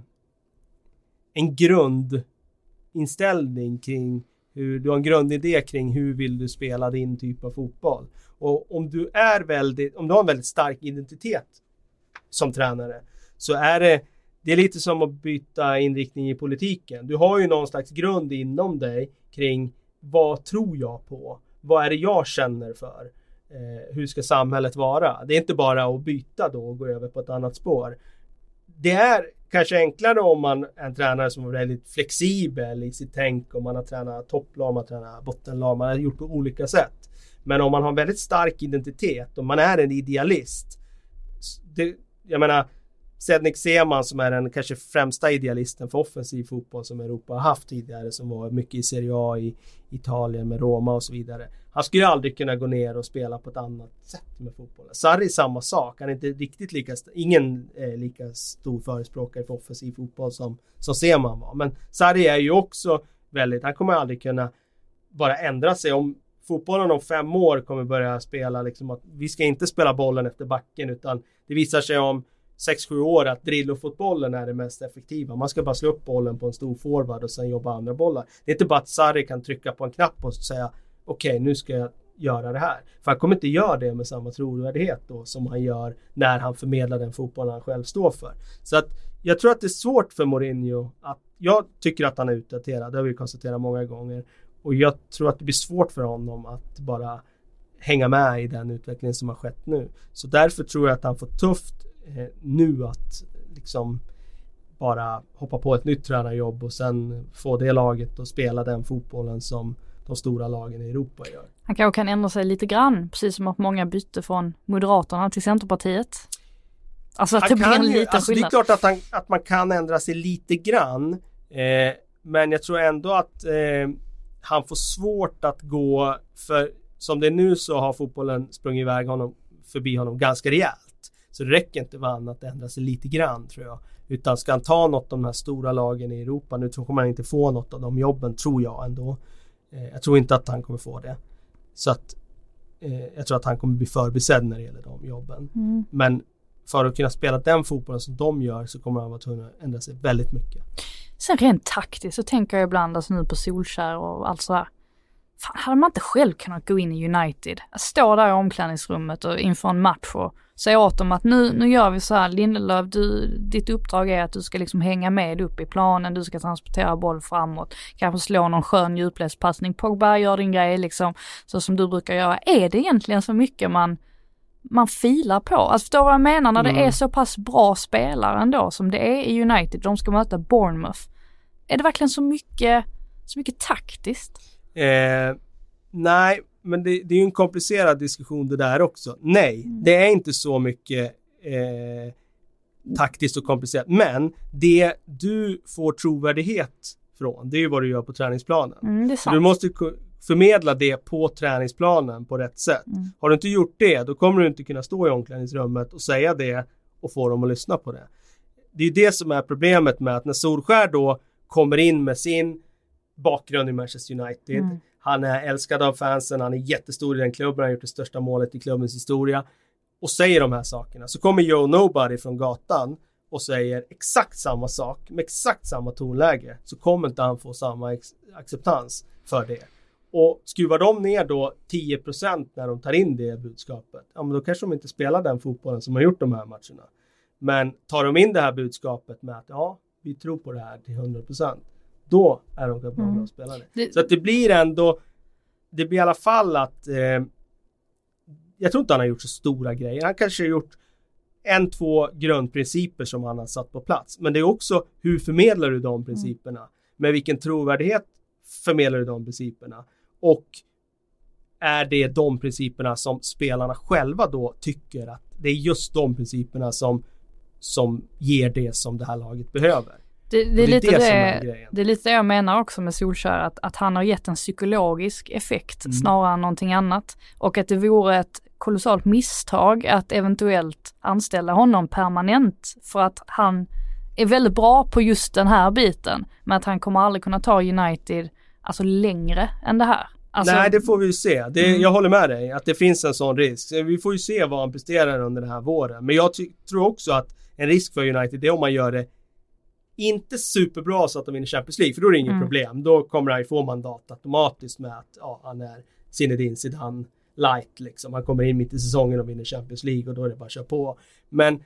en grundinställning kring hur, du har en grundidé kring hur vill du spela din typ av fotboll. Och om du är väldigt, om du har en väldigt stark identitet som tränare så är det det är lite som att byta inriktning i politiken. Du har ju någon slags grund inom dig kring vad tror jag på? Vad är det jag känner för? Eh, hur ska samhället vara? Det är inte bara att byta då och gå över på ett annat spår. Det är kanske enklare om man är en tränare som är väldigt flexibel i sitt tänk. Om man har tränat topplag, man har tränat bottenlag, man har gjort på olika sätt. Men om man har en väldigt stark identitet och man är en idealist. Det, jag menar, Sednik Seman som är den kanske främsta idealisten för offensiv fotboll som Europa har haft tidigare som var mycket i Serie A i Italien med Roma och så vidare. Han skulle aldrig kunna gå ner och spela på ett annat sätt med fotbollen. Sarri samma sak. Han är inte riktigt lika, ingen är lika stor förespråkare för offensiv fotboll som, som Seman var. Men Sarri är ju också väldigt, han kommer aldrig kunna bara ändra sig om fotbollen om fem år kommer börja spela liksom att vi ska inte spela bollen efter backen utan det visar sig om 6-7 år att Drillo-fotbollen är det mest effektiva. Man ska bara slå upp bollen på en stor forward och sen jobba andra bollar. Det är inte bara att Sarri kan trycka på en knapp och säga okej, okay, nu ska jag göra det här. För han kommer inte göra det med samma trovärdighet då som han gör när han förmedlar den fotboll han själv står för. Så att jag tror att det är svårt för Mourinho att jag tycker att han är utdaterad, det har vi konstaterat många gånger. Och jag tror att det blir svårt för honom att bara hänga med i den utveckling som har skett nu. Så därför tror jag att han får tufft eh, nu att liksom bara hoppa på ett nytt tränarjobb och sen få det laget och spela den fotbollen som de stora lagen i Europa gör. Han kanske kan ändra sig lite grann, precis som att många bytte från Moderaterna till Centerpartiet. Alltså att han det blir en ju, liten alltså skillnad. Det är klart att, han, att man kan ändra sig lite grann. Eh, men jag tror ändå att eh, han får svårt att gå, för som det är nu så har fotbollen sprungit iväg honom, förbi honom ganska rejält. Så det räcker inte med han att ändra sig lite grann tror jag. Utan ska han ta något av de här stora lagen i Europa, nu kommer han inte få något av de jobben tror jag ändå. Eh, jag tror inte att han kommer få det. Så att eh, jag tror att han kommer bli förbisedd när det gäller de jobben. Mm. Men för att kunna spela den fotbollen som de gör så kommer han vara tvungen att ändra sig väldigt mycket. Sen rent taktiskt så tänker jag ibland alltså nu på Solskär och allt sådär. Fan, hade man inte själv kunnat gå in i United? Stå där i omklädningsrummet och inför en match och säga åt dem att nu, nu gör vi så här, Lindelöf, du, ditt uppdrag är att du ska liksom hänga med upp i planen, du ska transportera boll framåt, kanske slå någon skön djupledspassning, Pogba gör din grej liksom, så som du brukar göra. Är det egentligen så mycket man, man filar på? Alltså förstår vad jag menar när mm. det är så pass bra spelare ändå som det är i United, de ska möta Bournemouth. Är det verkligen så mycket, så mycket taktiskt? Eh, nej, men det, det är ju en komplicerad diskussion det där också. Nej, mm. det är inte så mycket eh, taktiskt och komplicerat. Men det du får trovärdighet från, det är ju vad du gör på träningsplanen. Mm, du måste förmedla det på träningsplanen på rätt sätt. Mm. Har du inte gjort det, då kommer du inte kunna stå i omklädningsrummet och säga det och få dem att lyssna på det. Det är ju det som är problemet med att när Solskär då kommer in med sin bakgrund i Manchester United. Mm. Han är älskad av fansen, han är jättestor i den klubben, han har gjort det största målet i klubbens historia. Och säger de här sakerna. Så kommer Joe Nobody från gatan och säger exakt samma sak med exakt samma tonläge så kommer inte han få samma acceptans för det. Och skruvar de ner då 10% när de tar in det budskapet, ja men då kanske de inte spelar den fotbollen som har gjort de här matcherna. Men tar de in det här budskapet med att ja, vi tror på det här till 100% då är de kapabla mm. att spela det. det. Så att det blir ändå, det blir i alla fall att eh, jag tror inte han har gjort så stora grejer. Han kanske har gjort en, två grundprinciper som han har satt på plats. Men det är också hur förmedlar du de mm. principerna? Mm. Med vilken trovärdighet förmedlar du de principerna? Och är det de principerna som spelarna själva då tycker att det är just de principerna som, som ger det som det här laget behöver? Det, det, är, lite det, det, det är lite det jag menar också med Solskär, att, att han har gett en psykologisk effekt mm. snarare än någonting annat. Och att det vore ett kolossalt misstag att eventuellt anställa honom permanent för att han är väldigt bra på just den här biten. Men att han kommer aldrig kunna ta United alltså längre än det här. Alltså... Nej, det får vi ju se. Det, mm. Jag håller med dig att det finns en sån risk. Vi får ju se vad han presterar under den här våren. Men jag tror också att en risk för United är om man gör det inte superbra så att de vinner Champions League, för då är det inget mm. problem. Då kommer han ju få mandat automatiskt med att ja, han är Zinedine Zidane light liksom. Han kommer in mitt i säsongen och vinner Champions League och då är det bara att köra på. Men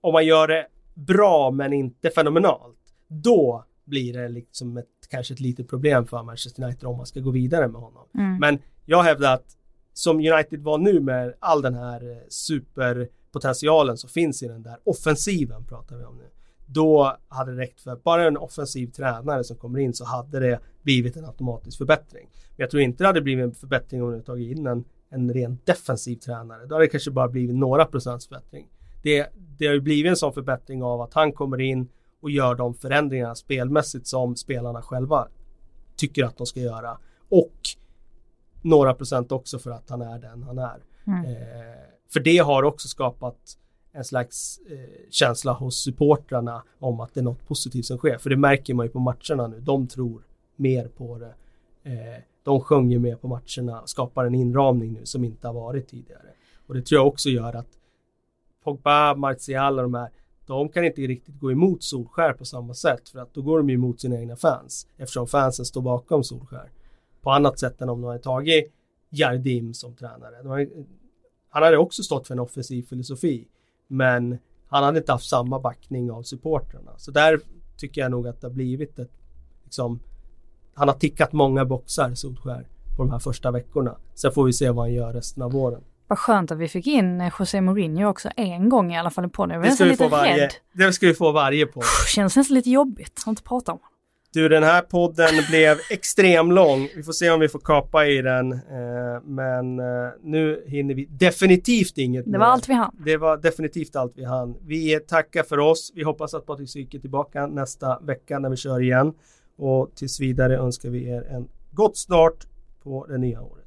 om man gör det bra men inte fenomenalt, då blir det liksom ett, kanske ett litet problem för Manchester United om man ska gå vidare med honom. Mm. Men jag hävdar att som United var nu med all den här eh, superpotentialen som finns i den där offensiven pratar vi om nu. Då hade det räckt för bara en offensiv tränare som kommer in så hade det blivit en automatisk förbättring. Men jag tror inte det hade blivit en förbättring om du tagit in en, en rent defensiv tränare. Då hade det kanske bara blivit några procents förbättring. Det, det har ju blivit en sån förbättring av att han kommer in och gör de förändringarna spelmässigt som spelarna själva tycker att de ska göra. Och några procent också för att han är den han är. Mm. Eh, för det har också skapat en slags eh, känsla hos supportrarna om att det är något positivt som sker. För det märker man ju på matcherna nu. De tror mer på det. Eh, de sjunger mer på matcherna, skapar en inramning nu som inte har varit tidigare. Och det tror jag också gör att Pogba, Martial och de här, de kan inte riktigt gå emot Solskär på samma sätt för att då går de ju emot sina egna fans eftersom fansen står bakom Solskär. På annat sätt än om de hade tagit Jardim som tränare. Har, han hade också stått för en offensiv filosofi men han hade inte haft samma backning av supportrarna. Så där tycker jag nog att det har blivit ett liksom han har tickat många boxar Solskär på de här första veckorna. Sen får vi se vad han gör resten av våren. Vad skönt att vi fick in eh, José Mourinho också en gång i alla fall i podden. Jag var Det ska, nästan vi lite få varje, rädd. det ska vi få varje på. Känns nästan lite jobbigt att inte prata om. Du, den här podden blev extrem lång. Vi får se om vi får kapa i den. Eh, men eh, nu hinner vi definitivt inget Det var allt vi hann. Det var definitivt allt vi hann. Vi tackar för oss. Vi hoppas att Patrik Syk är tillbaka nästa vecka när vi kör igen. Och tills vidare önskar vi er en gott start på det nya året.